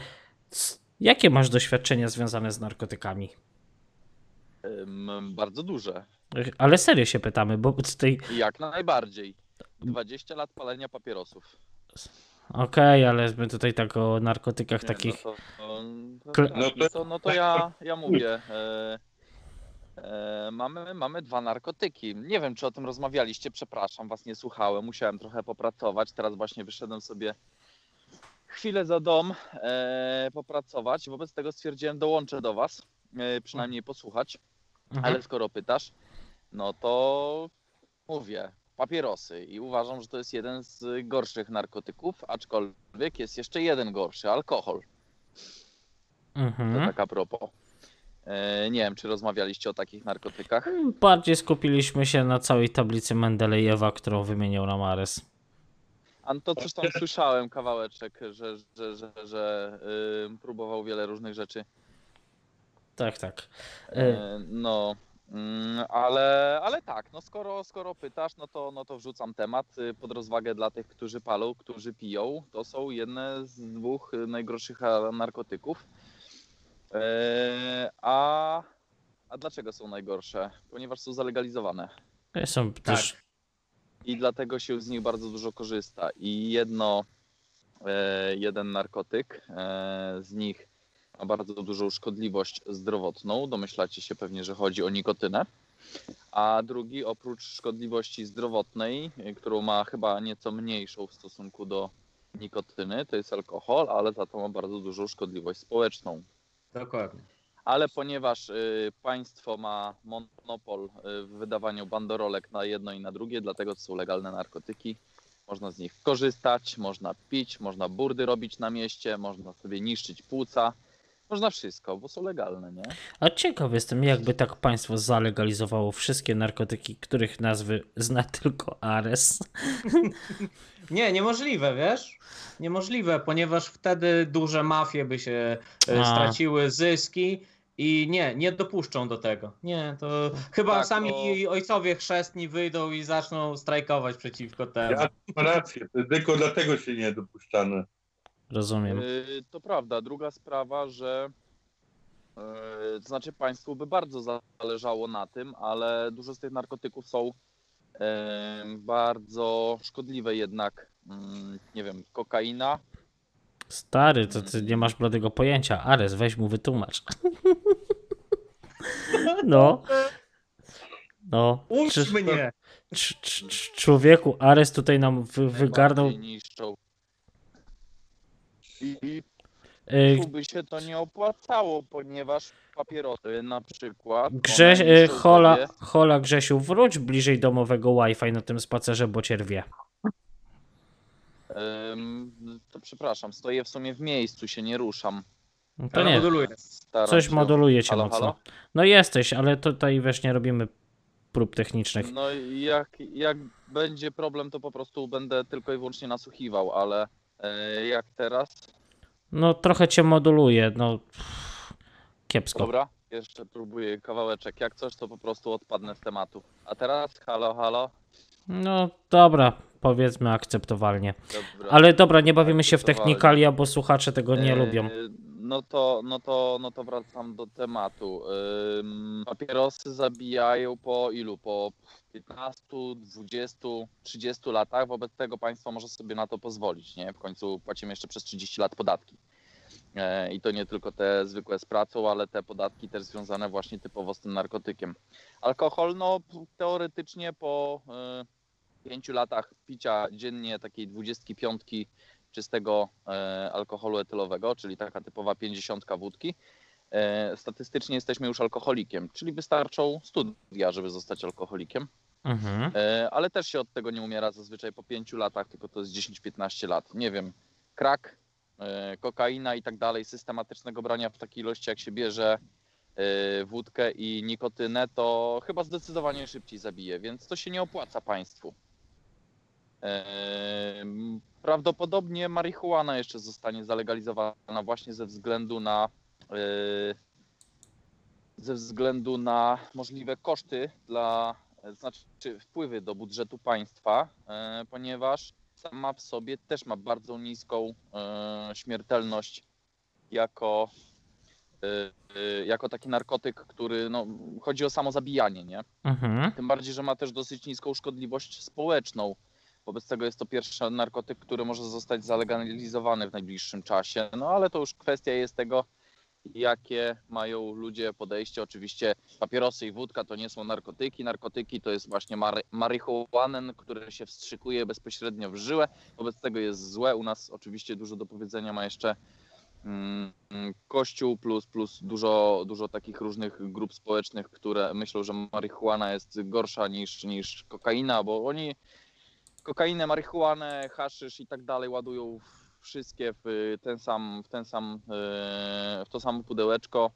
[SPEAKER 2] c- jakie masz doświadczenia związane z narkotykami?
[SPEAKER 4] Bardzo duże.
[SPEAKER 2] Y, Ale serio się pytamy, bo tutaj.
[SPEAKER 4] Jak najbardziej. 20 lat palenia papierosów.
[SPEAKER 2] Okej, ale my tutaj tak o narkotykach
[SPEAKER 4] Nie,
[SPEAKER 2] takich.
[SPEAKER 4] No to, to,
[SPEAKER 2] Kle-
[SPEAKER 3] No to-
[SPEAKER 4] no to, no to ja, ja mówię. E, e, mamy, mamy dwa narkotyki. Nie wiem, czy o tym rozmawialiście, przepraszam, was nie słuchałem. Musiałem trochę popracować. Teraz właśnie wyszedłem sobie chwilę za dom e, popracować. Wobec tego stwierdziłem, dołączę do was, e, przynajmniej posłuchać.
[SPEAKER 2] Mhm.
[SPEAKER 4] Ale skoro pytasz, no to mówię, papierosy. I uważam, że to jest jeden z gorszych narkotyków, aczkolwiek jest jeszcze jeden gorszy, alkohol. To
[SPEAKER 2] Mhm.
[SPEAKER 4] tak a propos. E, nie wiem, czy rozmawialiście o takich narkotykach.
[SPEAKER 2] Bardziej skupiliśmy się na całej tablicy Mendelejewa, którą wymieniał nam Ares.
[SPEAKER 4] A to coś tam słyszałem kawałeczek, że, że, że, że y, próbował wiele różnych rzeczy.
[SPEAKER 2] Tak, tak. E,
[SPEAKER 4] no, ale, ale tak, no skoro, skoro pytasz, no to, no to wrzucam temat y, pod rozwagę dla tych, którzy palą, którzy piją. To są jedne z dwóch y, najgorszych narkotyków. E, a, a dlaczego są najgorsze? Ponieważ są zalegalizowane.
[SPEAKER 2] Są też
[SPEAKER 4] i dlatego się z nich bardzo dużo korzysta. I jedno, e, jeden narkotyk e, z nich ma bardzo dużą szkodliwość zdrowotną. Domyślacie się pewnie, że chodzi o nikotynę. A drugi, oprócz szkodliwości zdrowotnej, którą ma chyba nieco mniejszą w stosunku do nikotyny, to jest alkohol, ale za to ma bardzo dużą szkodliwość społeczną.
[SPEAKER 1] Dokładnie.
[SPEAKER 4] Ale ponieważ y, państwo ma monopol y, w wydawaniu bandorolek na jedno i na drugie, dlatego to są legalne narkotyki. Można z nich korzystać, można pić, można burdy robić na mieście, można sobie niszczyć płuca. Można wszystko, bo są legalne, nie?
[SPEAKER 2] A ciekaw jestem, jakby tak państwo zalegalizowało wszystkie narkotyki, których nazwy zna tylko Ares.
[SPEAKER 1] Nie, niemożliwe, wiesz? Niemożliwe, ponieważ wtedy duże mafie by się e,
[SPEAKER 2] A.
[SPEAKER 1] straciły zyski i nie, nie dopuszczą do tego. Nie, to chyba
[SPEAKER 4] Tak,
[SPEAKER 1] sami ojcowie chrzestni wyjdą i zaczną strajkować przeciwko temu.
[SPEAKER 3] Ja mam rację, to tylko dlatego się nie dopuszczane.
[SPEAKER 2] Rozumiem.
[SPEAKER 4] Y, To prawda. Druga sprawa, że y, to znaczy państwu by bardzo zależało na tym, ale dużo z tych narkotyków są y, bardzo szkodliwe jednak. Mm, Nie wiem, kokaina.
[SPEAKER 2] Stary, to ty nie masz bladego pojęcia. Ares, weź mu wytłumacz. No. No.
[SPEAKER 1] Ucz mnie!
[SPEAKER 2] człowieku, Ares tutaj nam wy, wygarnął.
[SPEAKER 4] najbardziej niszczą. I,
[SPEAKER 2] Y,
[SPEAKER 4] by się to nie opłacało, ponieważ papierosy na przykład.
[SPEAKER 2] Grześ, y, hola,
[SPEAKER 4] sobie-
[SPEAKER 2] hola Grzesiu, wróć bliżej domowego Wi-Fi na tym spacerze, bo cię rwie.
[SPEAKER 4] Ym, to przepraszam, stoję w sumie w miejscu, się nie ruszam.
[SPEAKER 2] No to nie, coś
[SPEAKER 4] się.
[SPEAKER 2] moduluje cię
[SPEAKER 4] Halo,
[SPEAKER 2] mocno.
[SPEAKER 4] halo?
[SPEAKER 2] No jesteś, ale tutaj wiesz, nie robimy prób technicznych.
[SPEAKER 4] No i jak, jak będzie problem, to po prostu będę tylko i wyłącznie nasłuchiwał, ale jak teraz?
[SPEAKER 2] No trochę cię moduluje, no pff, kiepsko.
[SPEAKER 4] Dobra, jeszcze próbuję kawałeczek. Jak coś, to po prostu odpadnę z tematu. A teraz halo, halo.
[SPEAKER 2] No dobra, powiedzmy akceptowalnie.
[SPEAKER 4] Dobra.
[SPEAKER 2] Ale dobra, nie bawimy się w technikalia, bo słuchacze tego nie
[SPEAKER 4] E,
[SPEAKER 2] lubią.
[SPEAKER 4] No to, no, to, no to wracam do tematu. Papierosy zabijają po ilu? Po 15, 20, 30 latach. Wobec tego państwo może sobie na to pozwolić. Nie? W końcu płacimy jeszcze przez 30 lat podatki. E, I to nie tylko te zwykłe z pracą, ale te podatki też związane właśnie typowo z tym narkotykiem. Alkohol, no teoretycznie po y, 5 latach picia dziennie takiej 25 czystego e, alkoholu etylowego, czyli taka typowa 50 wódki, e, statystycznie jesteśmy już alkoholikiem, czyli wystarczą studia, żeby zostać alkoholikiem,
[SPEAKER 2] Mhm.
[SPEAKER 4] e, ale też się od tego nie umiera zazwyczaj po 5 latach, tylko to jest 10-15 lat. Nie wiem, krak, kokaina i tak dalej, systematycznego brania w takiej ilości jak się bierze wódkę i nikotynę, to chyba zdecydowanie szybciej zabije, więc to się nie opłaca państwu. Prawdopodobnie marihuana jeszcze zostanie zalegalizowana właśnie ze względu na e, ze względu na możliwe koszty dla, znaczy wpływy do budżetu państwa, e, ponieważ sama w sobie też ma bardzo niską e, śmiertelność jako, jako taki narkotyk, który no, chodzi o samo zabijanie, nie?
[SPEAKER 2] Mhm.
[SPEAKER 4] Tym bardziej, że ma też dosyć niską szkodliwość społeczną. Wobec tego jest to pierwszy narkotyk, który może zostać zalegalizowany w najbliższym czasie. No ale to już kwestia jest tego, jakie mają ludzie podejście. Oczywiście papierosy i wódka to nie są narkotyki. Narkotyki to jest właśnie mary- marihuanen, który się wstrzykuje bezpośrednio w żyłę. Wobec tego jest złe. U nas oczywiście dużo do powiedzenia ma jeszcze mm, Kościół plus, plus dużo, dużo takich różnych grup społecznych, które myślą, że marihuana jest gorsza niż, niż kokaina, bo oni kokainę, marihuanę, haszysz i tak dalej ładują wszystkie w ten sam, w ten sam, e, w to samo pudełeczko,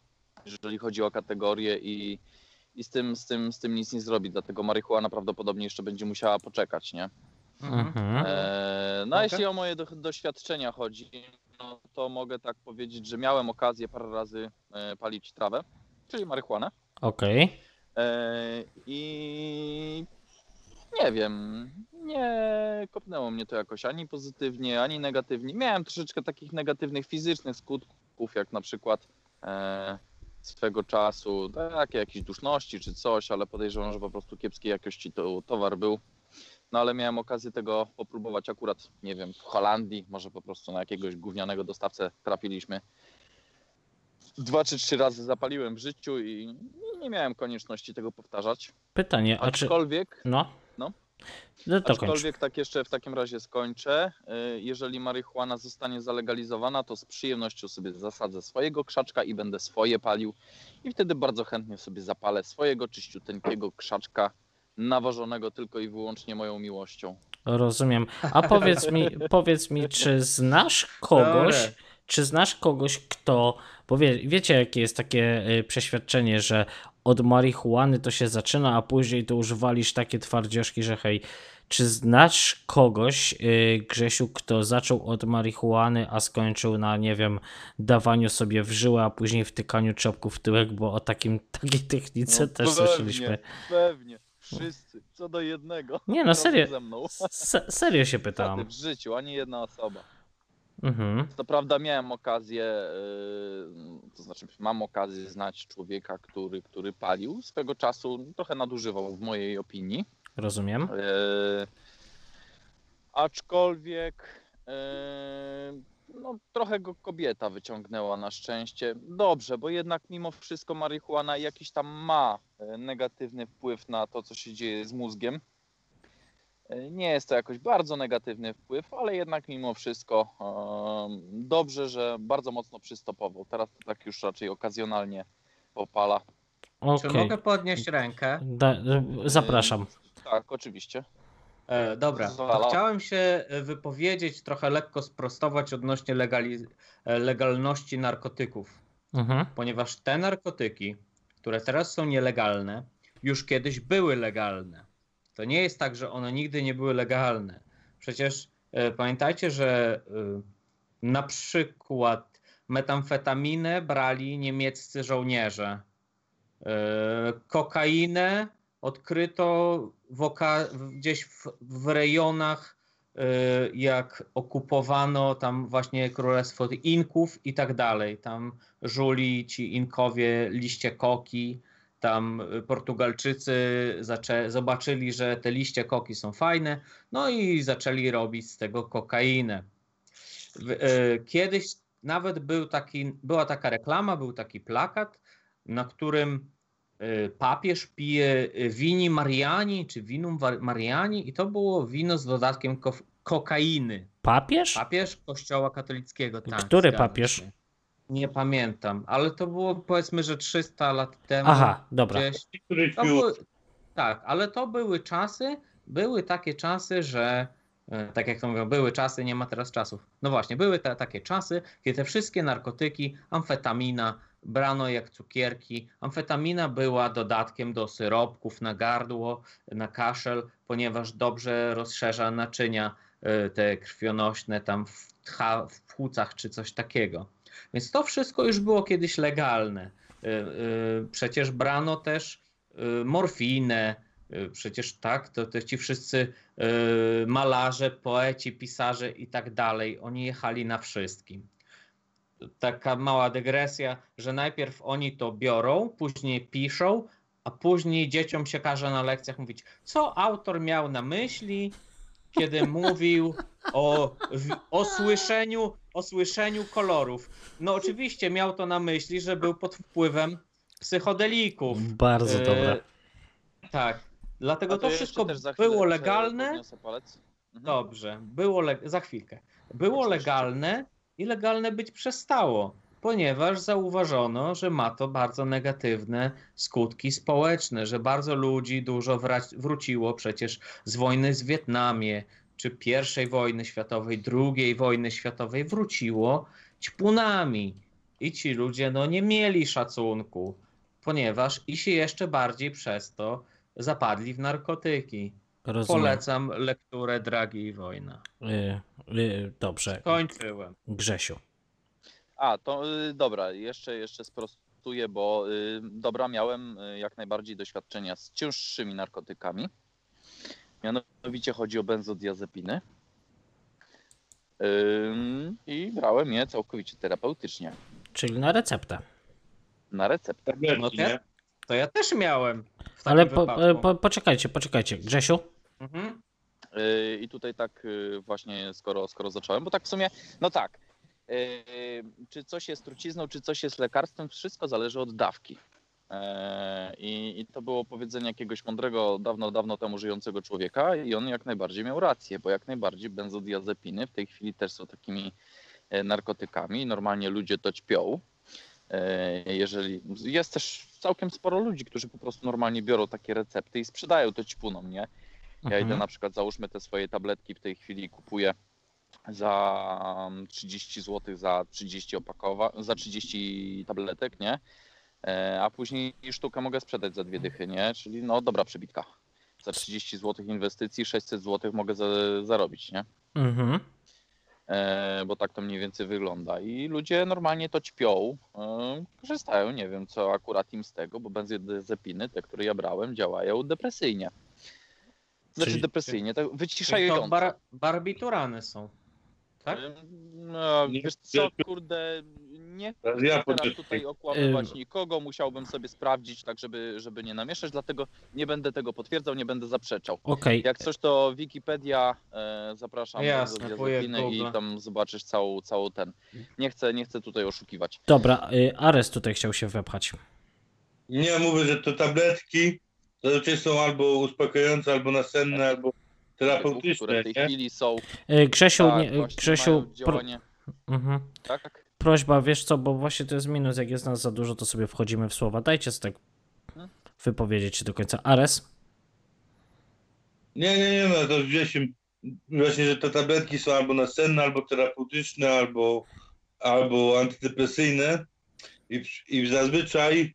[SPEAKER 4] jeżeli chodzi o kategorie i, i z, tym, z, tym, z tym nic nie zrobi, dlatego marihuana prawdopodobnie jeszcze będzie musiała poczekać, nie?
[SPEAKER 2] Mhm.
[SPEAKER 4] E, no a jeśli o moje do, doświadczenia chodzi, no to mogę tak powiedzieć, że miałem okazję parę razy e, palić trawę, czyli marihuanę.
[SPEAKER 2] Okej.
[SPEAKER 4] E, I nie wiem, nie kopnęło mnie to jakoś ani pozytywnie, ani negatywnie. Miałem troszeczkę takich negatywnych fizycznych skutków, jak na przykład e, swego czasu takie jakieś duszności czy coś, ale podejrzewam, że po prostu kiepskiej jakości to towar był. No ale miałem okazję tego popróbować akurat, nie wiem, w Holandii, może po prostu na jakiegoś gównianego dostawcę trafiliśmy. Dwa czy trzy razy zapaliłem w życiu i nie miałem konieczności tego powtarzać.
[SPEAKER 2] Pytanie, a czy...
[SPEAKER 4] Aczkolwiek,
[SPEAKER 2] No.
[SPEAKER 4] No.
[SPEAKER 2] To kończ.
[SPEAKER 4] aczkolwiek tak jeszcze w takim razie skończę. Y, Jeżeli marihuana zostanie zalegalizowana, to z przyjemnością sobie zasadzę swojego krzaczka i będę swoje palił. I wtedy bardzo chętnie sobie zapalę swojego czyściuteńkiego krzaczka, nawożonego tylko i wyłącznie moją miłością.
[SPEAKER 2] Rozumiem. A powiedz mi, powiedz mi, czy znasz kogoś,
[SPEAKER 1] Dobre.
[SPEAKER 2] czy znasz kogoś, kto, bo wie, wiecie, jakie jest takie y, przeświadczenie, że od marihuany to się zaczyna, a później to już walisz takie twardzioszki, że hej, czy znasz kogoś, y, Grzesiu, kto zaczął od marihuany, a skończył na, nie wiem, dawaniu sobie w żyłę, a później wtykaniu czopków w tyłek, bo o takim, takiej technice
[SPEAKER 4] No,
[SPEAKER 2] też
[SPEAKER 4] pewnie.
[SPEAKER 2] słyszeliśmy.
[SPEAKER 4] Pewnie, wszyscy, co do jednego.
[SPEAKER 2] Nie, no serio, serio się pytałam.
[SPEAKER 4] w życiu, ani jedna osoba.
[SPEAKER 2] Mhm.
[SPEAKER 4] Co prawda miałem okazję, yy, to znaczy mam okazję znać człowieka, który, który palił. Swego czasu trochę nadużywał w mojej opinii.
[SPEAKER 2] Rozumiem.
[SPEAKER 4] Yy, aczkolwiek yy, no, trochę go kobieta wyciągnęła na szczęście. Dobrze, bo jednak mimo wszystko marihuana jakiś tam ma e, negatywny wpływ na to, co się dzieje z mózgiem. E, Nie jest to jakoś bardzo negatywny wpływ, ale jednak mimo wszystko dobrze, że bardzo mocno przystopował. Teraz to tak już raczej okazjonalnie popala.
[SPEAKER 1] Czy
[SPEAKER 2] Okej.
[SPEAKER 1] mogę podnieść rękę?
[SPEAKER 2] Da- Zapraszam.
[SPEAKER 4] Tak, oczywiście.
[SPEAKER 1] E, dobra, to chciałem się e, wypowiedzieć, trochę lekko sprostować odnośnie legali- e, legalności narkotyków,
[SPEAKER 2] Mhm.
[SPEAKER 1] ponieważ te narkotyki, które teraz są nielegalne, już kiedyś były legalne. To nie jest tak, że one nigdy nie były legalne. Przecież e, pamiętajcie, że e, na przykład metamfetaminę brali niemieccy żołnierze. E, Kokainę odkryto gdzieś w, w rejonach, e, jak okupowano tam właśnie królestwo Inków i tak dalej. Tam żuli ci Inkowie liście koki, tam e, Portugalczycy zaczę- zobaczyli, że te liście koki są fajne, no i zaczęli robić z tego kokainę. E, Kiedyś nawet był taki, była taka reklama, był taki plakat, na którym y, papież pije y, wini Mariani, czy winum Mariani i to było wino z dodatkiem ko- kokainy.
[SPEAKER 2] Papież?
[SPEAKER 1] Papież kościoła katolickiego. Tak,
[SPEAKER 2] Który papież?
[SPEAKER 1] się. Nie pamiętam, ale to było powiedzmy, że 300 lat temu.
[SPEAKER 2] Aha, dobra.
[SPEAKER 1] Gdzieś. Były, tak, ale to były czasy, były takie czasy, że e, tak jak to mówią, były czasy, nie ma teraz czasów. No właśnie, były te, takie czasy, kiedy te wszystkie narkotyki, amfetamina brano jak cukierki. Amfetamina była dodatkiem do syropków na gardło, na kaszel, ponieważ dobrze rozszerza naczynia e, te krwionośne tam w, tcha, w płucach czy coś takiego. Więc to wszystko już było kiedyś legalne. E, e, Przecież brano też y, morfinę, y, przecież tak, to, to ci wszyscy y, malarze, poeci, pisarze i tak dalej, oni jechali na wszystkim. Taka mała dygresja, że najpierw oni to biorą, później piszą, a później dzieciom się każe na lekcjach mówić, co autor miał na myśli, kiedy mówił o, o, słyszeniu, o słyszeniu kolorów. No oczywiście miał to na myśli, że był pod wpływem psychodelików.
[SPEAKER 2] Bardzo
[SPEAKER 1] E,
[SPEAKER 2] dobre.
[SPEAKER 1] Tak. Dlatego
[SPEAKER 4] A
[SPEAKER 1] to
[SPEAKER 4] jeszcze
[SPEAKER 1] wszystko było legalne.
[SPEAKER 4] Mhm.
[SPEAKER 1] Dobrze, było le- za chwilkę. Było legalne i legalne być przestało, ponieważ zauważono, że ma to bardzo negatywne skutki społeczne, że bardzo ludzi dużo wra- wróciło przecież z wojny z Wietnamie, czy pierwszej wojny światowej, drugiej wojny światowej, wróciło ćpunami. I ci ludzie no, nie mieli szacunku, ponieważ i się jeszcze bardziej przez to zapadli w narkotyki.
[SPEAKER 2] Rozumiem.
[SPEAKER 1] Polecam lekturę Dragi i Wojna.
[SPEAKER 2] Y, y, dobrze.
[SPEAKER 1] Kończyłem.
[SPEAKER 2] Grzesiu.
[SPEAKER 4] A, to y, dobra, jeszcze, jeszcze sprostuję, bo y, dobra, miałem y, jak najbardziej doświadczenia z cięższymi narkotykami. Mianowicie chodzi o benzodiazepiny. Ym, I brałem je całkowicie terapeutycznie,
[SPEAKER 2] Czyli na receptę.
[SPEAKER 4] na receptę.
[SPEAKER 1] No
[SPEAKER 3] nie?
[SPEAKER 1] To ja też miałem.
[SPEAKER 2] Ale po,
[SPEAKER 1] wypadku.
[SPEAKER 2] po, poczekajcie, poczekajcie. Grzesiu?
[SPEAKER 1] Mhm.
[SPEAKER 4] Yy, I tutaj tak yy, właśnie, skoro, skoro zacząłem, bo tak w sumie, no tak, yy, czy coś jest trucizną, czy coś jest lekarstwem, wszystko zależy od dawki. Yy, I, I to było powiedzenie jakiegoś mądrego, dawno, dawno temu żyjącego człowieka i on jak najbardziej miał rację, bo jak najbardziej benzodiazepiny w tej chwili też są takimi e, narkotykami. Normalnie ludzie to ćpią. E, Jeżeli jest też całkiem sporo ludzi, którzy po prostu normalnie biorą takie recepty i sprzedają to ćpunom, nie? Ja idę
[SPEAKER 2] Mhm.
[SPEAKER 4] na przykład, załóżmy te swoje tabletki w tej chwili kupuję za 30 zł za 30 opakowa za 30 tabletek, nie? E, A później sztukę mogę sprzedać za dwie dychy, nie? Czyli no dobra przebitka. Za 30 zł inwestycji 600 zł mogę za, zarobić, nie?
[SPEAKER 2] Mhm.
[SPEAKER 4] E, bo tak to mniej więcej wygląda. I ludzie normalnie to ćpią, e, korzystają, nie wiem co akurat im z tego, bo benzodiazepiny, te, które ja brałem, działają depresyjnie. Znaczy
[SPEAKER 2] Czyli-
[SPEAKER 4] depresyjnie, tak wyciszająco.
[SPEAKER 1] to bar barbiturany są. Tak?
[SPEAKER 4] No,
[SPEAKER 3] Nie,
[SPEAKER 4] wiesz co, kurde, nie
[SPEAKER 3] Teraz
[SPEAKER 4] chcę
[SPEAKER 3] ja
[SPEAKER 4] teraz tutaj okłamywać nikogo, musiałbym sobie sprawdzić, tak żeby, żeby nie namieszać, dlatego nie będę tego potwierdzał, nie będę zaprzeczał.
[SPEAKER 2] Okej.
[SPEAKER 4] Jak coś to Wikipedia, e, zapraszam
[SPEAKER 1] Jasne,
[SPEAKER 4] do
[SPEAKER 1] wujek
[SPEAKER 4] diazepiny i tam zobaczysz całą, całą ten. Nie chcę, nie chcę tutaj oszukiwać.
[SPEAKER 2] Dobra, y, Ares tutaj chciał się wepchać.
[SPEAKER 3] Nie, mówię, że to tabletki zazwyczaj są albo uspokajające, albo nasenne, albo
[SPEAKER 4] które
[SPEAKER 3] terapeutyczne,
[SPEAKER 4] w tej
[SPEAKER 3] nie?
[SPEAKER 4] chwili są.
[SPEAKER 2] Y, Grzesiu,
[SPEAKER 4] tak,
[SPEAKER 2] nie,
[SPEAKER 4] właśnie
[SPEAKER 2] Grzesiu pro,
[SPEAKER 4] działanie.
[SPEAKER 2] mhm.
[SPEAKER 4] Tak?
[SPEAKER 2] Prośba, wiesz co, bo właśnie to jest minus, jak jest nas za dużo, to sobie wchodzimy w słowa. Dajcie sobie tak wypowiedzieć się do końca. Ares?
[SPEAKER 3] Nie, nie, nie, no to im- właśnie, że te tabletki są albo nasenne, albo terapeutyczne, albo, albo antydepresyjne i, i zazwyczaj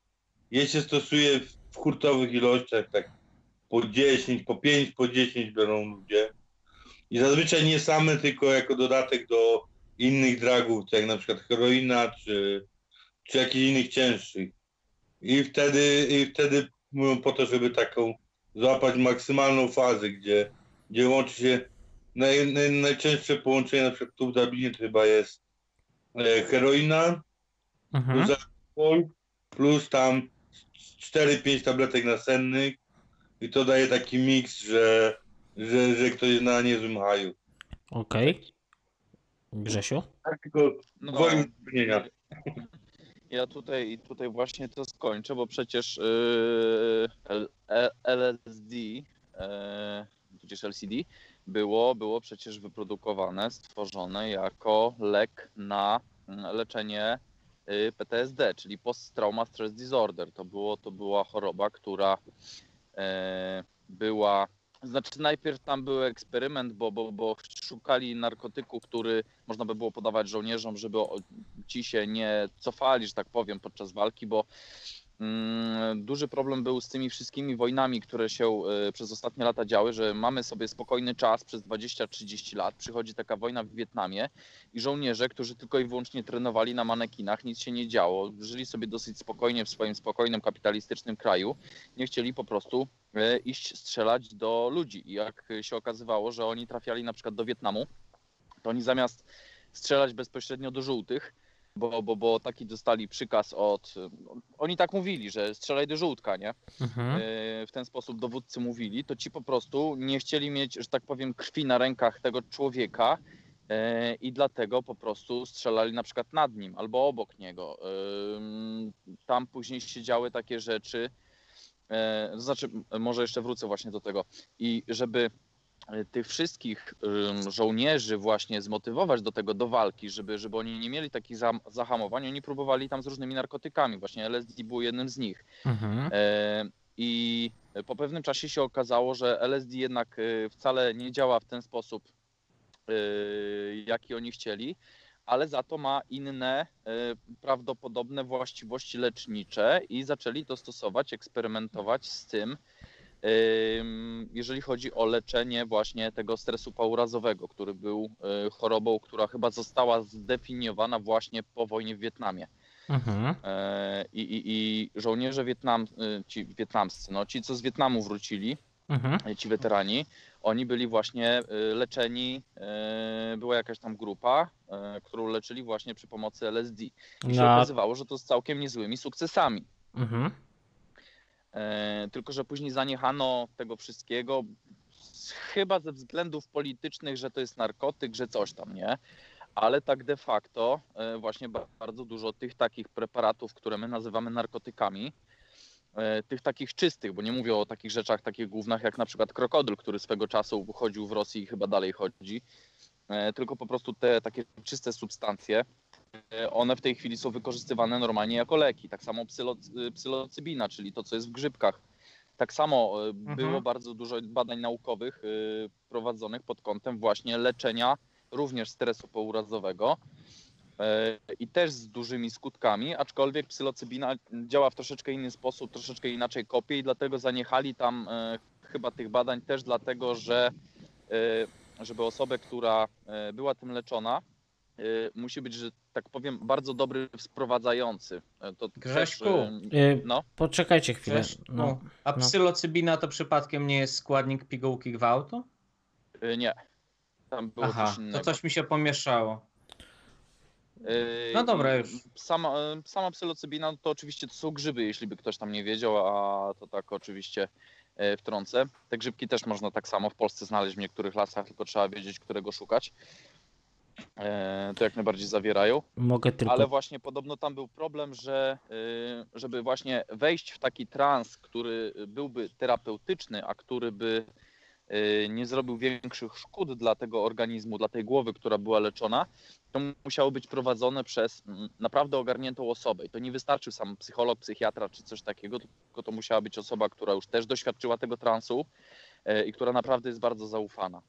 [SPEAKER 3] je się stosuje w hurtowych ilościach, tak po 10, po 5, po 10 biorą ludzie i zazwyczaj nie same, tylko jako dodatek do innych dragów, jak na przykład heroina, czy, czy jakichś innych cięższych. I wtedy, i wtedy mówią po to, żeby taką złapać maksymalną fazę, gdzie, gdzie łączy się naj, naj, najczęstsze połączenie, na przykład tu w Dublinie to chyba jest e, heroina
[SPEAKER 2] Mhm.
[SPEAKER 3] plus alkohol, plus tam 4-5 tabletek nasennych i to daje taki miks, że, że, że ktoś jest na niezłym haju.
[SPEAKER 2] Okej. Grzesiu?
[SPEAKER 3] Tak, tylko
[SPEAKER 4] No,
[SPEAKER 3] gwoli uzupełnienia.
[SPEAKER 4] Ja tutaj, tutaj właśnie to skończę, bo przecież yy, LSD, yy, tudzież LCD, było, było przecież wyprodukowane, stworzone jako lek na leczenie yy, PTSD, czyli Post-Trauma Stress Disorder. To, było, to była choroba, która yy, była. Znaczy, najpierw tam był eksperyment, bo, bo, bo szukali narkotyku, który można by było podawać żołnierzom, żeby ci się nie cofali, że tak powiem, podczas walki, bo mm, duży problem był z tymi wszystkimi wojnami, które się y, przez ostatnie lata działy, że mamy sobie spokojny czas przez 20-30 lat, przychodzi taka wojna w Wietnamie i żołnierze, którzy tylko i wyłącznie trenowali na manekinach, nic się nie działo, żyli sobie dosyć spokojnie w swoim spokojnym, kapitalistycznym kraju, nie chcieli po prostu iść strzelać do ludzi i jak się okazywało, że oni trafiali na przykład do Wietnamu, to oni zamiast strzelać bezpośrednio do żółtych, bo, bo, bo taki dostali przykaz od. Oni tak mówili, że strzelaj do żółtka, nie?
[SPEAKER 2] Mhm.
[SPEAKER 4] Yy, W ten sposób dowódcy mówili, to ci po prostu nie chcieli mieć, że tak powiem, krwi na rękach tego człowieka yy, i dlatego po prostu strzelali na przykład nad nim albo obok niego. Tam później się działy takie rzeczy. Yy, To znaczy, może jeszcze wrócę właśnie do tego. I żeby y, tych wszystkich żołnierzy właśnie zmotywować do tego, do walki, żeby, żeby oni nie mieli takich zahamowań, oni próbowali tam z różnymi narkotykami, właśnie LSD był jednym z nich.
[SPEAKER 2] Mhm.
[SPEAKER 4] E, I po pewnym czasie się okazało, że LSD jednak e, wcale nie działa w ten sposób, e, jaki oni chcieli, ale za to ma inne e, prawdopodobne właściwości lecznicze i zaczęli to stosować, eksperymentować z tym, jeżeli chodzi o leczenie właśnie tego stresu paurazowego, który był e, chorobą, która chyba została zdefiniowana właśnie po wojnie w Wietnamie.
[SPEAKER 2] Mhm.
[SPEAKER 4] E, I, i, i żołnierze wietnam, ci wietnamscy, no, ci co z Wietnamu wrócili,
[SPEAKER 2] Mhm.
[SPEAKER 4] e, ci weterani, oni byli właśnie e, leczeni, e, była jakaś tam grupa, którą leczyli właśnie przy pomocy LSD. I się
[SPEAKER 2] No,
[SPEAKER 4] okazywało, że to z całkiem niezłymi sukcesami.
[SPEAKER 2] mhm.
[SPEAKER 4] Tylko, że później zaniechano tego wszystkiego, chyba ze względów politycznych, że to jest narkotyk, że coś tam, nie? Ale tak de facto właśnie ba- bardzo dużo tych takich preparatów, które my nazywamy narkotykami, tych takich czystych, bo nie mówię o takich rzeczach, takich głównych jak na przykład krokodyl, który swego czasu chodził w Rosji i chyba dalej chodzi, e, tylko po prostu te takie czyste substancje, e, one w tej chwili są wykorzystywane normalnie jako leki. Tak samo psylo, psylocybina, czyli to, co jest w grzybkach. Tak samo e, było bardzo dużo badań naukowych e, prowadzonych pod kątem właśnie leczenia również stresu pourazowego e, i też z dużymi skutkami, aczkolwiek psylocybina działa w troszeczkę inny sposób, troszeczkę inaczej kopie i dlatego zaniechali tam e, chyba tych badań też dlatego, że e, żeby osobę, która e, była tym leczona, e, musi być, że tak powiem, bardzo dobry sprowadzający. E, To
[SPEAKER 1] Grześku.
[SPEAKER 4] Też, e, no,
[SPEAKER 2] Poczekajcie chwilę. No.
[SPEAKER 1] A
[SPEAKER 2] no.
[SPEAKER 1] psylocybina to przypadkiem nie jest składnik pigułki gwałtu?
[SPEAKER 4] e, nie. Tam było
[SPEAKER 1] Aha,
[SPEAKER 4] coś innego.
[SPEAKER 1] to coś mi się pomieszało.
[SPEAKER 4] Yy,
[SPEAKER 1] No dobra, już.
[SPEAKER 4] Sama, e, sama psylocybina to oczywiście to są grzyby, jeśli by ktoś tam nie wiedział, a to tak oczywiście e, wtrącę. Te grzybki też można tak samo w Polsce znaleźć w niektórych lasach, tylko trzeba wiedzieć, którego szukać. To jak najbardziej zawierają.
[SPEAKER 2] Mogę tylko.
[SPEAKER 4] Ale właśnie podobno tam był problem, że żeby właśnie wejść w taki trans, który byłby terapeutyczny, a który by nie zrobił większych szkód dla tego organizmu, dla tej głowy, która była leczona, to musiało być prowadzone przez mm, naprawdę ogarniętą osobę. I to nie wystarczył sam psycholog, psychiatra czy coś takiego, tylko to musiała być osoba, która już też doświadczyła tego transu y, i która naprawdę jest bardzo zaufana.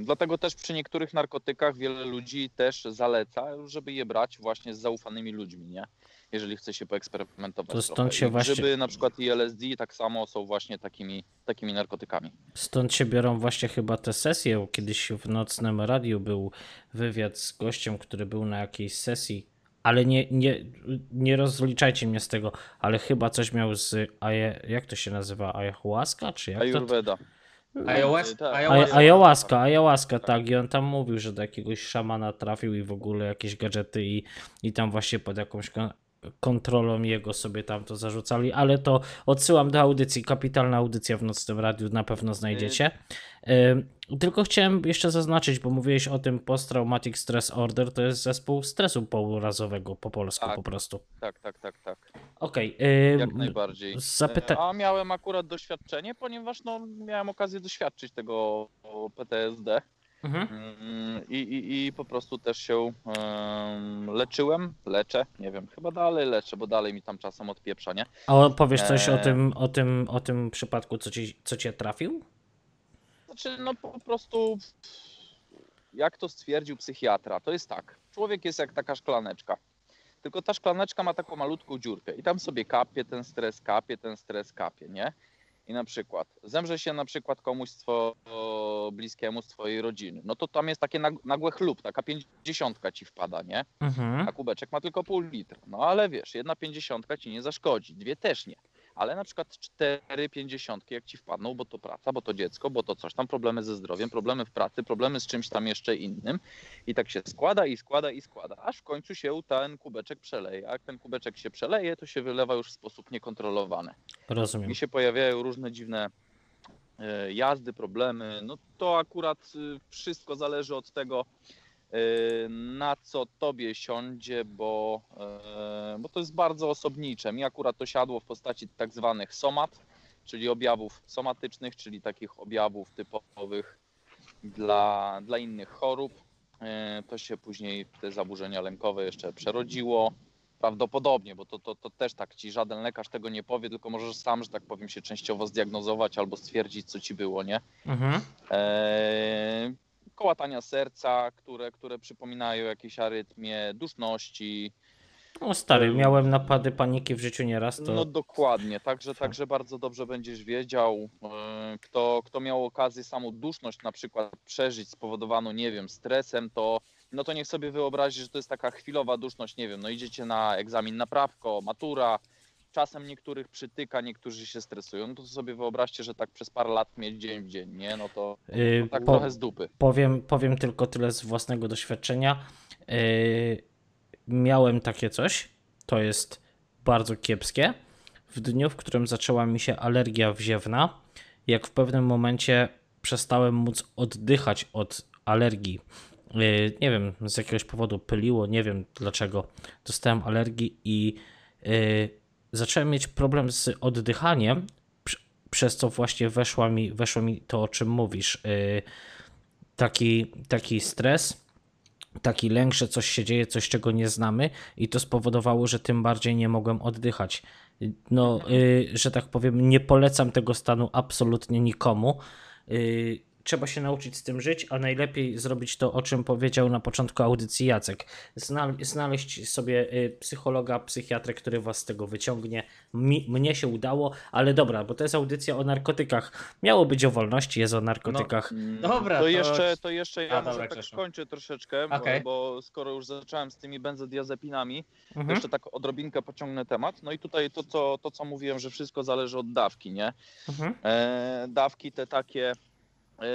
[SPEAKER 4] Dlatego też przy niektórych narkotykach wiele ludzi też zaleca, żeby je brać właśnie z zaufanymi ludźmi, nie? Jeżeli chce się poeksperymentować.
[SPEAKER 2] To stąd się właśnie-
[SPEAKER 4] Grzyby na przykład i LSD tak samo są właśnie takimi, takimi narkotykami.
[SPEAKER 2] Stąd się biorą właśnie chyba te sesje. Kiedyś w nocnym radiu był wywiad z gościem, który był na jakiejś sesji, ale nie, nie, nie rozliczajcie mnie z tego, ale chyba coś miał z. aje- Jak to się nazywa? Ayahuasca? Czy jak to?
[SPEAKER 4] Ayurveda.
[SPEAKER 1] iOS,
[SPEAKER 4] tak.
[SPEAKER 1] iOS,
[SPEAKER 2] Aj- Ayahuasca, ayahuasca, tak. I on tam mówił, że do jakiegoś szamana trafił i w ogóle jakieś gadżety i, i tam właśnie pod jakąś kontrolą jego sobie tam to zarzucali, ale to odsyłam do audycji, kapitalna audycja w Nocnym Radiu, na pewno znajdziecie. Tylko chciałem jeszcze zaznaczyć, bo mówiłeś o tym Post-Traumatic Stress Order, to jest zespół stresu pourazowego po polsku
[SPEAKER 4] Tak.
[SPEAKER 2] po prostu.
[SPEAKER 4] Tak, tak, tak, tak.
[SPEAKER 2] Okej.
[SPEAKER 4] Jak
[SPEAKER 2] ym,
[SPEAKER 4] najbardziej.
[SPEAKER 2] zapyta-
[SPEAKER 4] A miałem akurat doświadczenie, ponieważ no, miałem okazję doświadczyć tego PTSD.
[SPEAKER 2] Mhm.
[SPEAKER 4] Mm, I, i, I po prostu też się em, leczyłem, leczę, nie wiem, chyba dalej leczę, bo dalej mi tam czasem odpieprza, nie?
[SPEAKER 2] A powiesz coś o
[SPEAKER 4] Eee.
[SPEAKER 2] tym, o tym, o tym przypadku, co, ci, co cię trafił?
[SPEAKER 4] Znaczy, no po prostu, jak to stwierdził psychiatra, to jest tak, człowiek jest jak taka szklaneczka, tylko ta szklaneczka ma taką malutką dziurkę i tam sobie kapie ten stres, kapie ten stres, kapie, nie? I na przykład zemrze się na przykład komuś twojego bliskiemu, z twojej rodziny, no to tam jest takie nag- nagłe chlub, taka pięćdziesiątka ci wpada, nie?
[SPEAKER 2] Mhm.
[SPEAKER 4] a kubeczek ma tylko pół litra. No ale wiesz, jedna pięćdziesiątka ci nie zaszkodzi, dwie też nie. Ale na przykład cztery pięćdziesiątki jak ci wpadną, bo to praca, bo to dziecko, bo to coś tam, problemy ze zdrowiem, problemy w pracy, problemy z czymś tam jeszcze innym. I tak się składa i składa i składa, aż w końcu się ten kubeczek przeleje. A jak ten kubeczek się przeleje, to się wylewa już w sposób niekontrolowany
[SPEAKER 2] Rozumiem.
[SPEAKER 4] i się pojawiają różne dziwne e, jazdy, problemy, no to akurat y, wszystko zależy od tego, na co tobie siądzie, bo, e, bo to jest bardzo osobnicze. Mi akurat to siadło w postaci tak zwanych somat, czyli objawów somatycznych, czyli takich objawów typowych dla, dla innych chorób. E, To się później te zaburzenia lękowe jeszcze przerodziło. Prawdopodobnie, bo to, to, to też tak ci żaden lekarz tego nie powie, tylko możesz sam, że tak powiem, się częściowo zdiagnozować albo stwierdzić, co ci było, nie?
[SPEAKER 2] Mhm.
[SPEAKER 4] Kołatania serca, które, które przypominają jakieś arytmie, duszności.
[SPEAKER 2] No stary,
[SPEAKER 4] Em,
[SPEAKER 2] miałem napady paniki w życiu nieraz, to
[SPEAKER 4] No dokładnie, także,
[SPEAKER 2] Tak.
[SPEAKER 4] także bardzo dobrze będziesz wiedział, e, kto, kto miał okazję samą duszność na przykład przeżyć spowodowaną, nie wiem, stresem, to no to niech sobie wyobrazi, że to jest taka chwilowa duszność, nie wiem, no idziecie na egzamin na prawko, matura, czasem niektórych przytyka, niektórzy się stresują, no to sobie wyobraźcie, że tak przez parę lat mieć dzień w dzień, nie, no to
[SPEAKER 2] Yy,
[SPEAKER 4] tak
[SPEAKER 2] po-
[SPEAKER 4] trochę z dupy.
[SPEAKER 2] powiem, powiem tylko tyle z własnego doświadczenia. Yy, miałem takie coś, to jest bardzo kiepskie. W dniu, w którym zaczęła mi się alergia wziewna, jak w pewnym momencie przestałem móc oddychać od alergii. Yy, nie wiem, z jakiegoś powodu pyliło, nie wiem dlaczego. Dostałem alergii i yy, zacząłem mieć problem z oddychaniem, pr- przez co właśnie weszła mi, weszło mi to, o czym mówisz. Yy, taki, taki stres, taki lęk, że coś się dzieje, coś czego nie znamy, i to spowodowało, że tym bardziej nie mogłem oddychać. No, y, że tak powiem, nie polecam tego stanu absolutnie nikomu. Trzeba się nauczyć z tym żyć, a najlepiej zrobić to, o czym powiedział na początku audycji Jacek. Zna, znaleźć sobie y, psychologa, psychiatrę, który was z tego wyciągnie. Mi, mnie się udało, ale dobra, bo to jest audycja o narkotykach. Miało być o wolności, jest o narkotykach.
[SPEAKER 4] Mm,
[SPEAKER 1] Dobra,
[SPEAKER 4] to,
[SPEAKER 1] to-
[SPEAKER 4] jeszcze, to jeszcze ja
[SPEAKER 1] A,
[SPEAKER 4] może
[SPEAKER 1] dobra,
[SPEAKER 4] tak skończę troszeczkę, bo-
[SPEAKER 1] Okej.
[SPEAKER 4] bo skoro już zacząłem z tymi benzodiazepinami, to
[SPEAKER 2] Mhm.
[SPEAKER 4] jeszcze tak odrobinkę pociągnę temat. No i tutaj to, co, to, co mówiłem, że wszystko zależy od dawki, nie?
[SPEAKER 2] Mhm.
[SPEAKER 4] E, dawki te takie,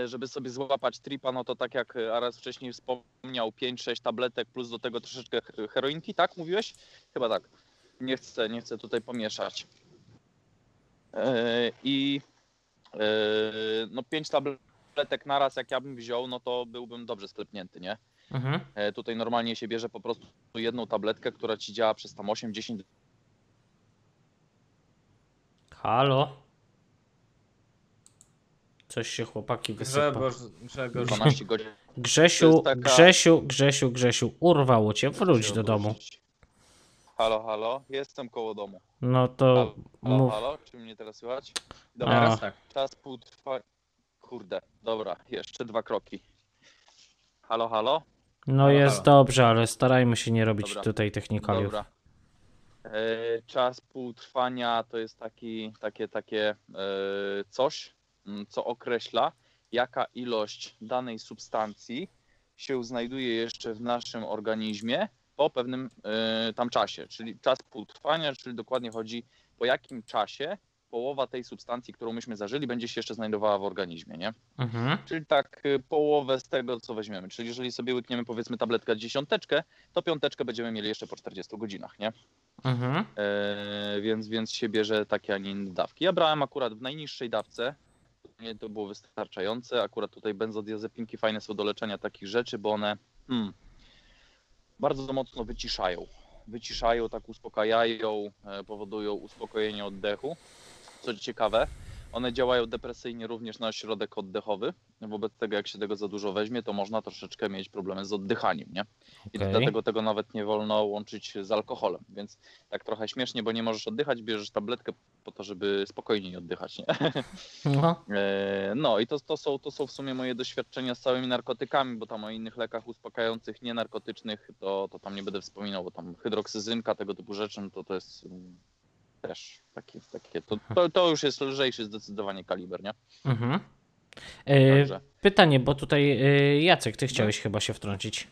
[SPEAKER 4] żeby sobie złapać tripa, no to tak jak Aras wcześniej wspomniał, 5-6 tabletek plus do tego troszeczkę he- heroinki, tak mówiłeś? Chyba tak. Nie chcę, nie chcę tutaj pomieszać. E, I e, no 5 tabletek naraz, jak ja bym wziął, no to byłbym dobrze sklepnięty, nie?
[SPEAKER 2] Mhm.
[SPEAKER 4] E, Tutaj normalnie się bierze po prostu jedną tabletkę, która ci działa przez tam 8-10
[SPEAKER 2] Halo? Coś się chłopaki wysypa.
[SPEAKER 1] Grzegorz, Grzegorz.
[SPEAKER 4] 12 godzin.
[SPEAKER 2] Grzesiu,
[SPEAKER 4] taka-
[SPEAKER 2] Grzesiu, Grzesiu, Grzesiu, urwało cię, wróć do domu.
[SPEAKER 4] Halo, halo, jestem koło domu.
[SPEAKER 2] No to
[SPEAKER 4] Halo, halo,
[SPEAKER 2] mów.
[SPEAKER 4] halo, czy mnie teraz słychać? Dobra,
[SPEAKER 1] Teraz tak.
[SPEAKER 4] czas pół trwa... Kurde, dobra, jeszcze dwa kroki. Halo, halo?
[SPEAKER 2] No
[SPEAKER 1] Halo,
[SPEAKER 2] jest
[SPEAKER 1] halo.
[SPEAKER 2] dobrze, ale starajmy się nie robić
[SPEAKER 4] Dobra.
[SPEAKER 2] tutaj technikaliów.
[SPEAKER 4] Dobra. E, czas półtrwania to jest taki, takie, takie e, coś, co określa, jaka ilość danej substancji się znajduje jeszcze w naszym organizmie po pewnym e, tam czasie. Czyli czas półtrwania, czyli dokładnie chodzi po jakim czasie połowa tej substancji, którą myśmy zażyli, będzie się jeszcze znajdowała w organizmie, nie?
[SPEAKER 2] Mhm.
[SPEAKER 4] Czyli tak y, połowę z tego, co weźmiemy. Czyli jeżeli sobie łykniemy powiedzmy tabletkę dziesiąteczkę, to piąteczkę będziemy mieli jeszcze po 40 godzinach, nie?
[SPEAKER 2] Mhm.
[SPEAKER 4] E, więc, więc się bierze takie, a nie inne dawki. Ja brałem akurat w najniższej dawce, nie to było wystarczające. Akurat tutaj benzodiazepinki fajne są do leczenia takich rzeczy, bo one hmm, bardzo mocno wyciszają. Wyciszają, tak uspokajają, e, powodują uspokojenie oddechu. Co ciekawe, one działają depresyjnie również na środek oddechowy. Wobec tego, jak się tego za dużo weźmie, to można troszeczkę mieć problemy z oddychaniem, nie? I dlatego tego nawet nie wolno łączyć z alkoholem. Więc tak trochę śmiesznie, bo nie możesz oddychać, bierzesz tabletkę po to, żeby spokojniej oddychać, nie?
[SPEAKER 2] No.
[SPEAKER 4] E, No i to, to, są, to są w sumie moje doświadczenia z całymi narkotykami, bo tam o innych lekach uspokajających, nienarkotycznych, to, to tam nie będę wspominał, bo tam hydroksyzynka, tego typu rzeczy, no to to jest mm, też takie, takie to, to, to już jest lżejszy zdecydowanie kaliber, nie?
[SPEAKER 2] Mhm. E, pytanie, bo tutaj e, Jacek, ty chciałeś chyba się wtrącić.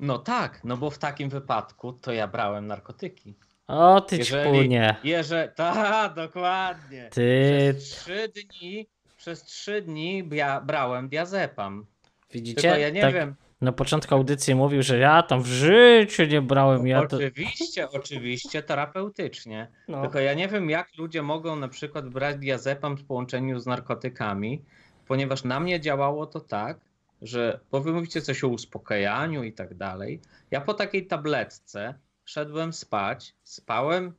[SPEAKER 1] No tak, no bo w takim wypadku to ja brałem narkotyki.
[SPEAKER 2] O, ty
[SPEAKER 1] Jeżeli-
[SPEAKER 2] ćpunie.
[SPEAKER 1] Jeże, tak, dokładnie.
[SPEAKER 2] Ty,
[SPEAKER 1] Przez trzy dni, przez trzy dni ja brałem diazepam.
[SPEAKER 2] widzicie?
[SPEAKER 1] Tylko ja nie
[SPEAKER 2] tak
[SPEAKER 1] wiem.
[SPEAKER 2] Na początku audycji mówił, że ja tam w życiu nie brałem. Ja to...
[SPEAKER 1] Oczywiście, oczywiście terapeutycznie.
[SPEAKER 2] No.
[SPEAKER 1] Tylko ja nie wiem, jak ludzie mogą na przykład brać diazepam w połączeniu z narkotykami, ponieważ na mnie działało to tak, że bo wy mówicie coś o uspokajaniu i tak dalej. Ja po takiej tabletce szedłem spać, spałem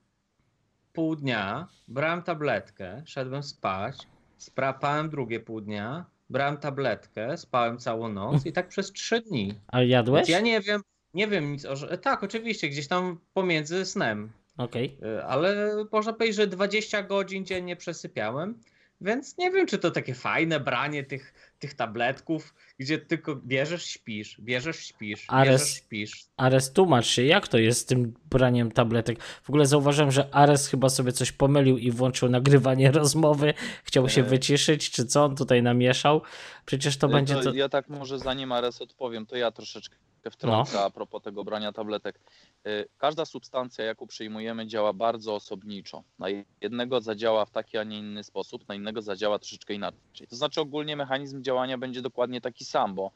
[SPEAKER 1] pół dnia, brałem tabletkę, szedłem spać, sprapałem drugie pół dnia, brałem tabletkę, spałem całą noc i tak przez trzy dni.
[SPEAKER 2] A jadłeś?
[SPEAKER 1] Więc ja nie wiem, nie wiem nic o... Tak, oczywiście, gdzieś tam pomiędzy snem.
[SPEAKER 2] Okej.
[SPEAKER 1] Y, ale można powiedzieć, że 20 godzin dziennie przesypiałem, więc nie wiem, czy to takie fajne branie tych, tych tabletków, gdzie tylko bierzesz, śpisz, bierzesz, śpisz,
[SPEAKER 2] Ares-
[SPEAKER 1] bierzesz, śpisz.
[SPEAKER 2] Ares, tłumacz się, jak to jest z tym braniem tabletek? W ogóle zauważyłem, że Ares chyba sobie coś pomylił i włączył nagrywanie rozmowy. Chciał się
[SPEAKER 4] E.
[SPEAKER 2] wyciszyć, czy co on tutaj namieszał? Przecież to
[SPEAKER 4] Y,
[SPEAKER 2] będzie to...
[SPEAKER 4] Ja tak może zanim Ares odpowiem, to ja troszeczkę wtrącę a propos tego brania tabletek. Y, Każda substancja, jaką przyjmujemy, działa bardzo osobniczo. Na jednego zadziała w taki, a nie inny sposób, na innego zadziała troszeczkę inaczej. To znaczy ogólnie mechanizm działania będzie dokładnie taki sam, bo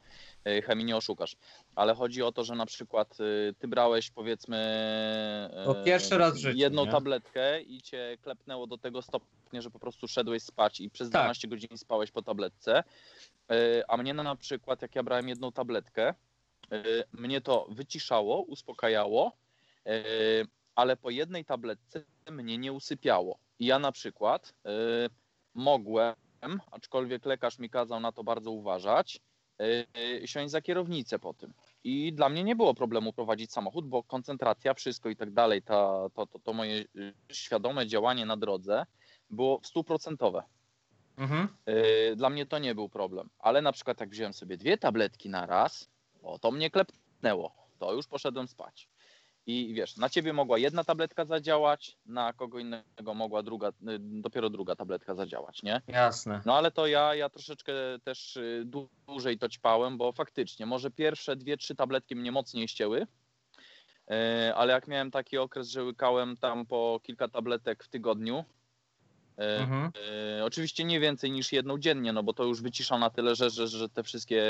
[SPEAKER 4] y, chemii nie oszukasz. Ale chodzi o to, że na przykład y, ty brałeś powiedzmy
[SPEAKER 1] To pierwszy raz życiu,
[SPEAKER 4] jedną
[SPEAKER 1] nie?
[SPEAKER 4] tabletkę i cię klepnęło do tego stopnia, że po prostu szedłeś spać i przez
[SPEAKER 1] Tak.
[SPEAKER 4] 12 godzin spałeś po tabletce. A mnie na, na przykład, jak ja brałem jedną tabletkę, mnie to wyciszało, uspokajało, y, ale po jednej tabletce mnie nie usypiało. I ja na przykład y, mogłem, aczkolwiek lekarz mi kazał na to bardzo uważać, siąść za kierownicę po tym. I dla mnie nie było problemu prowadzić samochód, bo koncentracja, wszystko i tak dalej, to, to, to moje świadome działanie na drodze było stuprocentowe.
[SPEAKER 1] Mhm.
[SPEAKER 4] Dla mnie to nie był problem, ale na przykład jak wziąłem sobie dwie tabletki na raz, o to mnie klepnęło, to już poszedłem spać. I wiesz, na ciebie mogła jedna tabletka zadziałać, na kogo innego mogła druga, y, dopiero druga tabletka zadziałać, nie?
[SPEAKER 1] Jasne.
[SPEAKER 4] No ale to ja, ja troszeczkę też y, dłu- dłużej to ćpałem, bo faktycznie może pierwsze dwie, trzy tabletki mnie mocniej ścięły, yy, ale jak miałem taki okres, że łykałem tam po kilka tabletek w tygodniu,
[SPEAKER 1] Mhm.
[SPEAKER 4] E, oczywiście nie więcej niż jedną dziennie, no bo to już wycisza na tyle, że, że, że te wszystkie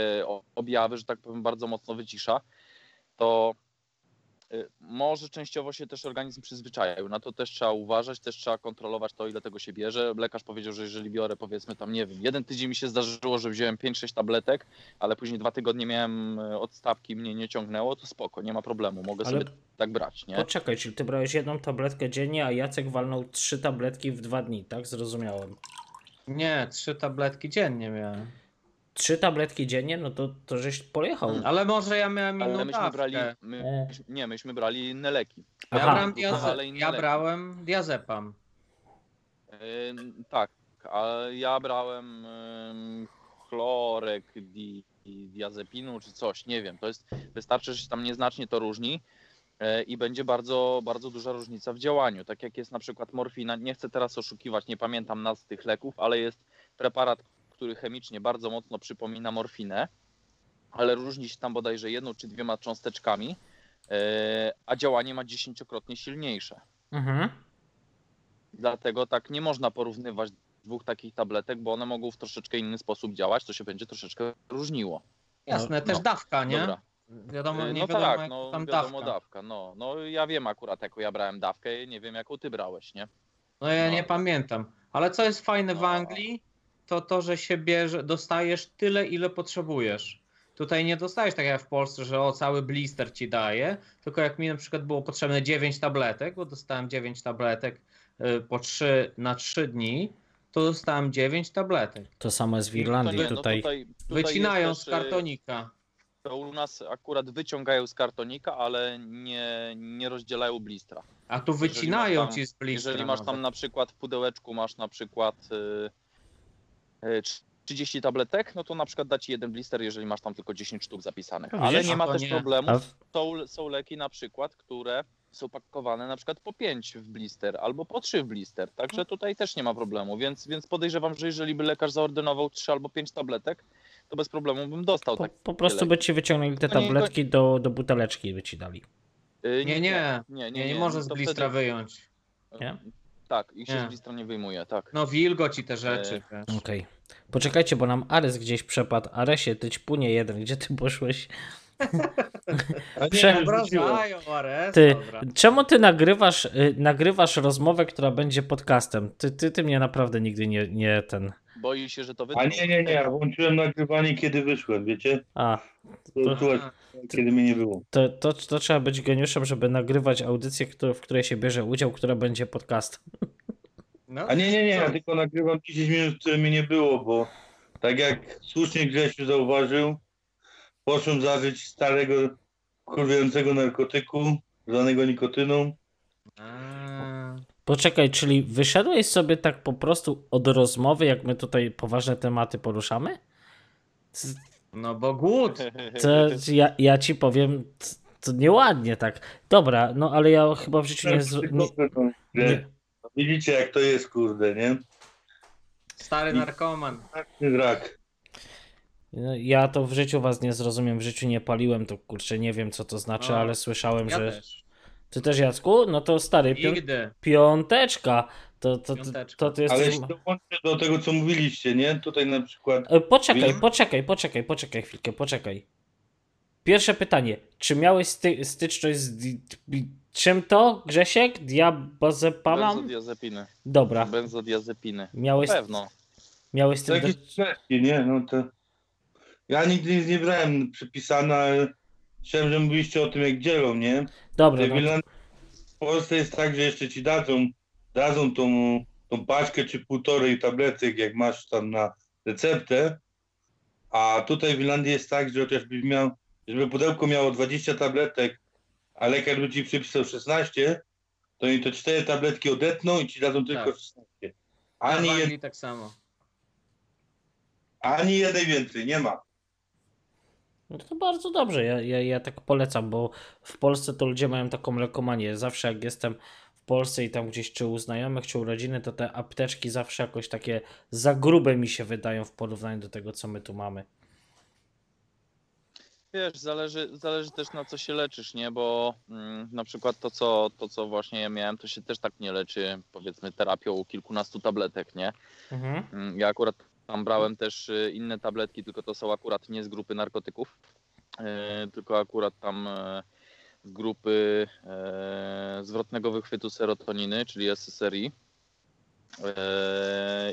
[SPEAKER 4] objawy, że tak powiem, bardzo mocno wycisza. To e, może częściowo się też organizm przyzwyczaił. Na to też trzeba uważać, też trzeba kontrolować to, ile tego się bierze. Lekarz powiedział, że jeżeli biorę powiedzmy tam, nie wiem, jeden tydzień mi się zdarzyło, że wziąłem 5-6 tabletek, ale później dwa tygodnie miałem e, odstawki, mnie nie ciągnęło, to spoko, nie ma problemu, mogę
[SPEAKER 2] Ale
[SPEAKER 4] sobie tak brać, nie?
[SPEAKER 2] poczekaj, czyli ty brałeś jedną tabletkę dziennie, a Jacek walnął trzy tabletki w dwa dni, tak? Zrozumiałem.
[SPEAKER 1] Nie, trzy tabletki dziennie miałem.
[SPEAKER 2] Trzy tabletki dziennie, no to, to żeś pojechał.
[SPEAKER 4] Mm.
[SPEAKER 1] Ale może ja miałem inną
[SPEAKER 4] Ale myśmy
[SPEAKER 1] dawkę.
[SPEAKER 4] brali, my,
[SPEAKER 2] E.
[SPEAKER 4] nie, myśmy brali inne leki.
[SPEAKER 1] Ja,
[SPEAKER 2] Aha,
[SPEAKER 1] brałem diaze-
[SPEAKER 4] Ale inne
[SPEAKER 1] ja
[SPEAKER 4] leki.
[SPEAKER 1] brałem diazepam.
[SPEAKER 4] Tak, a ja brałem chlorek di, diazepinu czy coś, nie wiem. To jest, wystarczy, że się tam nieznacznie to różni e, i będzie bardzo, bardzo duża różnica w działaniu. Tak jak jest na przykład morfina, nie chcę teraz oszukiwać, nie pamiętam nazw tych leków, ale jest preparat, który chemicznie bardzo mocno przypomina morfinę, ale różni się tam bodajże jedną czy dwiema cząsteczkami, e, a działanie ma dziesięciokrotnie silniejsze.
[SPEAKER 2] Mhm.
[SPEAKER 4] Dlatego tak nie można porównywać dwóch takich tabletek, bo one mogą w troszeczkę inny sposób działać, to się będzie troszeczkę różniło.
[SPEAKER 1] Jasne,
[SPEAKER 4] No,
[SPEAKER 1] też
[SPEAKER 4] no.
[SPEAKER 1] dawka, nie?
[SPEAKER 4] Dobra.
[SPEAKER 1] Wiadomo,
[SPEAKER 4] E,
[SPEAKER 1] nie
[SPEAKER 4] no
[SPEAKER 1] wiadomo
[SPEAKER 4] tak,
[SPEAKER 1] jak
[SPEAKER 4] no
[SPEAKER 1] tam
[SPEAKER 4] wiadomo
[SPEAKER 1] dawka.
[SPEAKER 4] dawka. No, no ja wiem akurat jaką ja brałem dawkę, nie wiem jaką ty brałeś, nie?
[SPEAKER 1] No ja
[SPEAKER 4] No.
[SPEAKER 1] nie pamiętam. Ale co jest fajne w
[SPEAKER 4] No.
[SPEAKER 1] Anglii, to to, że się bierze, dostajesz tyle, ile potrzebujesz. Tutaj nie dostajesz tak jak w Polsce, że o cały blister ci daje, tylko jak mi na przykład było potrzebne 9 tabletek, bo dostałem 9 tabletek y, po 3 na 3 dni, to dostałem 9 tabletek.
[SPEAKER 2] To samo jest w Irlandii
[SPEAKER 4] no
[SPEAKER 2] tutaj.
[SPEAKER 4] tutaj, tutaj
[SPEAKER 1] Wycinają
[SPEAKER 4] jest
[SPEAKER 1] z
[SPEAKER 4] też, e,
[SPEAKER 1] kartonika.
[SPEAKER 4] To u nas akurat wyciągają z kartonika, ale nie, nie rozdzielają blistra.
[SPEAKER 1] A tu wycinają
[SPEAKER 4] tam-
[SPEAKER 1] ci z blistra.
[SPEAKER 4] Jeżeli masz tam
[SPEAKER 1] nawet.
[SPEAKER 4] na przykład w pudełeczku masz na przykład y, y, 30 tabletek, no to na przykład da ci jeden blister, jeżeli masz tam tylko 10 sztuk zapisanych. Ale nie ma też problemu. Są, są leki na przykład, które są pakowane na przykład po 5 w blister albo po 3 w blister. Także tutaj też nie ma problemu, więc, więc podejrzewam, że jeżeli by lekarz zaordynował 3 albo 5 tabletek, to bez problemu bym dostał
[SPEAKER 2] po,
[SPEAKER 4] tak.
[SPEAKER 2] po prostu by ci wyciągnęli te tabletki do, do buteleczki by ci dali.
[SPEAKER 4] Y,
[SPEAKER 1] Nie, nie,
[SPEAKER 4] nie,
[SPEAKER 1] nie,
[SPEAKER 4] nie,
[SPEAKER 1] może z blistra
[SPEAKER 4] wtedy-
[SPEAKER 1] wyjąć.
[SPEAKER 2] Nie?
[SPEAKER 4] Tak, ich się
[SPEAKER 1] Nie.
[SPEAKER 4] z blistra nie wyjmuje, tak.
[SPEAKER 1] No wilgoć i te rzeczy.
[SPEAKER 4] E.
[SPEAKER 2] Okej. Poczekajcie, bo nam Ares gdzieś przepadł. Aresie, ty ćpunie jeden, gdzie ty poszłeś?
[SPEAKER 3] A
[SPEAKER 2] Prze- Ty, czemu ty nagrywasz, y, nagrywasz rozmowę, która będzie podcastem? Ty, ty, ty mnie naprawdę nigdy nie, nie ten.
[SPEAKER 4] Boi się, że to
[SPEAKER 3] A
[SPEAKER 4] wytną.
[SPEAKER 3] nie, nie, nie, ja włączyłem nagrywanie kiedy wyszłem, wiecie?
[SPEAKER 2] A,
[SPEAKER 3] To,
[SPEAKER 2] To-
[SPEAKER 3] kiedy mnie nie było.
[SPEAKER 2] to, to, to trzeba być geniuszem, żeby nagrywać audycję, w której się bierze udział, która będzie podcastem.
[SPEAKER 1] No,
[SPEAKER 3] A nie, nie, nie, ja tylko nagrywam 10 minut, które mnie nie było, bo tak jak słusznie Grzesiu zauważył, poszłem zażyć starego, kurwiającego narkotyku, zwanego nikotyną.
[SPEAKER 1] A,
[SPEAKER 2] Poczekaj, czyli wyszedłeś sobie tak po prostu od rozmowy, jak my tutaj poważne tematy poruszamy? C-
[SPEAKER 1] No bo głód.
[SPEAKER 2] To ja, ja ci powiem, to nieładnie tak. Dobra, no ale ja chyba w życiu nie... z- nie, nie
[SPEAKER 3] Widzicie jak to jest, kurde, nie?
[SPEAKER 1] Stary narkoman.
[SPEAKER 3] Rak.
[SPEAKER 2] no, ja to w życiu was nie zrozumiem, w życiu nie paliłem, to kurczę nie wiem co to znaczy,
[SPEAKER 1] O,
[SPEAKER 2] ale słyszałem,
[SPEAKER 1] Ja
[SPEAKER 2] że...
[SPEAKER 1] też.
[SPEAKER 2] Ty też Jacku? No to stary, pią... Piąteczka. To, to, to, to, ty
[SPEAKER 3] Ale się dołączę do tego, co mówiliście, nie? Tutaj na przykład
[SPEAKER 2] E, Poczekaj,
[SPEAKER 3] William?
[SPEAKER 2] poczekaj, poczekaj, poczekaj chwilkę, poczekaj. Pierwsze pytanie. Czy miałeś sty styczność z... Czym to, Grzesiek? Diabazepamam?
[SPEAKER 4] Benzodiazepiny.
[SPEAKER 2] Dobra.
[SPEAKER 4] Benzodiazepiny.
[SPEAKER 2] Miałeś,
[SPEAKER 4] Na pewno.
[SPEAKER 2] miałeś z tym...
[SPEAKER 3] Takie
[SPEAKER 2] Do...
[SPEAKER 3] nie? No to... Ja nigdy nic nie brałem przypisane, ale chciałem, że mówiliście o tym, jak dzielą, nie?
[SPEAKER 2] Dobra,
[SPEAKER 3] W
[SPEAKER 2] no,
[SPEAKER 3] Irlandii- W Polsce jest tak, że jeszcze ci dadzą, dadzą tą, tą paczkę czy półtorej tabletek, jak masz tam na receptę, a tutaj w Irlandii jest tak, że chociażbyś miał, żeby pudełko miało 20 tabletek, a lekarz by ci przypisał 16, to oni to cztery tabletki odetną i ci dadzą tylko
[SPEAKER 1] Tak.
[SPEAKER 3] 16.
[SPEAKER 1] A
[SPEAKER 3] Ani, jed,
[SPEAKER 1] tak samo.
[SPEAKER 3] ani jednej więcej, nie ma.
[SPEAKER 2] no to bardzo dobrze, ja, ja, ja tak polecam, bo w Polsce to ludzie mają taką lekomanię. Zawsze jak jestem w Polsce i tam gdzieś czy u znajomych, czy u rodziny, to te apteczki zawsze jakoś takie za grube mi się wydają w porównaniu do tego, co my tu mamy.
[SPEAKER 4] Wiesz, zależy, zależy też na co się leczysz, nie? Bo mm, na przykład to co, to, co właśnie ja miałem, to się też tak nie leczy, powiedzmy, terapią kilkunastu tabletek, nie?
[SPEAKER 2] Mhm.
[SPEAKER 4] Mm, Ja akurat tam brałem też y, inne tabletki, tylko to są akurat nie z grupy narkotyków, y, tylko akurat tam y, z grupy y, zwrotnego wychwytu serotoniny, czyli SSRI.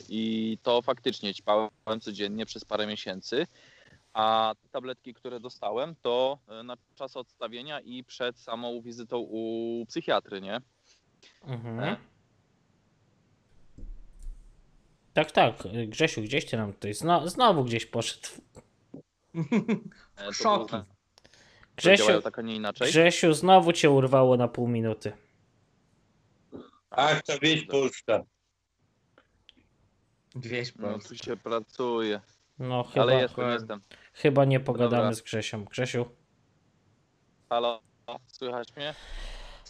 [SPEAKER 4] I to faktycznie ćpałem codziennie przez parę miesięcy. A te tabletki, które dostałem, to y, na czas odstawienia i przed samą wizytą u psychiatry, nie?
[SPEAKER 2] Mhm.
[SPEAKER 4] E?
[SPEAKER 2] Tak, tak. Grzesiu, gdzieś ty nam tutaj zno, znowu gdzieś poszedł.
[SPEAKER 4] E, to
[SPEAKER 1] Szoki.
[SPEAKER 4] było-
[SPEAKER 2] Grzesiu,
[SPEAKER 4] tak, a nie inaczej.
[SPEAKER 2] Grzesiu, znowu cię urwało na pół minuty.
[SPEAKER 3] Ach, ta wieś polska.
[SPEAKER 1] Wieś
[SPEAKER 4] No
[SPEAKER 1] Polska.
[SPEAKER 4] tu się pracuje,
[SPEAKER 2] No chyba,
[SPEAKER 4] ale jestem, jestem.
[SPEAKER 2] Chyba nie pogadamy
[SPEAKER 4] Dobra.
[SPEAKER 2] z Grzesiem. Grzesiu?
[SPEAKER 4] Halo, słychać mnie?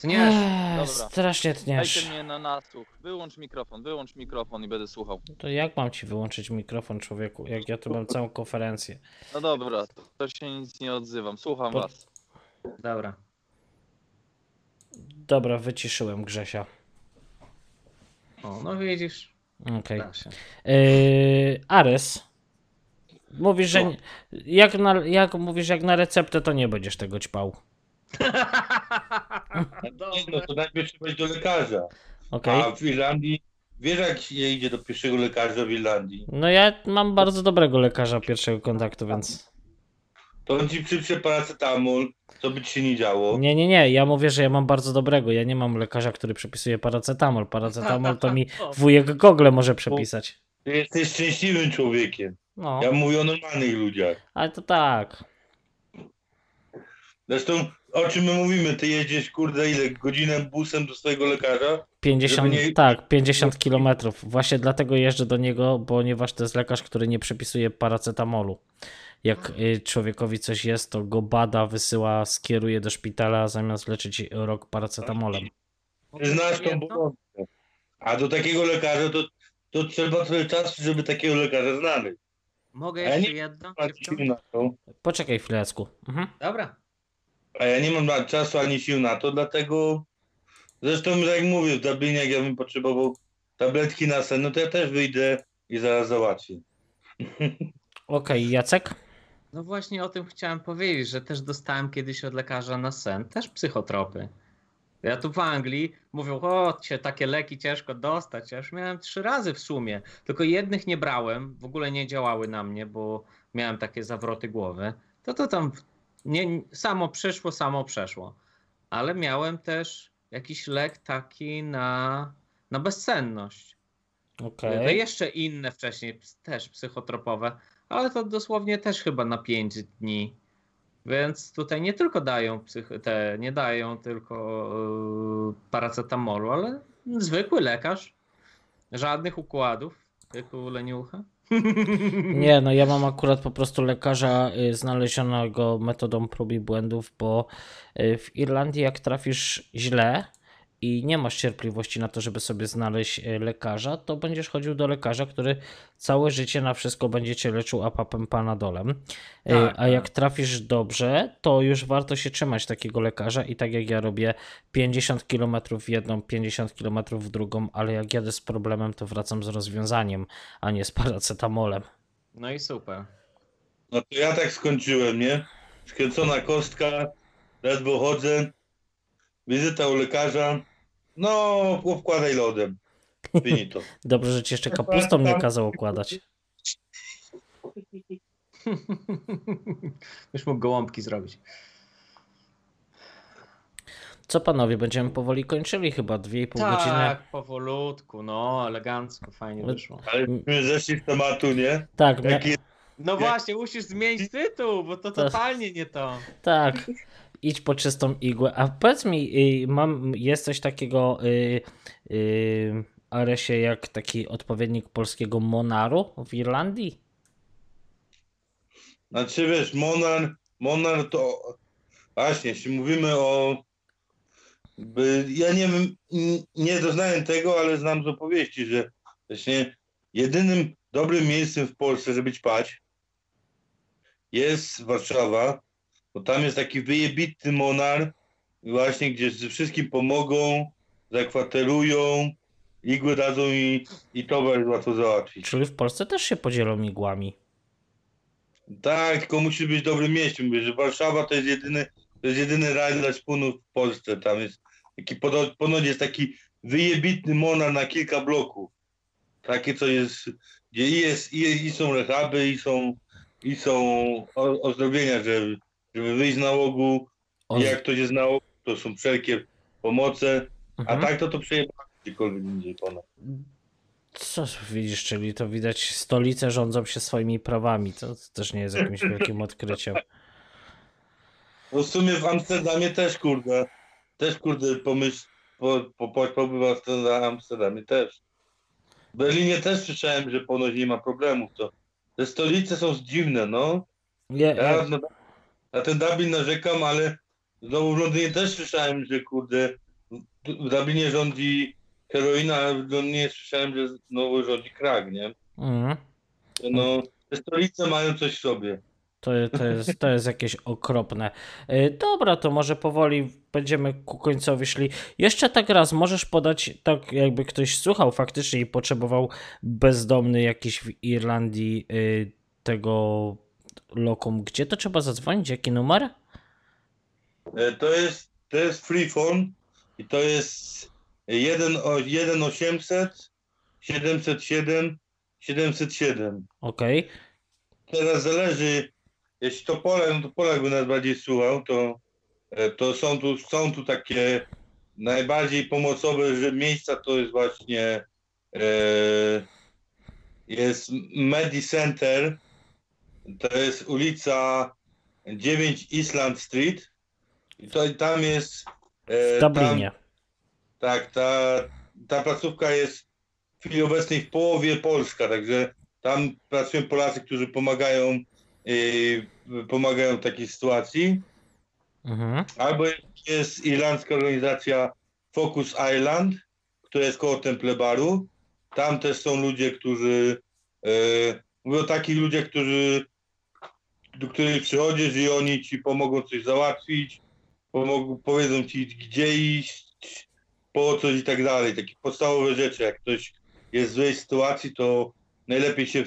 [SPEAKER 1] Tniesz.
[SPEAKER 2] Ech,
[SPEAKER 4] Dobra.
[SPEAKER 2] strasznie
[SPEAKER 4] Dajcie
[SPEAKER 2] tniesz.
[SPEAKER 4] mnie na nasłuch. Wyłącz mikrofon, wyłącz mikrofon i będę słuchał.
[SPEAKER 2] To jak mam ci wyłączyć mikrofon, człowieku? Jak ja tu mam całą konferencję.
[SPEAKER 4] No dobra, to, to się nic nie odzywam. Słucham
[SPEAKER 2] Po-
[SPEAKER 4] was.
[SPEAKER 1] Dobra.
[SPEAKER 2] Dobra, wyciszyłem Grzesia.
[SPEAKER 1] O, no widzisz.
[SPEAKER 2] Okej.
[SPEAKER 1] Da się.
[SPEAKER 2] Yy, Ares. Mówisz, że
[SPEAKER 3] No.
[SPEAKER 2] nie- jak, na, jak mówisz, jak na receptę, to nie będziesz tego ćpał.
[SPEAKER 3] Nie, no
[SPEAKER 1] Dobra.
[SPEAKER 3] to najpierw trzeba iść do lekarza.
[SPEAKER 2] Okej.
[SPEAKER 3] A w Irlandii, wiesz jak się idzie do pierwszego lekarza w Irlandii?
[SPEAKER 2] No ja mam bardzo dobrego lekarza pierwszego kontaktu, więc.
[SPEAKER 3] To on ci przypisze paracetamol, co by ci się nie działo.
[SPEAKER 2] Nie, nie, nie. Ja mówię, że ja mam bardzo dobrego. Ja nie mam lekarza, który przepisuje paracetamol. Paracetamol to mi wujek Gogle może przepisać.
[SPEAKER 3] Ty jesteś szczęśliwym człowiekiem.
[SPEAKER 2] No,
[SPEAKER 3] Ja mówię o normalnych ludziach.
[SPEAKER 2] ale to tak.
[SPEAKER 3] Zresztą o czym my mówimy? Ty jedziesz, kurde, ile? Godzinę busem do swojego lekarza?
[SPEAKER 2] 50,
[SPEAKER 3] Żeby nie-
[SPEAKER 2] tak, 50 kilometrów. Właśnie dlatego jeżdżę do niego, ponieważ to jest lekarz, który nie przepisuje paracetamolu. Jak y, człowiekowi coś jest, to go bada, wysyła, skieruje do szpitala, zamiast leczyć rok paracetamolem.
[SPEAKER 3] Ty znasz tą bolączkę. A do takiego lekarza to, to trzeba trochę czasu, żeby takiego lekarza znaleźć.
[SPEAKER 1] Mogę jeszcze
[SPEAKER 3] nie-
[SPEAKER 1] jedno?
[SPEAKER 3] Na to.
[SPEAKER 2] Poczekaj chwileczku. Mhm.
[SPEAKER 1] Dobra.
[SPEAKER 3] A ja nie mam na- czasu ani sił na to, dlatego zresztą jak mówię, w Dublinie jak ja bym potrzebował tabletki na sen, no to ja też wyjdę i zaraz załatwię.
[SPEAKER 2] Okej, Jacek?
[SPEAKER 1] No właśnie o tym chciałem powiedzieć, że też dostałem kiedyś od lekarza na sen, też psychotropy. Ja tu w Anglii mówią, o, cię takie leki ciężko dostać. Ja już miałem trzy razy w sumie, tylko jednych nie brałem, w ogóle nie działały na mnie, bo miałem takie zawroty głowy. To to tam nie, samo przyszło, samo przeszło. Ale miałem też jakiś lek taki na, na bezsenność.
[SPEAKER 2] Okej.
[SPEAKER 1] To jeszcze inne wcześniej, też psychotropowe, ale to dosłownie też chyba na 5 dni. Więc tutaj nie tylko dają te, nie dają tylko yy, paracetamolu, ale zwykły lekarz. Żadnych układów, jak u leniucha.
[SPEAKER 2] Nie, no ja mam akurat po prostu lekarza y, znalezionego metodą prób i błędów, bo y, w Irlandii jak trafisz źle i nie masz cierpliwości na to, żeby sobie znaleźć y, lekarza, to będziesz chodził do lekarza, który całe życie na wszystko będzie cię leczył apapem panadolem. Y,
[SPEAKER 1] Tak,
[SPEAKER 2] A jak
[SPEAKER 1] tak.
[SPEAKER 2] trafisz dobrze, to już warto się trzymać takiego lekarza i tak jak ja robię 50 km w jedną, 50 km w drugą, ale jak jadę z problemem, to wracam z rozwiązaniem, a nie z paracetamolem.
[SPEAKER 1] No i super.
[SPEAKER 3] No to ja tak skończyłem, nie? Skręcona kostka, ledwo chodzę, wizyta u lekarza, no wkładaj lodem. Finito.
[SPEAKER 2] Dobrze, że ci jeszcze kapustą nie kazał okładać.
[SPEAKER 1] Już mógł gołąbki zrobić.
[SPEAKER 2] Co panowie, będziemy powoli kończyli chyba 2,5 godziny.
[SPEAKER 1] Tak, powolutku, no, elegancko, fajnie wyszło.
[SPEAKER 3] Ale my zeszli z tematu, nie?
[SPEAKER 2] Tak, mia-
[SPEAKER 3] Jaki
[SPEAKER 1] No właśnie, musisz zmienić tytuł, bo to
[SPEAKER 2] To-
[SPEAKER 1] totalnie nie to.
[SPEAKER 2] tak. Idź po czystą igłę. A powiedz mi, y, mam, jest coś takiego, y, y, Aresie, jak taki odpowiednik polskiego Monaru w Irlandii?
[SPEAKER 3] Znaczy wiesz, Monar, Monar to właśnie, jeśli mówimy o by, ja nie wiem, nie doznałem tego, ale znam z opowieści, że właśnie jedynym dobrym miejscem w Polsce, żeby ćpać jest Warszawa, bo tam jest taki wyjebity Monar właśnie, gdzie wszystkim pomogą, zakwaterują, igły dadzą i, i towar łatwo załatwić.
[SPEAKER 2] Czyli w Polsce też się podzielą igłami.
[SPEAKER 3] Tak, tylko musi być dobrym miejscu. Mówię, że Warszawa to jest jedyny, to jest jedyny raj dla szpunów w Polsce. Tam jest taki, pono- ponoć jest taki wyjebitny monar na kilka bloków. Takie, co jest, gdzie i, jest, i, i są rehaby, i są, i są o- ozdrobienia, żeby, wyjść z nałogu.
[SPEAKER 2] O,
[SPEAKER 3] I jak ktoś jest na nałogu, to są wszelkie pomoce. A
[SPEAKER 2] mhm.
[SPEAKER 3] tak to to przejebane gdziekolwiek indziej ponad.
[SPEAKER 2] Co widzisz, czyli to widać, stolice rządzą się swoimi prawami. To też nie jest jakimś wielkim odkryciem.
[SPEAKER 3] No w sumie w Amsterdamie też, kurde, też, kurde, pomyśl, po, po, po, pobywa w Amsterdamie też. W Berlinie też słyszałem, że ponoć nie ma problemów, to te stolice są dziwne, no.
[SPEAKER 2] Nie,
[SPEAKER 3] Ja na, na ten Dublin narzekam, ale znowu w Londynie też słyszałem, że, kurde, w, Dublinie rządzi heroina, a w Londynie słyszałem, że znowu rządzi krak, nie?
[SPEAKER 2] mhm.
[SPEAKER 3] No, te stolice mają coś w sobie.
[SPEAKER 2] To, to, jest, to jest jakieś okropne. Y, Dobra, to może powoli będziemy ku końcowi szli. Jeszcze tak raz, możesz podać, tak jakby ktoś słuchał faktycznie i potrzebował bezdomny jakiś w Irlandii y, tego lokum. Gdzie to trzeba zadzwonić? Jaki numer?
[SPEAKER 3] E, To jest, to jest freeform i to jest 1 o- 1 800 707 707.
[SPEAKER 2] Okej.
[SPEAKER 3] Teraz zależy, jeśli to Polak, no to Polak by nas bardziej słuchał, to, e, to są, tu, są tu takie najbardziej pomocowe że miejsca, to jest właśnie e, jest Medi Center, to jest ulica 9 Island Street i to, i tam jest e,
[SPEAKER 2] W Dublinie.
[SPEAKER 3] Tam, tak, ta, ta placówka jest w chwili obecnej w połowie polska, także tam pracują Polacy, którzy pomagają, yy, pomagają w takiej sytuacji.
[SPEAKER 2] Mhm.
[SPEAKER 3] Albo jest irlandzka organizacja Focus Island, która jest koło Temple Baru. Tam też są ludzie, którzy yy, mówię o takich ludziach, którzy do których przychodzisz i oni ci pomogą coś załatwić, pomogą, powiedzą ci gdzie iść, po coś i tak dalej. Takie podstawowe rzeczy. Jak ktoś jest w złej sytuacji, to najlepiej się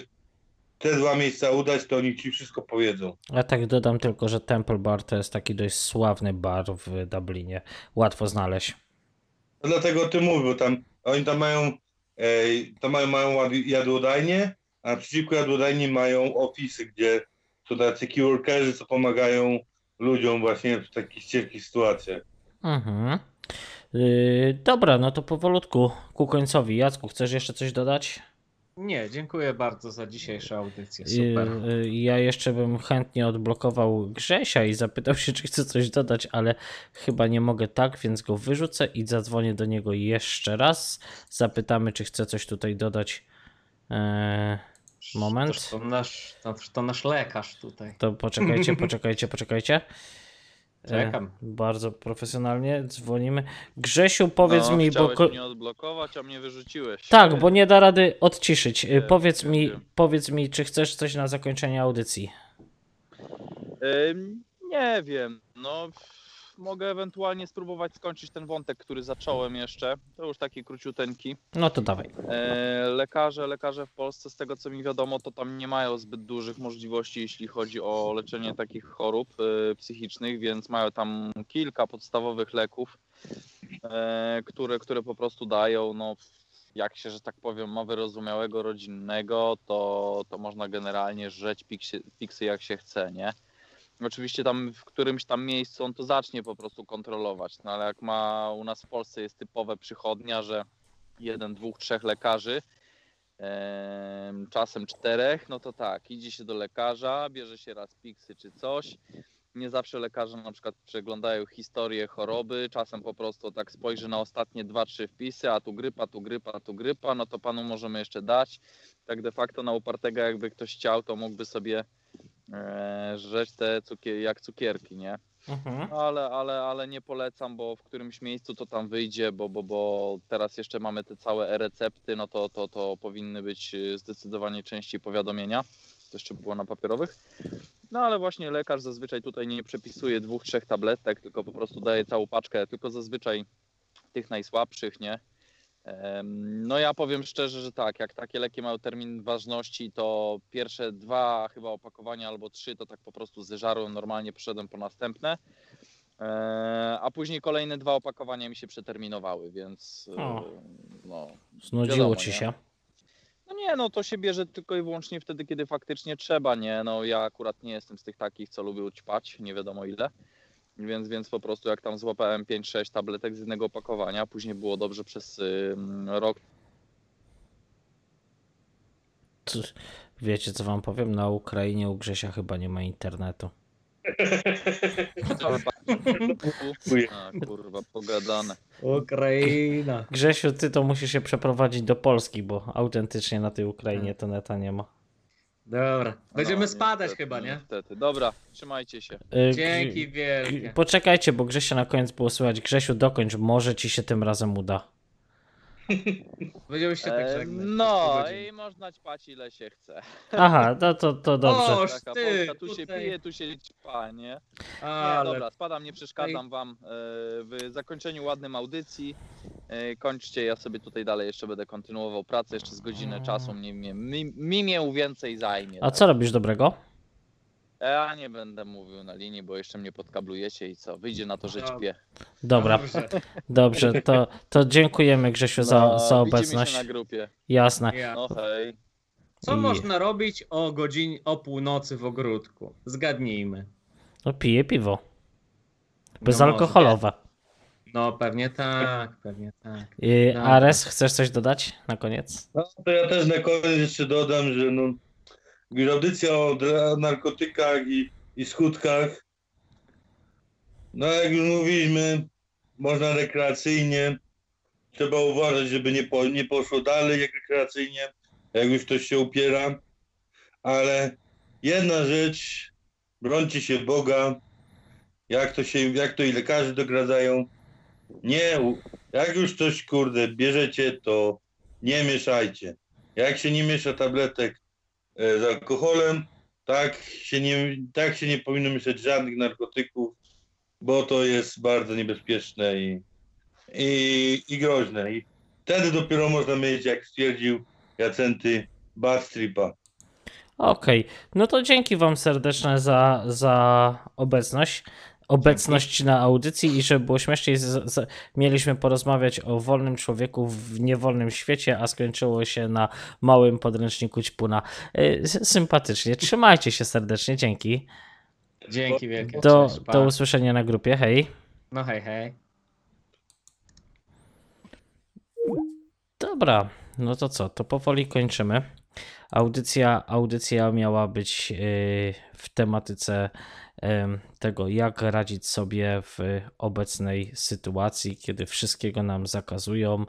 [SPEAKER 3] te dwa miejsca udać, to oni ci wszystko powiedzą.
[SPEAKER 2] Ja tak dodam tylko, że Temple Bar to jest taki dość sławny bar w Dublinie. Łatwo znaleźć.
[SPEAKER 3] No dlatego o tym mówię, bo tam oni tam mają, e, tam mają, mają jadłodajnie, a naprzeciwko jadłodajni mają ofisy, gdzie są tacy key workerzy, co pomagają ludziom właśnie w takich ciężkich sytuacjach.
[SPEAKER 2] Mhm. Yy, dobra, no to powolutku ku końcowi. Jacku, chcesz jeszcze coś dodać?
[SPEAKER 1] Nie, dziękuję bardzo za dzisiejszą audycję. Super.
[SPEAKER 2] Yy, yy, ja jeszcze bym chętnie odblokował Grzesia i zapytał się, czy chce coś dodać, ale chyba nie mogę tak, więc go wyrzucę i zadzwonię do niego jeszcze raz. Zapytamy, czy chce coś tutaj dodać. Yy, moment.
[SPEAKER 1] To, to, nasz, to, to nasz lekarz tutaj.
[SPEAKER 2] To poczekajcie, poczekajcie, poczekajcie. E,
[SPEAKER 1] Czekam.
[SPEAKER 2] Bardzo profesjonalnie dzwonimy. Grzesiu, powiedz
[SPEAKER 4] no,
[SPEAKER 2] mi, bo. ko-
[SPEAKER 4] mnie odblokować, a mnie wyrzuciłeś.
[SPEAKER 2] Tak, bo nie da rady odciszyć. E, powiedz mi, powiedz mi, czy chcesz coś na zakończenie audycji?
[SPEAKER 4] Ym, nie wiem, no mogę ewentualnie spróbować skończyć ten wątek, który zacząłem jeszcze. To już taki króciuteńki.
[SPEAKER 2] No to dawaj.
[SPEAKER 4] E, lekarze, lekarze w Polsce, z tego co mi wiadomo, to tam nie mają zbyt dużych możliwości, jeśli chodzi o leczenie takich chorób e, psychicznych, więc mają tam kilka podstawowych leków, e, które, które po prostu dają, no jak się, że tak powiem, ma wyrozumiałego rodzinnego, to, to można generalnie żreć fiksy, fiksy jak się chce, nie? Oczywiście tam w którymś tam miejscu on to zacznie po prostu kontrolować, no ale jak ma u nas w Polsce jest typowe przychodnia, że jeden, dwóch, trzech lekarzy, em, czasem czterech, no to tak, idzie się do lekarza, bierze się raz piksy czy coś. Nie zawsze lekarze na przykład przeglądają historię choroby, czasem po prostu tak spojrzy na ostatnie dwa, trzy wpisy, a tu grypa, tu grypa, tu grypa, no to panu możemy jeszcze dać. Tak de facto na upartego jakby ktoś chciał, to mógłby sobie żreć te cukier, jak cukierki, nie?
[SPEAKER 2] Mhm.
[SPEAKER 4] Ale, ale, ale nie polecam, bo w którymś miejscu to tam wyjdzie, bo, bo, bo teraz jeszcze mamy te całe e-recepty, no to, to, to powinny być y, zdecydowanie częściej powiadomienia. To jeszcze było na papierowych. No ale właśnie lekarz zazwyczaj tutaj nie przepisuje dwóch, trzech tabletek, tylko po prostu daje całą paczkę, tylko zazwyczaj tych najsłabszych, nie? No ja powiem szczerze, że tak, jak takie leki mają termin ważności, to pierwsze dwa chyba opakowania albo trzy to tak po prostu zeżarłem, normalnie poszedłem po następne. E, A później kolejne dwa opakowania mi się przeterminowały, więc e,
[SPEAKER 2] O.
[SPEAKER 4] no,
[SPEAKER 2] Znudziło
[SPEAKER 4] Wiadomo,
[SPEAKER 2] ci
[SPEAKER 4] nie?
[SPEAKER 2] się.
[SPEAKER 4] no nie, no to się bierze tylko i wyłącznie wtedy, kiedy faktycznie trzeba, nie? No ja akurat nie jestem z tych takich, co lubią ćpać, nie wiadomo ile. Więc, więc po prostu jak tam złapałem 5-6 tabletek z jednego opakowania, później było dobrze przez ym, rok,
[SPEAKER 2] Cóż, Wiecie, co wam powiem? Na Ukrainie u Grzesia chyba nie ma internetu.
[SPEAKER 4] A, kurwa, pogadane.
[SPEAKER 1] Ukraina.
[SPEAKER 2] Grzesiu, ty to musisz się przeprowadzić do Polski, bo autentycznie na tej Ukrainie to neta nie ma.
[SPEAKER 1] Dobra. Będziemy
[SPEAKER 4] No,
[SPEAKER 1] spadać
[SPEAKER 4] niestety,
[SPEAKER 1] chyba, nie?
[SPEAKER 4] Niestety. Dobra, trzymajcie się.
[SPEAKER 2] Y,
[SPEAKER 1] Dzięki
[SPEAKER 2] Grzy-
[SPEAKER 1] wielkie.
[SPEAKER 2] Poczekajcie, bo Grzesia na koniec było słychać. Grzesiu, dokończ, może ci się tym razem uda.
[SPEAKER 1] Będziemy się tak żegnać.
[SPEAKER 4] no i można ćpać ile się chce.
[SPEAKER 2] Aha, no to, to dobrze.
[SPEAKER 1] Oż
[SPEAKER 4] Taka
[SPEAKER 1] ty,
[SPEAKER 4] Polska, tu się
[SPEAKER 1] tutaj.
[SPEAKER 4] pije, tu się ćpa, nie? Nie,
[SPEAKER 1] Ale
[SPEAKER 4] dobra, spadam, nie przeszkadzam wam e, w zakończeniu ładnym audycji. E, Kończcie, ja sobie tutaj dalej jeszcze będę kontynuował pracę, jeszcze z godzinę czasu mnie, mnie, mi, mi mnie więcej zajmie.
[SPEAKER 2] A co robisz dobrego?
[SPEAKER 4] Ja nie będę mówił na linii, bo jeszcze mnie podkablujecie i co? Wyjdzie na to, że ćpię.
[SPEAKER 2] Dobra,
[SPEAKER 1] Dobrze.
[SPEAKER 2] dobrze, to, to dziękujemy Grzesiu za,
[SPEAKER 4] No,
[SPEAKER 2] za
[SPEAKER 4] widzimy
[SPEAKER 2] obecność.
[SPEAKER 4] się na grupie.
[SPEAKER 2] Jasne.
[SPEAKER 1] Ja.
[SPEAKER 4] No hej.
[SPEAKER 1] Co
[SPEAKER 2] I-
[SPEAKER 1] można robić o godzinie, o północy w ogródku? Zgadnijmy.
[SPEAKER 2] No piję piwo.
[SPEAKER 1] No
[SPEAKER 2] Bezalkoholowe.
[SPEAKER 1] No pewnie tak, pewnie tak.
[SPEAKER 2] Y,
[SPEAKER 1] No.
[SPEAKER 2] Ares, chcesz coś dodać na koniec?
[SPEAKER 3] No to ja też na koniec jeszcze dodam, że no, audycja o narkotykach i, i skutkach. No jak już mówiliśmy, można rekreacyjnie. Trzeba uważać, żeby nie, po, nie poszło dalej jak rekreacyjnie, jak już ktoś się upiera. Ale jedna rzecz, brońcie się Boga, jak to się, jak to i lekarze dogradzają. Nie, jak już coś kurde bierzecie, to nie mieszajcie. Jak się nie miesza tabletek z alkoholem, tak się nie, tak się nie powinno mieszać żadnych narkotyków, bo to jest bardzo niebezpieczne i, i, i groźne. I wtedy dopiero można mieć, jak stwierdził Jacenty, bad tripa.
[SPEAKER 2] Okej, no to dzięki Wam serdeczne za, za obecność. Obecność na audycji i żeby było śmieszniej, z, z, mieliśmy porozmawiać o wolnym człowieku w niewolnym świecie, a skończyło się na małym podręczniku ćpuna. Y, Sympatycznie. Trzymajcie się serdecznie, dzięki.
[SPEAKER 1] Dzięki wielkie.
[SPEAKER 2] Do,
[SPEAKER 1] Cześć,
[SPEAKER 2] do usłyszenia na grupie, hej.
[SPEAKER 1] No hej, hej.
[SPEAKER 2] Dobra, no to co, to powoli kończymy. Audycja, audycja miała być yy, w tematyce em, tego, jak radzić sobie w obecnej sytuacji, kiedy wszystkiego nam zakazują.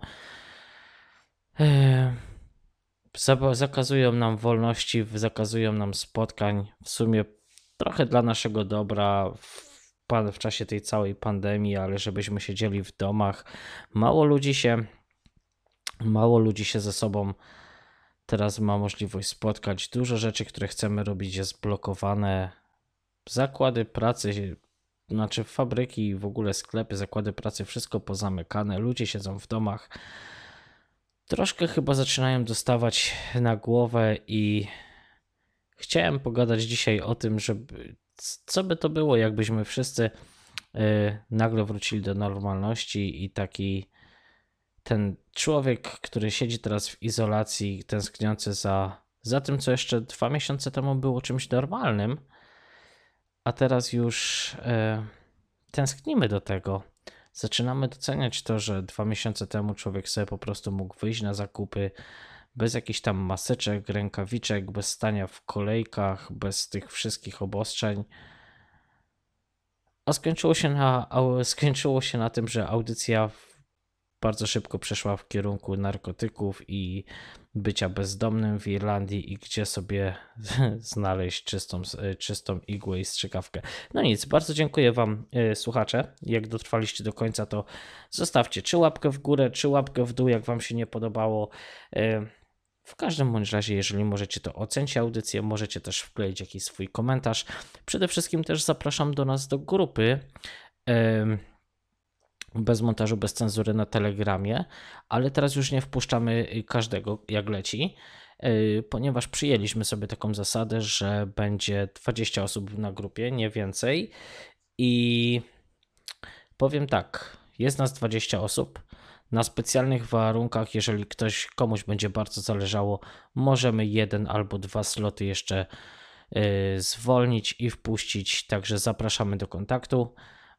[SPEAKER 2] Zakazują nam wolności, zakazują nam spotkań. W sumie trochę dla naszego dobra w czasie tej całej pandemii, ale żebyśmy siedzieli w domach. Mało ludzi się Mało ludzi się ze sobą teraz ma możliwość spotkać. Dużo rzeczy, które chcemy robić, jest blokowane. Zakłady pracy, znaczy fabryki, w ogóle sklepy, zakłady pracy, wszystko pozamykane. Ludzie siedzą w domach. Troszkę chyba zaczynają dostawać na głowę i chciałem pogadać dzisiaj o tym, żeby co by to było, jakbyśmy wszyscy y, nagle wrócili do normalności i taki ten człowiek, który siedzi teraz w izolacji, tęskniący za, za tym, co jeszcze dwa miesiące temu było czymś normalnym, a teraz już e, tęsknimy do tego. Zaczynamy doceniać to, że dwa miesiące temu człowiek sobie po prostu mógł wyjść na zakupy bez jakichś tam maseczek, rękawiczek, bez stania w kolejkach, bez tych wszystkich obostrzeń. A skończyło się na, skończyło się na tym, że audycja bardzo szybko przeszła w kierunku narkotyków i bycia bezdomnym w Irlandii i gdzie sobie znaleźć czystą, czystą igłę i strzykawkę. No nic, bardzo dziękuję Wam, e, słuchacze. Jak dotrwaliście do końca, to zostawcie czy łapkę w górę, czy łapkę w dół, jak Wam się nie podobało. E, W każdym bądź razie, jeżeli możecie, to ocencie audycję, możecie też wkleić jakiś swój komentarz. Przede wszystkim też zapraszam do nas do grupy. Bez montażu, bez cenzury na Telegramie, ale teraz już nie wpuszczamy każdego jak leci, y, ponieważ przyjęliśmy sobie taką zasadę, że będzie 20 osób na grupie, nie więcej. I powiem tak, jest nas 20 osób. Na specjalnych warunkach, jeżeli ktoś komuś będzie bardzo zależało, możemy jeden albo dwa sloty jeszcze y, zwolnić i wpuścić. Także zapraszamy do kontaktu.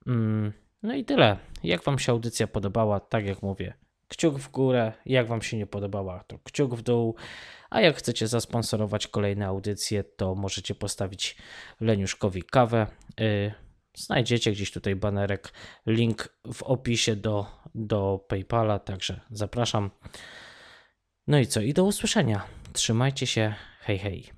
[SPEAKER 2] Mm, No i tyle. Jak Wam się audycja podobała, tak jak mówię, kciuk w górę. Jak Wam się nie podobała, to kciuk w dół. A jak chcecie zasponsorować kolejne audycje, to możecie postawić Leniuszkowi kawę. Y, Znajdziecie gdzieś tutaj banerek, link w opisie do, do PayPala, także zapraszam. No i co? I do usłyszenia. Trzymajcie się. Hej, hej.